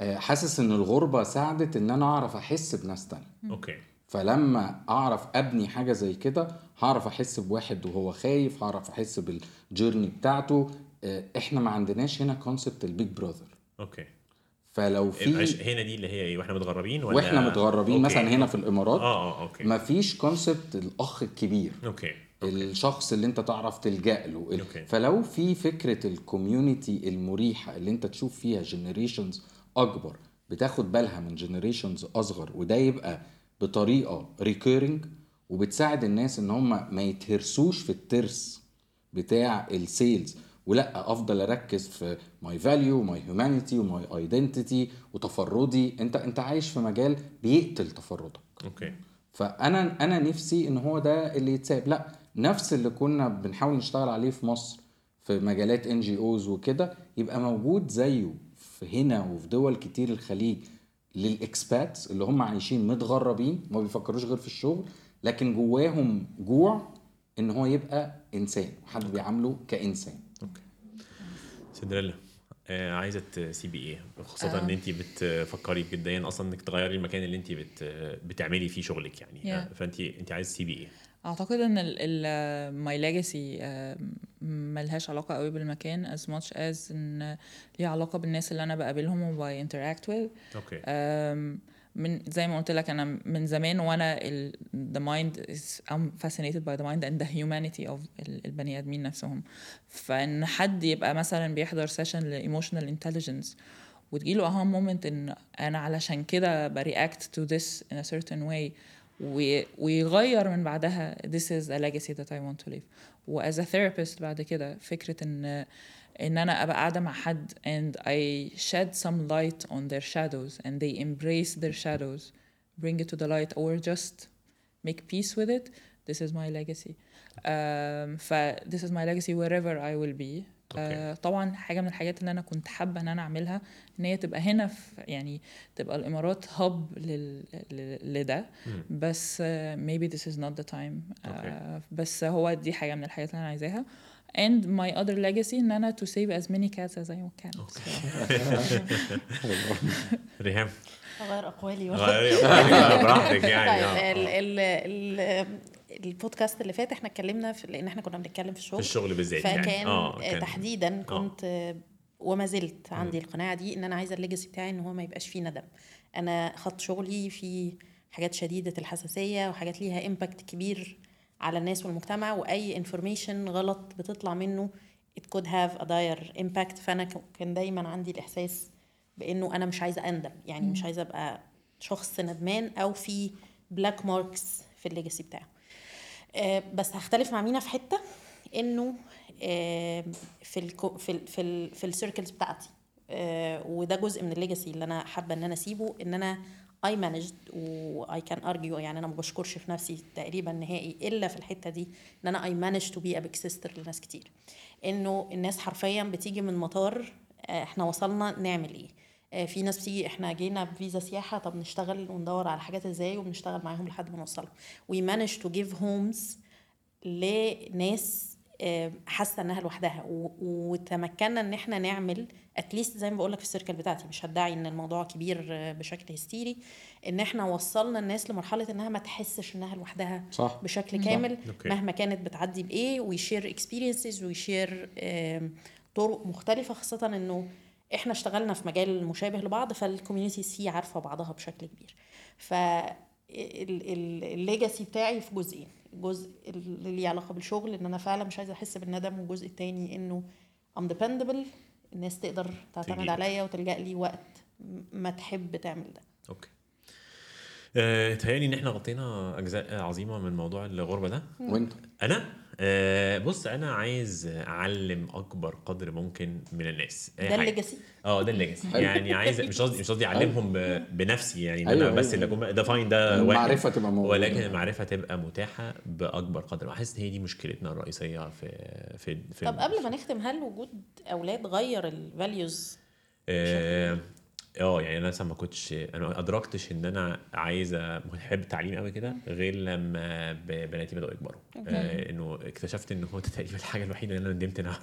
آه، حاسس إن الغربة ساعدت إن أنا أعرف أحس بناس تانية. okay. فلما أعرف أبني حاجة زي كده هعرف أحس بواحد وهو خايف هعرف أحس بال journey بتاعته. آه، إحنا ما عندناش هنا concept ال big brother okay. فلو في هنا دي اللي هي إيه وإحنا متغربين ولا؟ وإحنا متغربين okay. مثلا هنا في الإمارات. آه آه okay. مفيش concept الأخ الكبير. okay. الشخص اللي انت تعرف تلجأ له. okay. فلو في فكرة ال community المريحة اللي انت تشوف فيها generations أكبر بتاخد بالها من generations أصغر وده يبقى بطريقة recurring وبتساعد الناس إن هم ما يتهرسوش في الترس بتاع ال sales ولأ أفضل أركز في my value my humanity و my identity وتفردي. انت انت عايش في مجال بيقتل تفردك. okay. فأنا أنا نفسي إن هو ده اللي يتساب. لأ نفس اللي كنا بنحاول نشتغل عليه في مصر في مجالات NGOs وكده يبقى موجود زيه في هنا وفي دول كتير الخليج لل expats اللي هم عايشين متغربين ما بيفكروش غير في الشغل لكن جواهم جوع إن هو يبقى إنسان وحد بيعامله كإنسان. أوكي. سندريلا آه عايزة تسيبي إيه خاصة إن انت بتفكري جدا أصلا إنك تغيري المكان اللي انت بت بتعملي فيه شغلك يعني. Yeah. آه، فانت انت عايزة تسيبي إيه أعتقد إن ال my legacy ملهاش علاقة قوي بالمكان as much as إن ليها علاقة بالناس اللي أنا بقابلهم وب I interact with. okay. من زي ما قلت لك أنا من زمان وأنا ال, the mind is I'm fascinated by the mind and the humanity of ال- البني آدمين نفسهم. فإن حد يبقى مثلا بيحضر session ل emotional intelligence وتجيله aha moment إن أنا علشان كده ب react to this in a certain way و- ويغير من بعدها this is a legacy that I want to leave و as a therapist بعد كده فكرة ان ان انا ابقى قاعده مع حد and I shed some light on their shadows and they embrace their shadows bring it to the light or just make peace with it this is my legacy um, ف this is my legacy wherever I will be أوكي. uh, طبعا حاجة من الحاجات اللي أنا كنت حابة إن أنا أعملها إن هي تبقى هنا في يعني تبقى الإمارات hub لل, لل- لده. بس maybe this is not the time okay. بس هو دي حاجة من الحاجات اللي أنا عايزاها and my other legacy إن أنا to save as many cats as I can. ريهام اغير أقوالي براحتك يعني آه، ال آه. ال ال البودكاست اللي فات إحنا اتكلمنا في لأن إحنا كنا بنتكلم في في الشغل الشغل بالذات فكان يعني آه كان تحديدا كنت آه، وما زلت عندي القناعة دي إن أنا عايزة ال legacy بتاعي إن هو ما يبقاش فيه ندم. أنا خط شغلي في حاجات شديدة الحساسية وحاجات ليها impact كبير على الناس والمجتمع وأي information غلط بتطلع منه it could have a dire impact. فأنا كان دايما عندي الإحساس بإنه أنا مش عايزة أندم. يعني مش عايزة أبقى شخص ندمان أو في black marks في ال legacy بتاعه. آه، بس هختلف مع مينا في حتة إنه آه، في ال في ال في, ال في circles بتاعتي. آه، وده جزء من ال legacy اللي أنا حابة إن أنا أسيبه إن أنا I managed و I can argue يعني أنا ما بشكرش في نفسي تقريبا نهائي إلا في الحتة دي إن أنا I managed to be a big sister لناس كتير. إنه الناس حرفيا بتيجي من مطار آه، إحنا وصلنا نعمل إيه؟ آه، في ناس بتيجي إحنا جينا بفيزا سياحة طب نشتغل وندور على حاجات إزاي وبنشتغل معاهم لحد ما نوصلهم we managed to give homes لناس آه، حاسة إنها لوحدها. وتمكنا إن إحنا نعمل at least زي ما بقول لك في ال circle بتاعتي مش هدعي إن الموضوع كبير آه، بشكل هستيري. إن إحنا وصلنا الناس لمرحلة إنها ما تحسش إنها لوحدها صح. بشكل كامل okay. مهما كانت بتعدي بإيه و share experiences و share طرق مختلفة خاصة إنه إحنا اشتغلنا في مجال مشابه لبعض فال communities فيه عارفة بعضها بشكل كبير. ف ال legacy بتاعي في جزئين. الجزء اللي ليه علاقة بالشغل إن أنا فعلا مش عايزة أحس بالندم والجزء التاني إنه I'm dependable الناس تقدر تعتمد. عليا وتلجأ لي وقت ما تحب تعمل ده. okay. آه، تهيألي إن إحنا غطينا أجزاء عظيمة من موضوع الغربة ده. وانت أنا؟ آه، بص أنا عايز أعلم أكبر قدر ممكن من الناس. أي ده. ال legacy. آه ده ال legacy. يعني عايز مش قصدي مش قصدي أعلمهم بنفسي يعني إن أيوة، أنا بس أيوة. اللي اكون ده fine ده واحد. المعرفه تبقى موجودة. ولكن المعرفة تبقى متاحة بأكبر قدر. إن هي دي مشكلتنا الرئيسية في في في طب قبل ما نختم هل وجود أولاد غير ال values آه يعني أنا مثلا ما كنتش أنا ما أدركتش إن أنا عايز بحب التعليم قوي كده غير لما بناتي بدأوا يكبروا. آه إنه اكتشفت إن هو ده تقريبا الحاجة الوحيدة اللي أنا ندمت ان أنا.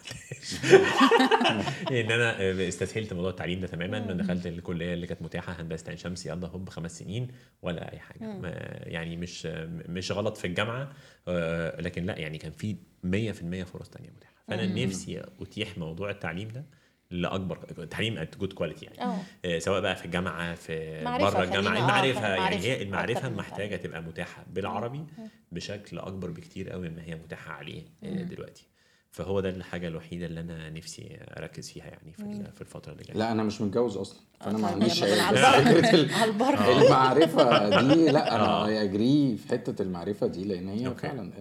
إن أنا آه، استسهلت موضوع التعليم ده تماما. أنا دخلت الكلية اللي كانت متاحة هندسة عين شمس يلا هوب خمس سنين ولا أي حاجة. ما يعني مش مش غلط في الجامعة آه، لكن لأ يعني كان في 100% فرص تانية متاحة. فأنا نفسي أتيح موضوع التعليم ده لأكبر تعليم at good quality يعني. آه آه، سواء بقى في الجامعة في بره الجامعة آه، المعرفة يعني هي المعرفة من محتاجة. تبقى متاحة بالعربي بشكل أكبر بكتير قوي مما هي متاحة عليه آه، دلوقتي. فهو ده الحاجة الوحيدة اللي أنا نفسي أركز فيها يعني في في الفترة اللي جاية. لا أنا مش متجوز أصلا فأنا ما طيب، عنديش المعرفة دي لا آه. أنا اجري في حتة المعرفة دي لأن هي. فعلا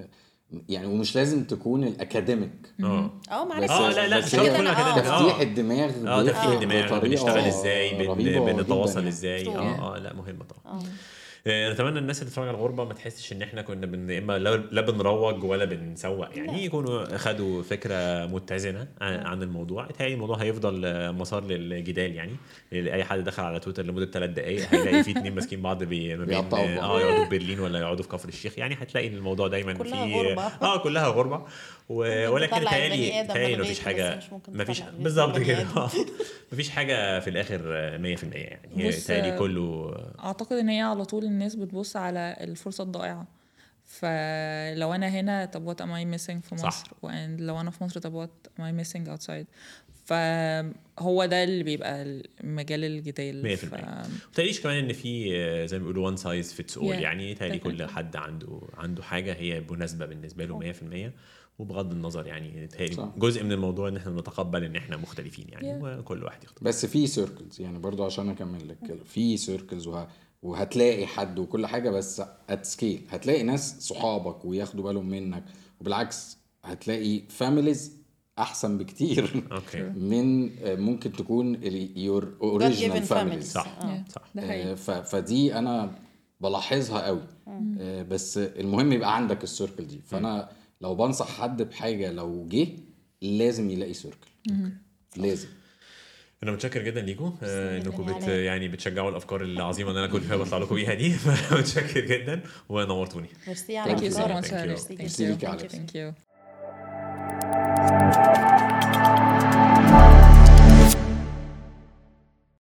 يعني ومش لازم تكون ال academic آه. آه معرفة. آه لا لا مش شرط كل آه. academic تفتيح الدماغ آه تفتيح الدماغ بنشتغل إزاي بنتواصل. إزاي. آه آه لا مهمه طبعا. آه. نتمنى الناس اللي بتتفرج على الغربة ما تحسش إن إحنا كنا بن... إما لا بنروج ولا بنسوق يعني لا. يكونوا خدوا فكرة متزنة عن عن الموضوع اتهيألي الموضوع هيفضل آه، مسار للجدال يعني اي حد دخل على تويتر لمدة ثلاث دقائق هيلاقي في اتنين ماسكين بعض بي... ما بين. آه يقعدوا في برلين ولا يقعدوا في كفر الشيخ يعني هتلاقي إن الموضوع دايما كلها في غربة. آه كلها غربة و... ولكن اتهيألي من مفيش حاجة مفيش بالظبط. كده. مفيش حاجة في الآخر 100% يعني اتهيألي كله أعتقد إن هي على طول الناس بتبص على الفرصة الضائعة فلو أنا هنا طب what am I missing في صح. مصر وإن لو أنا في مصر طب what am I missing outside فهو ده اللي بيبقى مجال الجدال 100%. ف... متهيأليش كمان إن في زي ما بيقولوا one size fits all يعني تهيألي كل. حد عنده عنده حاجة هي مناسبة بالنسبة له 100% وبغض النظر يعني تهيألي صح. جزء من الموضوع إن إحنا نتقبل إن إحنا مختلفين يعني Yeah. وكل واحد يختار بس في circles يعني برضو عشان أكمل لك كده في سيركلز وه... وهتلاقي حد وكل حاجة بس at scale هتلاقي ناس صحابك وياخدوا بالهم منك وبالعكس هتلاقي families أحسن بكتير okay من آه، ممكن تكون your original families. صح آه. صح. ده حقيقي. فدي أنا بلاحظها قوي. آه، بس المهم يبقى عندك السيركل دي. فأنا لو بنصح حد بحاجة لو جه لازم يلاقي سيركل لازم أنا متشكر جدا ليكم آه، إنكم بت. يعني بتشجعوا الأفكار العظيمة اللي أنا كل شوية بطلع لكم بيها دي فمتشكر جدا ونورتوني ميرسي على Thank you so الإثارة. much Thank you. Alex.